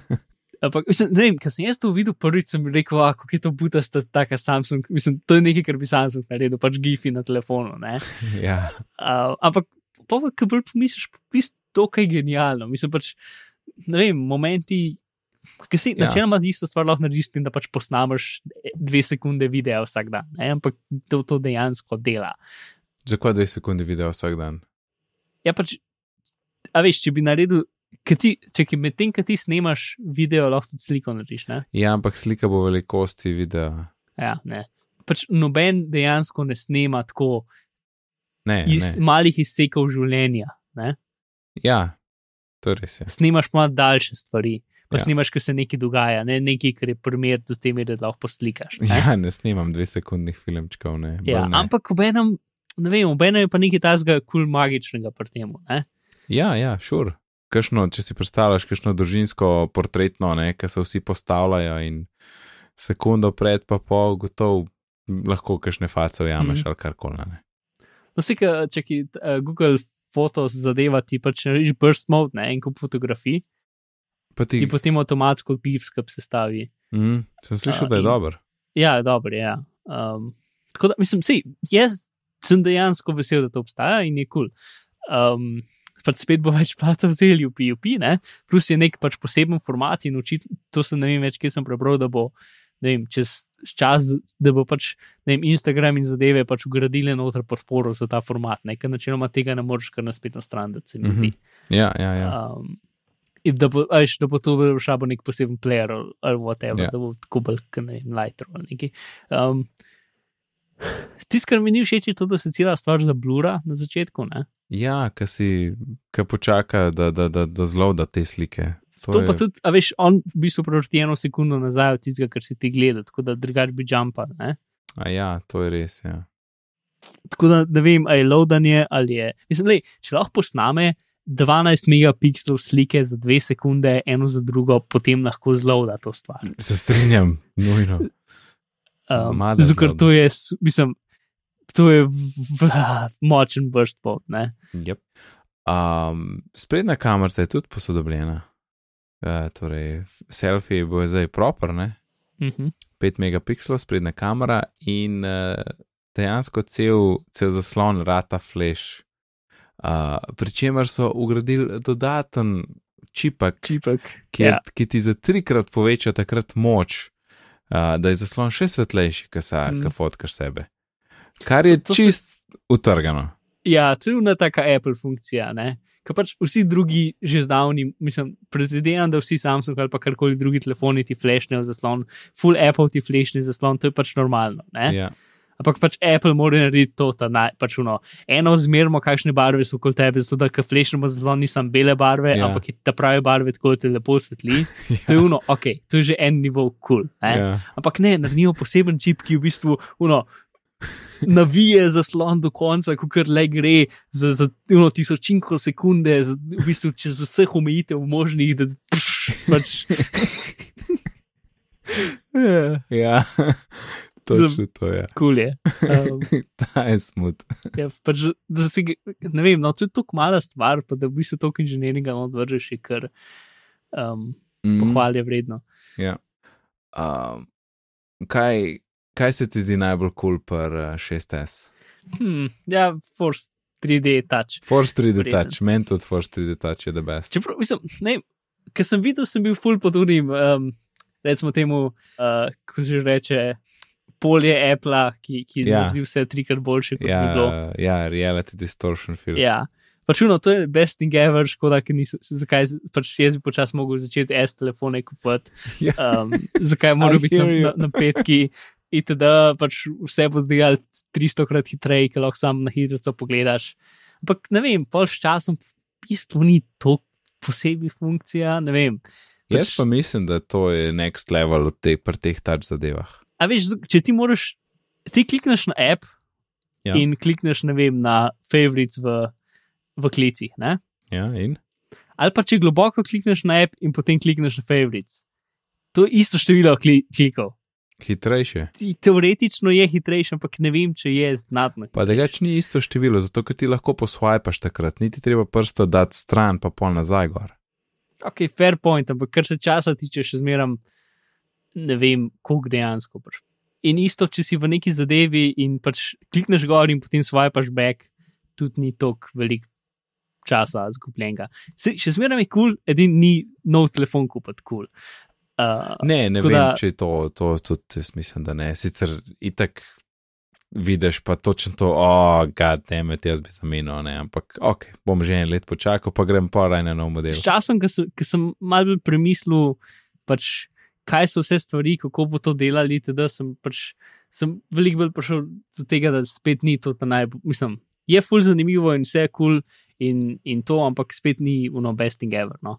Ampak, mislim, ne vem, ko sem jaz to videl prvič, sem rekel, ah, kako je to butasta, taka Samsung. Mislim, to je nekaj, kar bi Samsung naredil, pač gifi na telefonu. ne. ja. Uh, ampak, pa, ko bolj pomisliš, je to kaj genialno. Mislim pač, ne vem, momenti. Ker si Ja. načeloma isto stvar lahko narediš, da pač posnameš dve sekunde videa vsak dan, ne? ampak to, to dejansko dela. Zakaj dve sekunde video vsak dan? Ja, pač, a veš, če bi naredil, ti, če ki med tem, ki ti snemaš video, lahko tudi sliko narediš. Ne? Ja, ampak slika bo velikosti videa. Ja, ne. Pač noben dejansko ne snema tako Ne, iz ne. malih izsekov življenja. Ne? Ja, to res je. Snemaš malo daljše stvari. Pa Ja. ja. snemaš, ko se nekaj dogaja, ne nekaj, kar je primer do te mere, da lahko poslikaš. Ne? Ja, ne snimam dve sekundnih filmčkov, ne. Ja, bolj ne. ampak ob enem, ne vem, ob enem je pa nekaj tazga kul cool magičnega pri tem. Ja, ja, šur. Sure. Če si predstavljaš, kakšno družinsko portretno, ki se vsi postavljajo in sekundo pred, pa pol, gotovo lahko kakšne face ujameš mm. ali karkoli. No, si, če ki uh, Google Photos zadeva, ti pač rečeš burst mode, ne en kup fotografij. Pa ti... ti potem avtomatsko GIF-skap sestavi. Mm, sem slišal, uh, da je in... dober. Ja, dober je. Ja. Um, tako da, mislim, si, jaz sem dejansko vesel, da to obstaja in je kul. Cool. Um, pač spet bo več placa vzeli v PUP, ne? plus je nek pač poseben format in učiti, to sem ne vem več, kje sem prebral, da bo vem, čez čas, da bo pač vem, Instagram in zadeve pač ugradili noter podporo za ta format, ker načeloma tega ne moreš kar na spletno stran, da se mi zdi. Mm -hmm. Ja, ja, ja. Um, Da bo, ajš, da bo to šlo nek poseben player ali whatever, yeah. da bo tako bolj lighter ali nekaj. Um, Tisto, kar mi ni všeč, je to, da se cela stvar zablura na začetku. Ne? Ja, ki si, ki počaka, da, da, da, da zelo da te slike. To, to je... pa tudi, a veš, on v bistvu proti eno sekundo nazaj od tistega, kar si ti gledal, tako da drugač bi jumpal. A ja, to je res. Ja. Tako da ne vem, ali je loadanje ali je. Mislim, lej, če lahko posname 12 megapikslov slike za dve sekunde, eno za drugo, potem lahko zloada to stvar. Se strinjam, nujno. Um, Zato, ker to je, mislim, to je v, v, močen burst pot. Yep. Um, sprednja kamera je tudi posodobljena. Uh, torej, selfie bo zdaj proper, ne? Uh -huh. 5 megapikslov, sprednja kamera in uh, dejansko cel, cel zaslon rata flash. Uh, Pričemer so ugradili dodaten čipek, čipek. Ki, ja. ki ti za trikrat poveča takrat moč, uh, da je zaslon še svetlejši, ki se mm. fotkaš sebe. Kar je to, to čist se... utrgano. Ja, to je ena taka Apple funkcija. Ker pač vsi drugi že zdavni, mislim, predvidevam, da vsi Samsung ali pa karkoli drugi telefoni ti flashnejo zaslon, full Apple ti flashne zaslon, to je pač normalno. Ja. Ampak pač Apple mora narediti to, da pač uno, eno zmerno, kakšne barve so okoli tebe, zato da kaflešnemo zaslon nisem bele barve, ja. ampak te prave barve, tako da te lepo svetli. ja. To je uno, ok, to je že en nivo kul. Cool, ja. Ampak ne, naredijo poseben čip, ki v bistvu uno navije zaslon do konca, ko kar le gre za, za eno tisočinko sekunde, za, v bistvu čez vseh omejitev možnih, da pač. ja. ja. Točno to je. Kul je. Um, Ta je smut. ja, pač, si, ne vem, no, to je tako mala stvar, pa da v bistvu to inženiringa odvržeš, kar um, mm. pohvalje vredno. Ja. Um, kaj, kaj se ti zdi najbolj kul cool per 6S? Hmm, ja, Force 3D Touch. Force 3D Vreden. Touch, meni tudi Force 3D Touch je the best. Čeprav, mislim, ne, ker sem videl, sem bil full pod unim, um, recimo temu, uh, ko že reče. Polje Apple, ki, ki ja. naredi vse trikrat boljše kot ja, bilo. Ja, reality distortion film. Ja, pač no, to je best thing ever, škoda, ker nisem, zakaj pač jaz bi počasi mogel začeti S telefone kupovati. Ja. Um, zakaj mora biti na, na, na petki, itd. pač vse bo zdaj 300 krat hitreje, ker lahko sam na hitro pogledaš. Ampak ne vem, pol s časom v bistvu ni to posebej funkcija. Pač, Jaz pa mislim, da to je next level teh pri teh tač zadevah. A veš, če ti moraš, ti klikneš na app ja. in klikneš vem, na favorites v, v klicih. Ne? Ja, in. Ali pa če globoko klikneš na app in potem klikneš na favorites. To je isto število klikov. Hitrejše. Teoretično je hitrejše, ampak ne vem, če je znatno. Pa da gač ni isto število, zato ker ti lahko posvajpaš takrat, niti treba prsto dati stran, pa pol nazaj gor. Ok, fair point, ampak kar se časa tiče, še zmeram ne vem, koliko dejansko. Pač. In isto, če si v neki zadevi in pač klikneš gor in potem svajpaš back, tudi ni toliko velik časa zgubljenega. Še zmeram je kul, cool, edin ni nov telefon kupiti kul. Cool. Uh, ne, ne vem, da, če je to, to tudi jaz mislim, da ne. Sicer itak vidiš pa točno to, o, oh, gad, ne, med jaz bi zamenil, ne, ampak ok, bom že en let počakal, pa grem pa raj na nov model. S časom, ki sem, sem mal bolj premislil, pač, kaj so vse stvari, kako bo to delali, da sem pač. Sem veliko bolj prišel do tega, da spet ni to najbolj, mislim, je ful zanimivo in vse je kul cool in, in to, ampak spet ni uno best thing ever. No.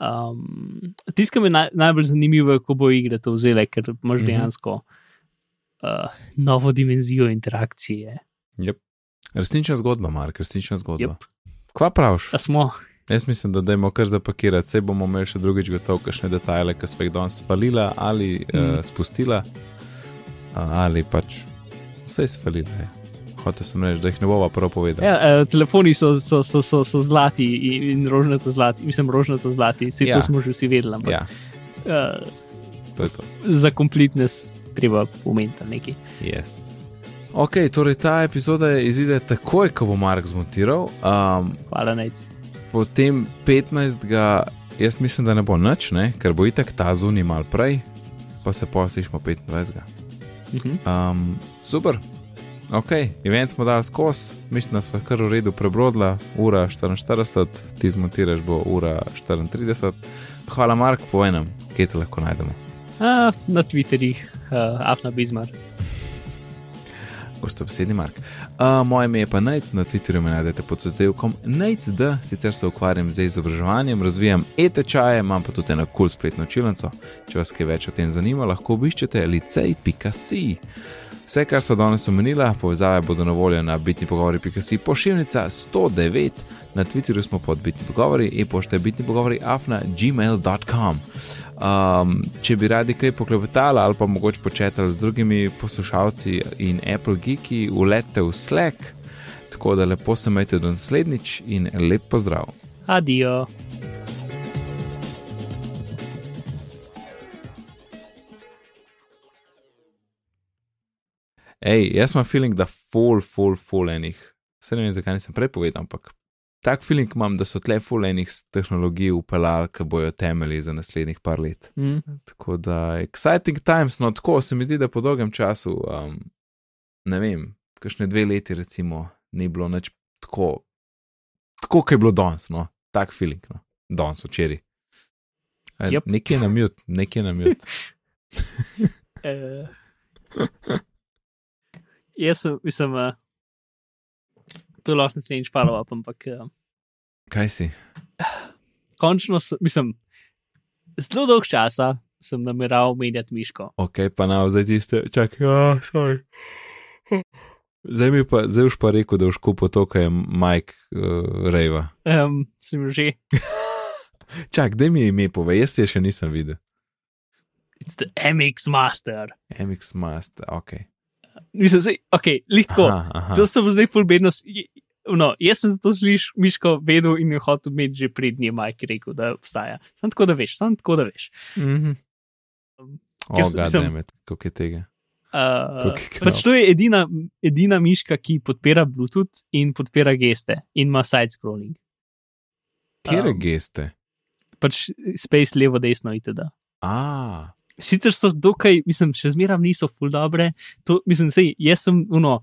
Um, Tisto, kar mi je naj, najbolj zanimivo, je, ko bo igra to vzela, ker imaš mm -hmm. dejansko uh, novo dimenzijo interakcije. Yep. Resnična zgodba, Mark, resnična zgodba. Yep. Kva praviš? Smo. Jaz mislim, da dajmo kar zapakirati, se bomo imeli še drugič gotov, kakšne detajle, ki smo jih danes falila ali mm. uh, spustila, uh, ali pač vse izfalila. Je. Hotel sem reči, da jih ne bova prav povedala. Ja, uh, telefoni so, so, so, so, so zlati in, in rožnato zlati, mislim, rožnato zlati, vse ja. to smo že vsi vedeli. Ampak, Ja, uh, to to. za kompletnes treba pomeniti nekaj. Yes. Ok, torej ta epizoda izide takoj, ko bo Mark zmontiral. Um, Hvala, Nec. Potem 15. jaz mislim, da ne bo nič, ne? ker bo itek ta zunaj mal prej, pa se poslišmo 25. Mhm. Um, super, ok, event smo dali skozi, mislim, da smo kar v redu prebrodila, ura 44, ti zmontiraš bo ura 34. Hvala, Mark, po enem, kje te lahko najdemo. A, na Twitterjih, uh, Afna Bizmar. Gostobesedni Mark. Uh, moje ime je pa Najc, na Twitterju me najdete pod sozdevkom Najc.d, sicer se ukvarjam z izobraževanjem, razvijam e-tečaje, imam pa tudi eno kul cool spletno čilnico. Če vas kaj več o tem zanima, lahko obiščete licej.si. Vse, kar so danes omenila, povezave bodo na voljo na bitni pogovori.si, pošiljnica 109, na Twitterju smo pod bitni pogovori, e-pošte bitni pogovori afna gmail.com. Um, če bi radi kaj poklepetali ali pa mogoče početali z drugimi poslušalci in Apple Geeki, ulete v Slack. Tako da lepo se majte do naslednjič in lep pozdrav. Adijo. Ej, jaz imam feeling, da full, full, full enih. Se ne vem, zakaj nisem prej povedal, ampak tak feeling imam, da so tle full enih tehnologij upeljali, ki bojo temelji za naslednjih par let. Mm. Tako da, exciting times, no tako se mi zdi, da po dolgem času, um, ne vem, kakšne dve leti, recimo, ni bilo nič tako, tako kot je bilo danes, no, tak feeling, no, danes včeraj. Eh, Yep. Nekje na mute, nekje na mute. Uh, jaz sem, mislim, uh, to lahko naslednjič follow-up, ampak uh, Kaj si? končno, sem, mislim, zelo dolg časa sem nameraval menjati miško. Ok, pa na zdaj tiste, čakaj, ja, sorry. Zdaj mi pa, zdaj už pa rekel, da už kupo to, kar je Mike uh, Rejva. Um, sem že, Čak, da mi ime pove, jaz je še nisem videl. it's the MX Master. MX Master, ok. Mislim, zdaj, ok, lihtko. Aha, aha. To sem zdaj je- No, jaz sem zato sliš, Miško vedel in je hotel imeti že pred njim, Mike rekel, da obstaja. Sam tako da veš, sam tako da veš. Mhm. Ker O, sem- mislim- koliko je tega. Uh, pač to je edina, edina miška, ki podpira Bluetooth in podpira geste in ima side-scrolling. Kere Um, geste? Pač space levo, desno itd. A, Sicer so dokaj, mislim, še zmeraj niso full dobre. To, mislim, sej, jaz sem, uno,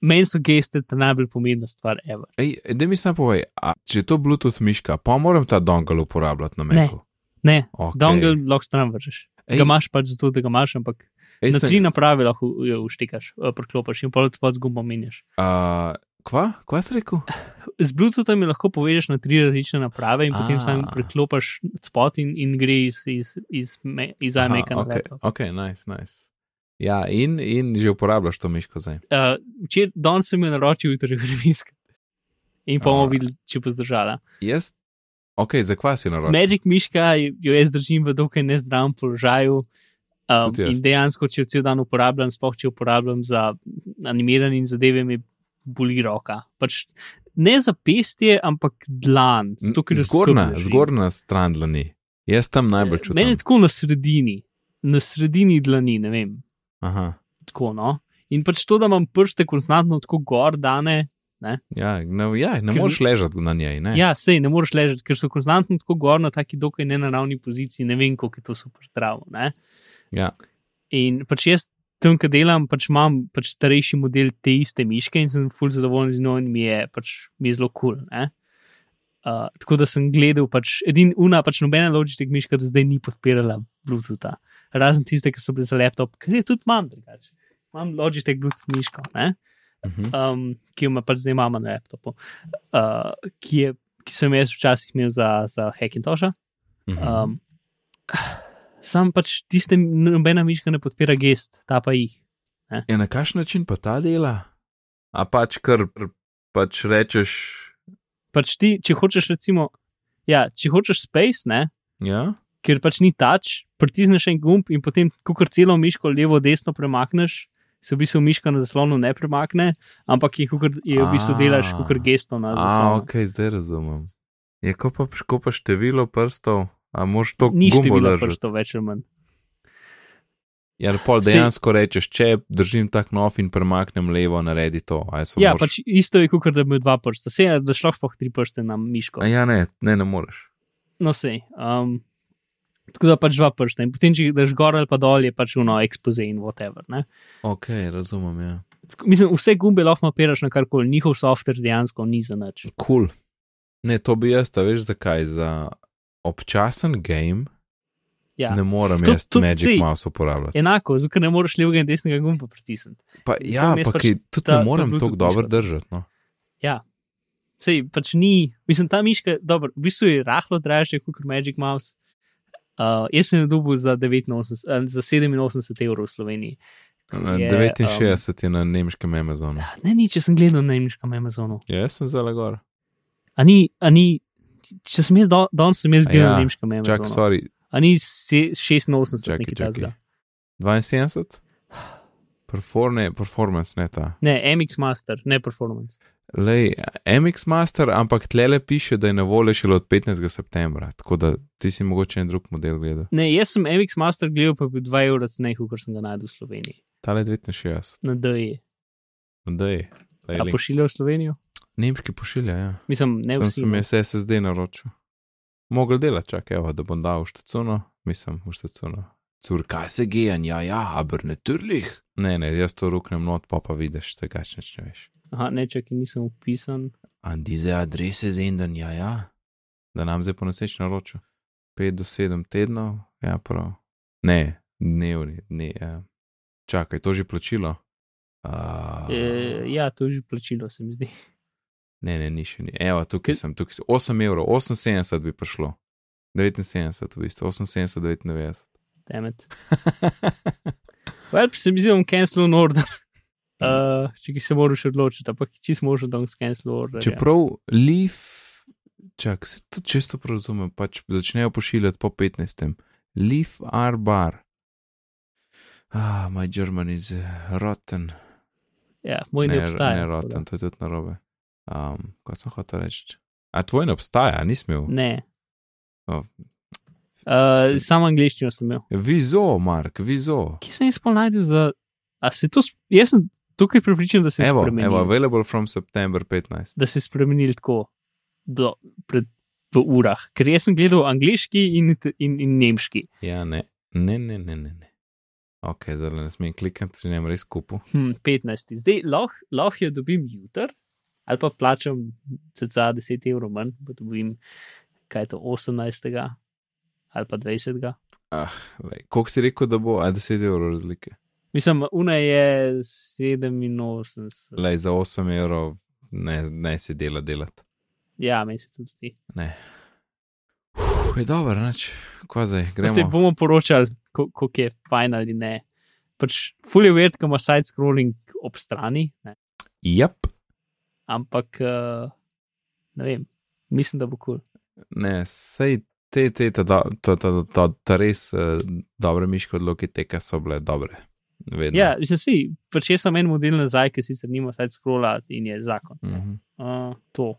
meni so geste ta najbolj pomembna stvar ej, da mi sam povej, a, če je to Bluetooth miška, pa moram ta dongle uporabljati na Ne. Macu. Ne, Okay. dongle lahko stran vržeš. Ej. Ga imaš pač zato, da ga imaš, ampak Ej, na sem- tri naprave lahko jo uštekaš, eh, priklopiš in pol pod zgumbo menjaš. A, kva? Kva si rekel? Z Bluetoothom lahko povežeš na tri različne naprave in potem A. sam priklopiš spot in, in gre iz, iz, iz, me- iz iMac na ok, laptop. ok, nice, nice. Ja, in, in že uporabljaš to miško zdaj. Uh, Včeraj danes sem jo naročil, jutri gremiska. In pa bomo A. videli, če bo zdržala. Jaz, ok, za kva si naročil? Magic miška jo jaz držim v dokaj nezdravem položaju. Um, in dejansko, če jo cel dan uporabljam, sploh če uporabljam za animiranje in zadeve, mi boli roka. Pač ne za pestje, ampak dlan. Zgornja, zgornja stran dlani. Jaz tam najbolj čutim. Meni je tako na sredini, na sredini dlani, ne vem. Aha, Tako, no. In pač to, da imam prste konstantno tako gor, dane. ja, ne, ja, ne Ker- moreš ležati na njej. Ne? Ja, sej ne moreš ležati, ker so konstantno tako gor na taki dokaj nenaravni poziciji. Ne vem, koliko je to super zdravo. Ne? Ja. In pač jaz tam, ki delam, pač imam pač starejši model te iste miške in sem fulj zadovoljen z njo in mi je, pač, mi je zelo kul. Cool, uh, tako da sem gledal, pač, edin una, pač nobena Logitech miška do zdaj ni podpirala Bluetootha. Razen tiste, ki so bile za laptop, ker je tudi imam drugače. Imam Logitech Bluetooth miško, ne? Mhm. um, ki jo ima pač zdaj imamo na laptopu, uh, ki, je, ki sem jaz včasih imel za, za Hackintosha. Um, sam pač tiste, nobena miška ne podpira gest, ta pa jih. Ja, na kakšen način pa ta dela? A pač kar pač rečeš Pač ti, če hočeš, recimo, ja, če hočeš space, ne, Ja, ker pač ni tač, pritisneš en gumb in potem, ko celo miško levo, desno premakneš, se v bistvu miška na zaslonu ne premakne, ampak je, kakor, je v bistvu A. delaš kot gesto na a, zaslonu. ok, zdaj razumem. Je ko pa, ko pa število prstov, a moš to Ni gumbo število držati. prstov več ali manj. Ja, pol dejansko rečeš, če držim tak nov in premaknem levo, naredi to. Ja, moš- pač isto je, kot da bi imel dva prsta. Se je, da šlo sploh tri prste na miško. A ja, ne, ne, ne moreš. No, sej. Um, tako da pač dva prsta. In potem, če daš gor ali pa dol, je pač uno expose in whatever. Ne? Ok, razumem, ja. Tako, mislim, vse gumbe lahko mapiraš na karkoli, njihov software dejansko ni za nič. Kul. Cool. Ne, to bi jaz, veš zakaj, za občasen game Ja. ne morem Tudi- jaz tudi Magic sej- Mouse uporabljati. Enako, zato ne moreš levega in desnega gumba pritisniti. Pa, ja, pa pač ki tudi ta- ne morem tako dobro držati. No. Sej, pač ni, mislim, ta miška, dobro, v bistvu je rahlo dražja kot Magic Mouse. Uh, jaz sem jo dobil za, 89, eh, za 87 evrov v Sloveniji. Na Je, 69 je na nemškem Amazonu. Um, ne, ni, če sem gledal na nemškem Amazonu. Ja, jaz sem zelo gor. A ni, a ni če sem jaz do- danes sem jaz gledal ja, na nemškem Čak, Amazonu. sorry, A ni se- 86 čakaj, nekaj takega. 72? Perfor, ne, performance, ne ta. Ne, MX Master, ne performance. Lej, MX Master, ampak tlele piše, da je na voljo šele od 15. septembra, tako da ti si mogoče en drug model gledal. Ne, jaz sem MX Master gledal, pa je bil 2 evra cenej, kot sem ga najdel v Sloveniji. Tale 69, Na DE. da je. A pošiljajo v Slovenijo? Nemški pošilja, ja. Mislim, ne Tam vsi. sem ne. jaz SSD naročil. Mogel delati, čakaj, evo, da bom dal v štacuno, mislim, v štacuno. Cur, kaj se gejan, ja, ja, aber natürlich. Ne, ne, jaz to ruknem not, pa pa vidiš, tega ne veš. Aha, ne, čakaj, nisem upisan. An diese adrese senden, ja, ja. Da nam zdaj ponoseč naročil. 5 do 7 tednov, ja, prav. Ne, dnevni, ne, ja. Čakaj, to že plačilo. Uh, E, ja, to je že plačilo, se mi zdi. Ne, ne, ni še ni. Evo, tukaj Kaj- sem, tukaj sem. 8 evrov, 78 bi prišlo. 79 v bistvu, 78, 99. Temet. Well, se mi zdi, da bom cancel on order. Uh, če ki se moraš odločiti, ampak čist možno, da bom cancel order. ja. Čeprav Leaf, čak, se to čisto razumem, pač začnejo pošiljati po 15. Leaf R bar. Ah, my German is rotten. Ja, moj ne, ne obstaja. Ne tako da. rotten, to je tudi narobe. Um, kaj sem hotel reči? A tvoj ne obstaja, nisem imel. Ne. Oh. Uh, samo angliščino sem imel. Vizo, Mark, vizo. Kje sem jaz pa najdel za. A se to. Jaz sem tukaj pripričan, da se je spremenil. evo, available from September 15. Da se je spremenil tako do, pred, v urah. Ker jaz sem gledal angliški in, in, in nemški. Ja, ne, ne, ne, ne, ne. ne. Ok, zdaj ne smem klikati, če ne res kupu. Hm, 15. Zdaj lahko lah jo dobim jutr, ali pa plačam cca 10 evrov manj, pa dobim kaj to 18. ali pa 20. Ah, lej, koliko si rekel, da bo, a 10 evrov razlike. Mislim, una je 87. Lej, za 8 evrov ne, ne si dela delati. Ja, meni se tudi zdi. Ne. Uf, je dobro, neč, kva zdaj, Pa Se gremo. bomo poročali, ko- koliko je fajn ali ne. Pač fully weird, ko ima side scrolling ob strani, ne? Jep, ampak uh, ne vem, mislim, da bo kul. Cool. ne, sej te, te, ta, ta, ta, ta, ta, ta res uh, dobre miške odloke teka so bile dobre. Vedno. Ja, mislim, si, pač jaz sem en model nazaj, ki sicer nima side scrolla in je zakon. Mhm. Uh, to.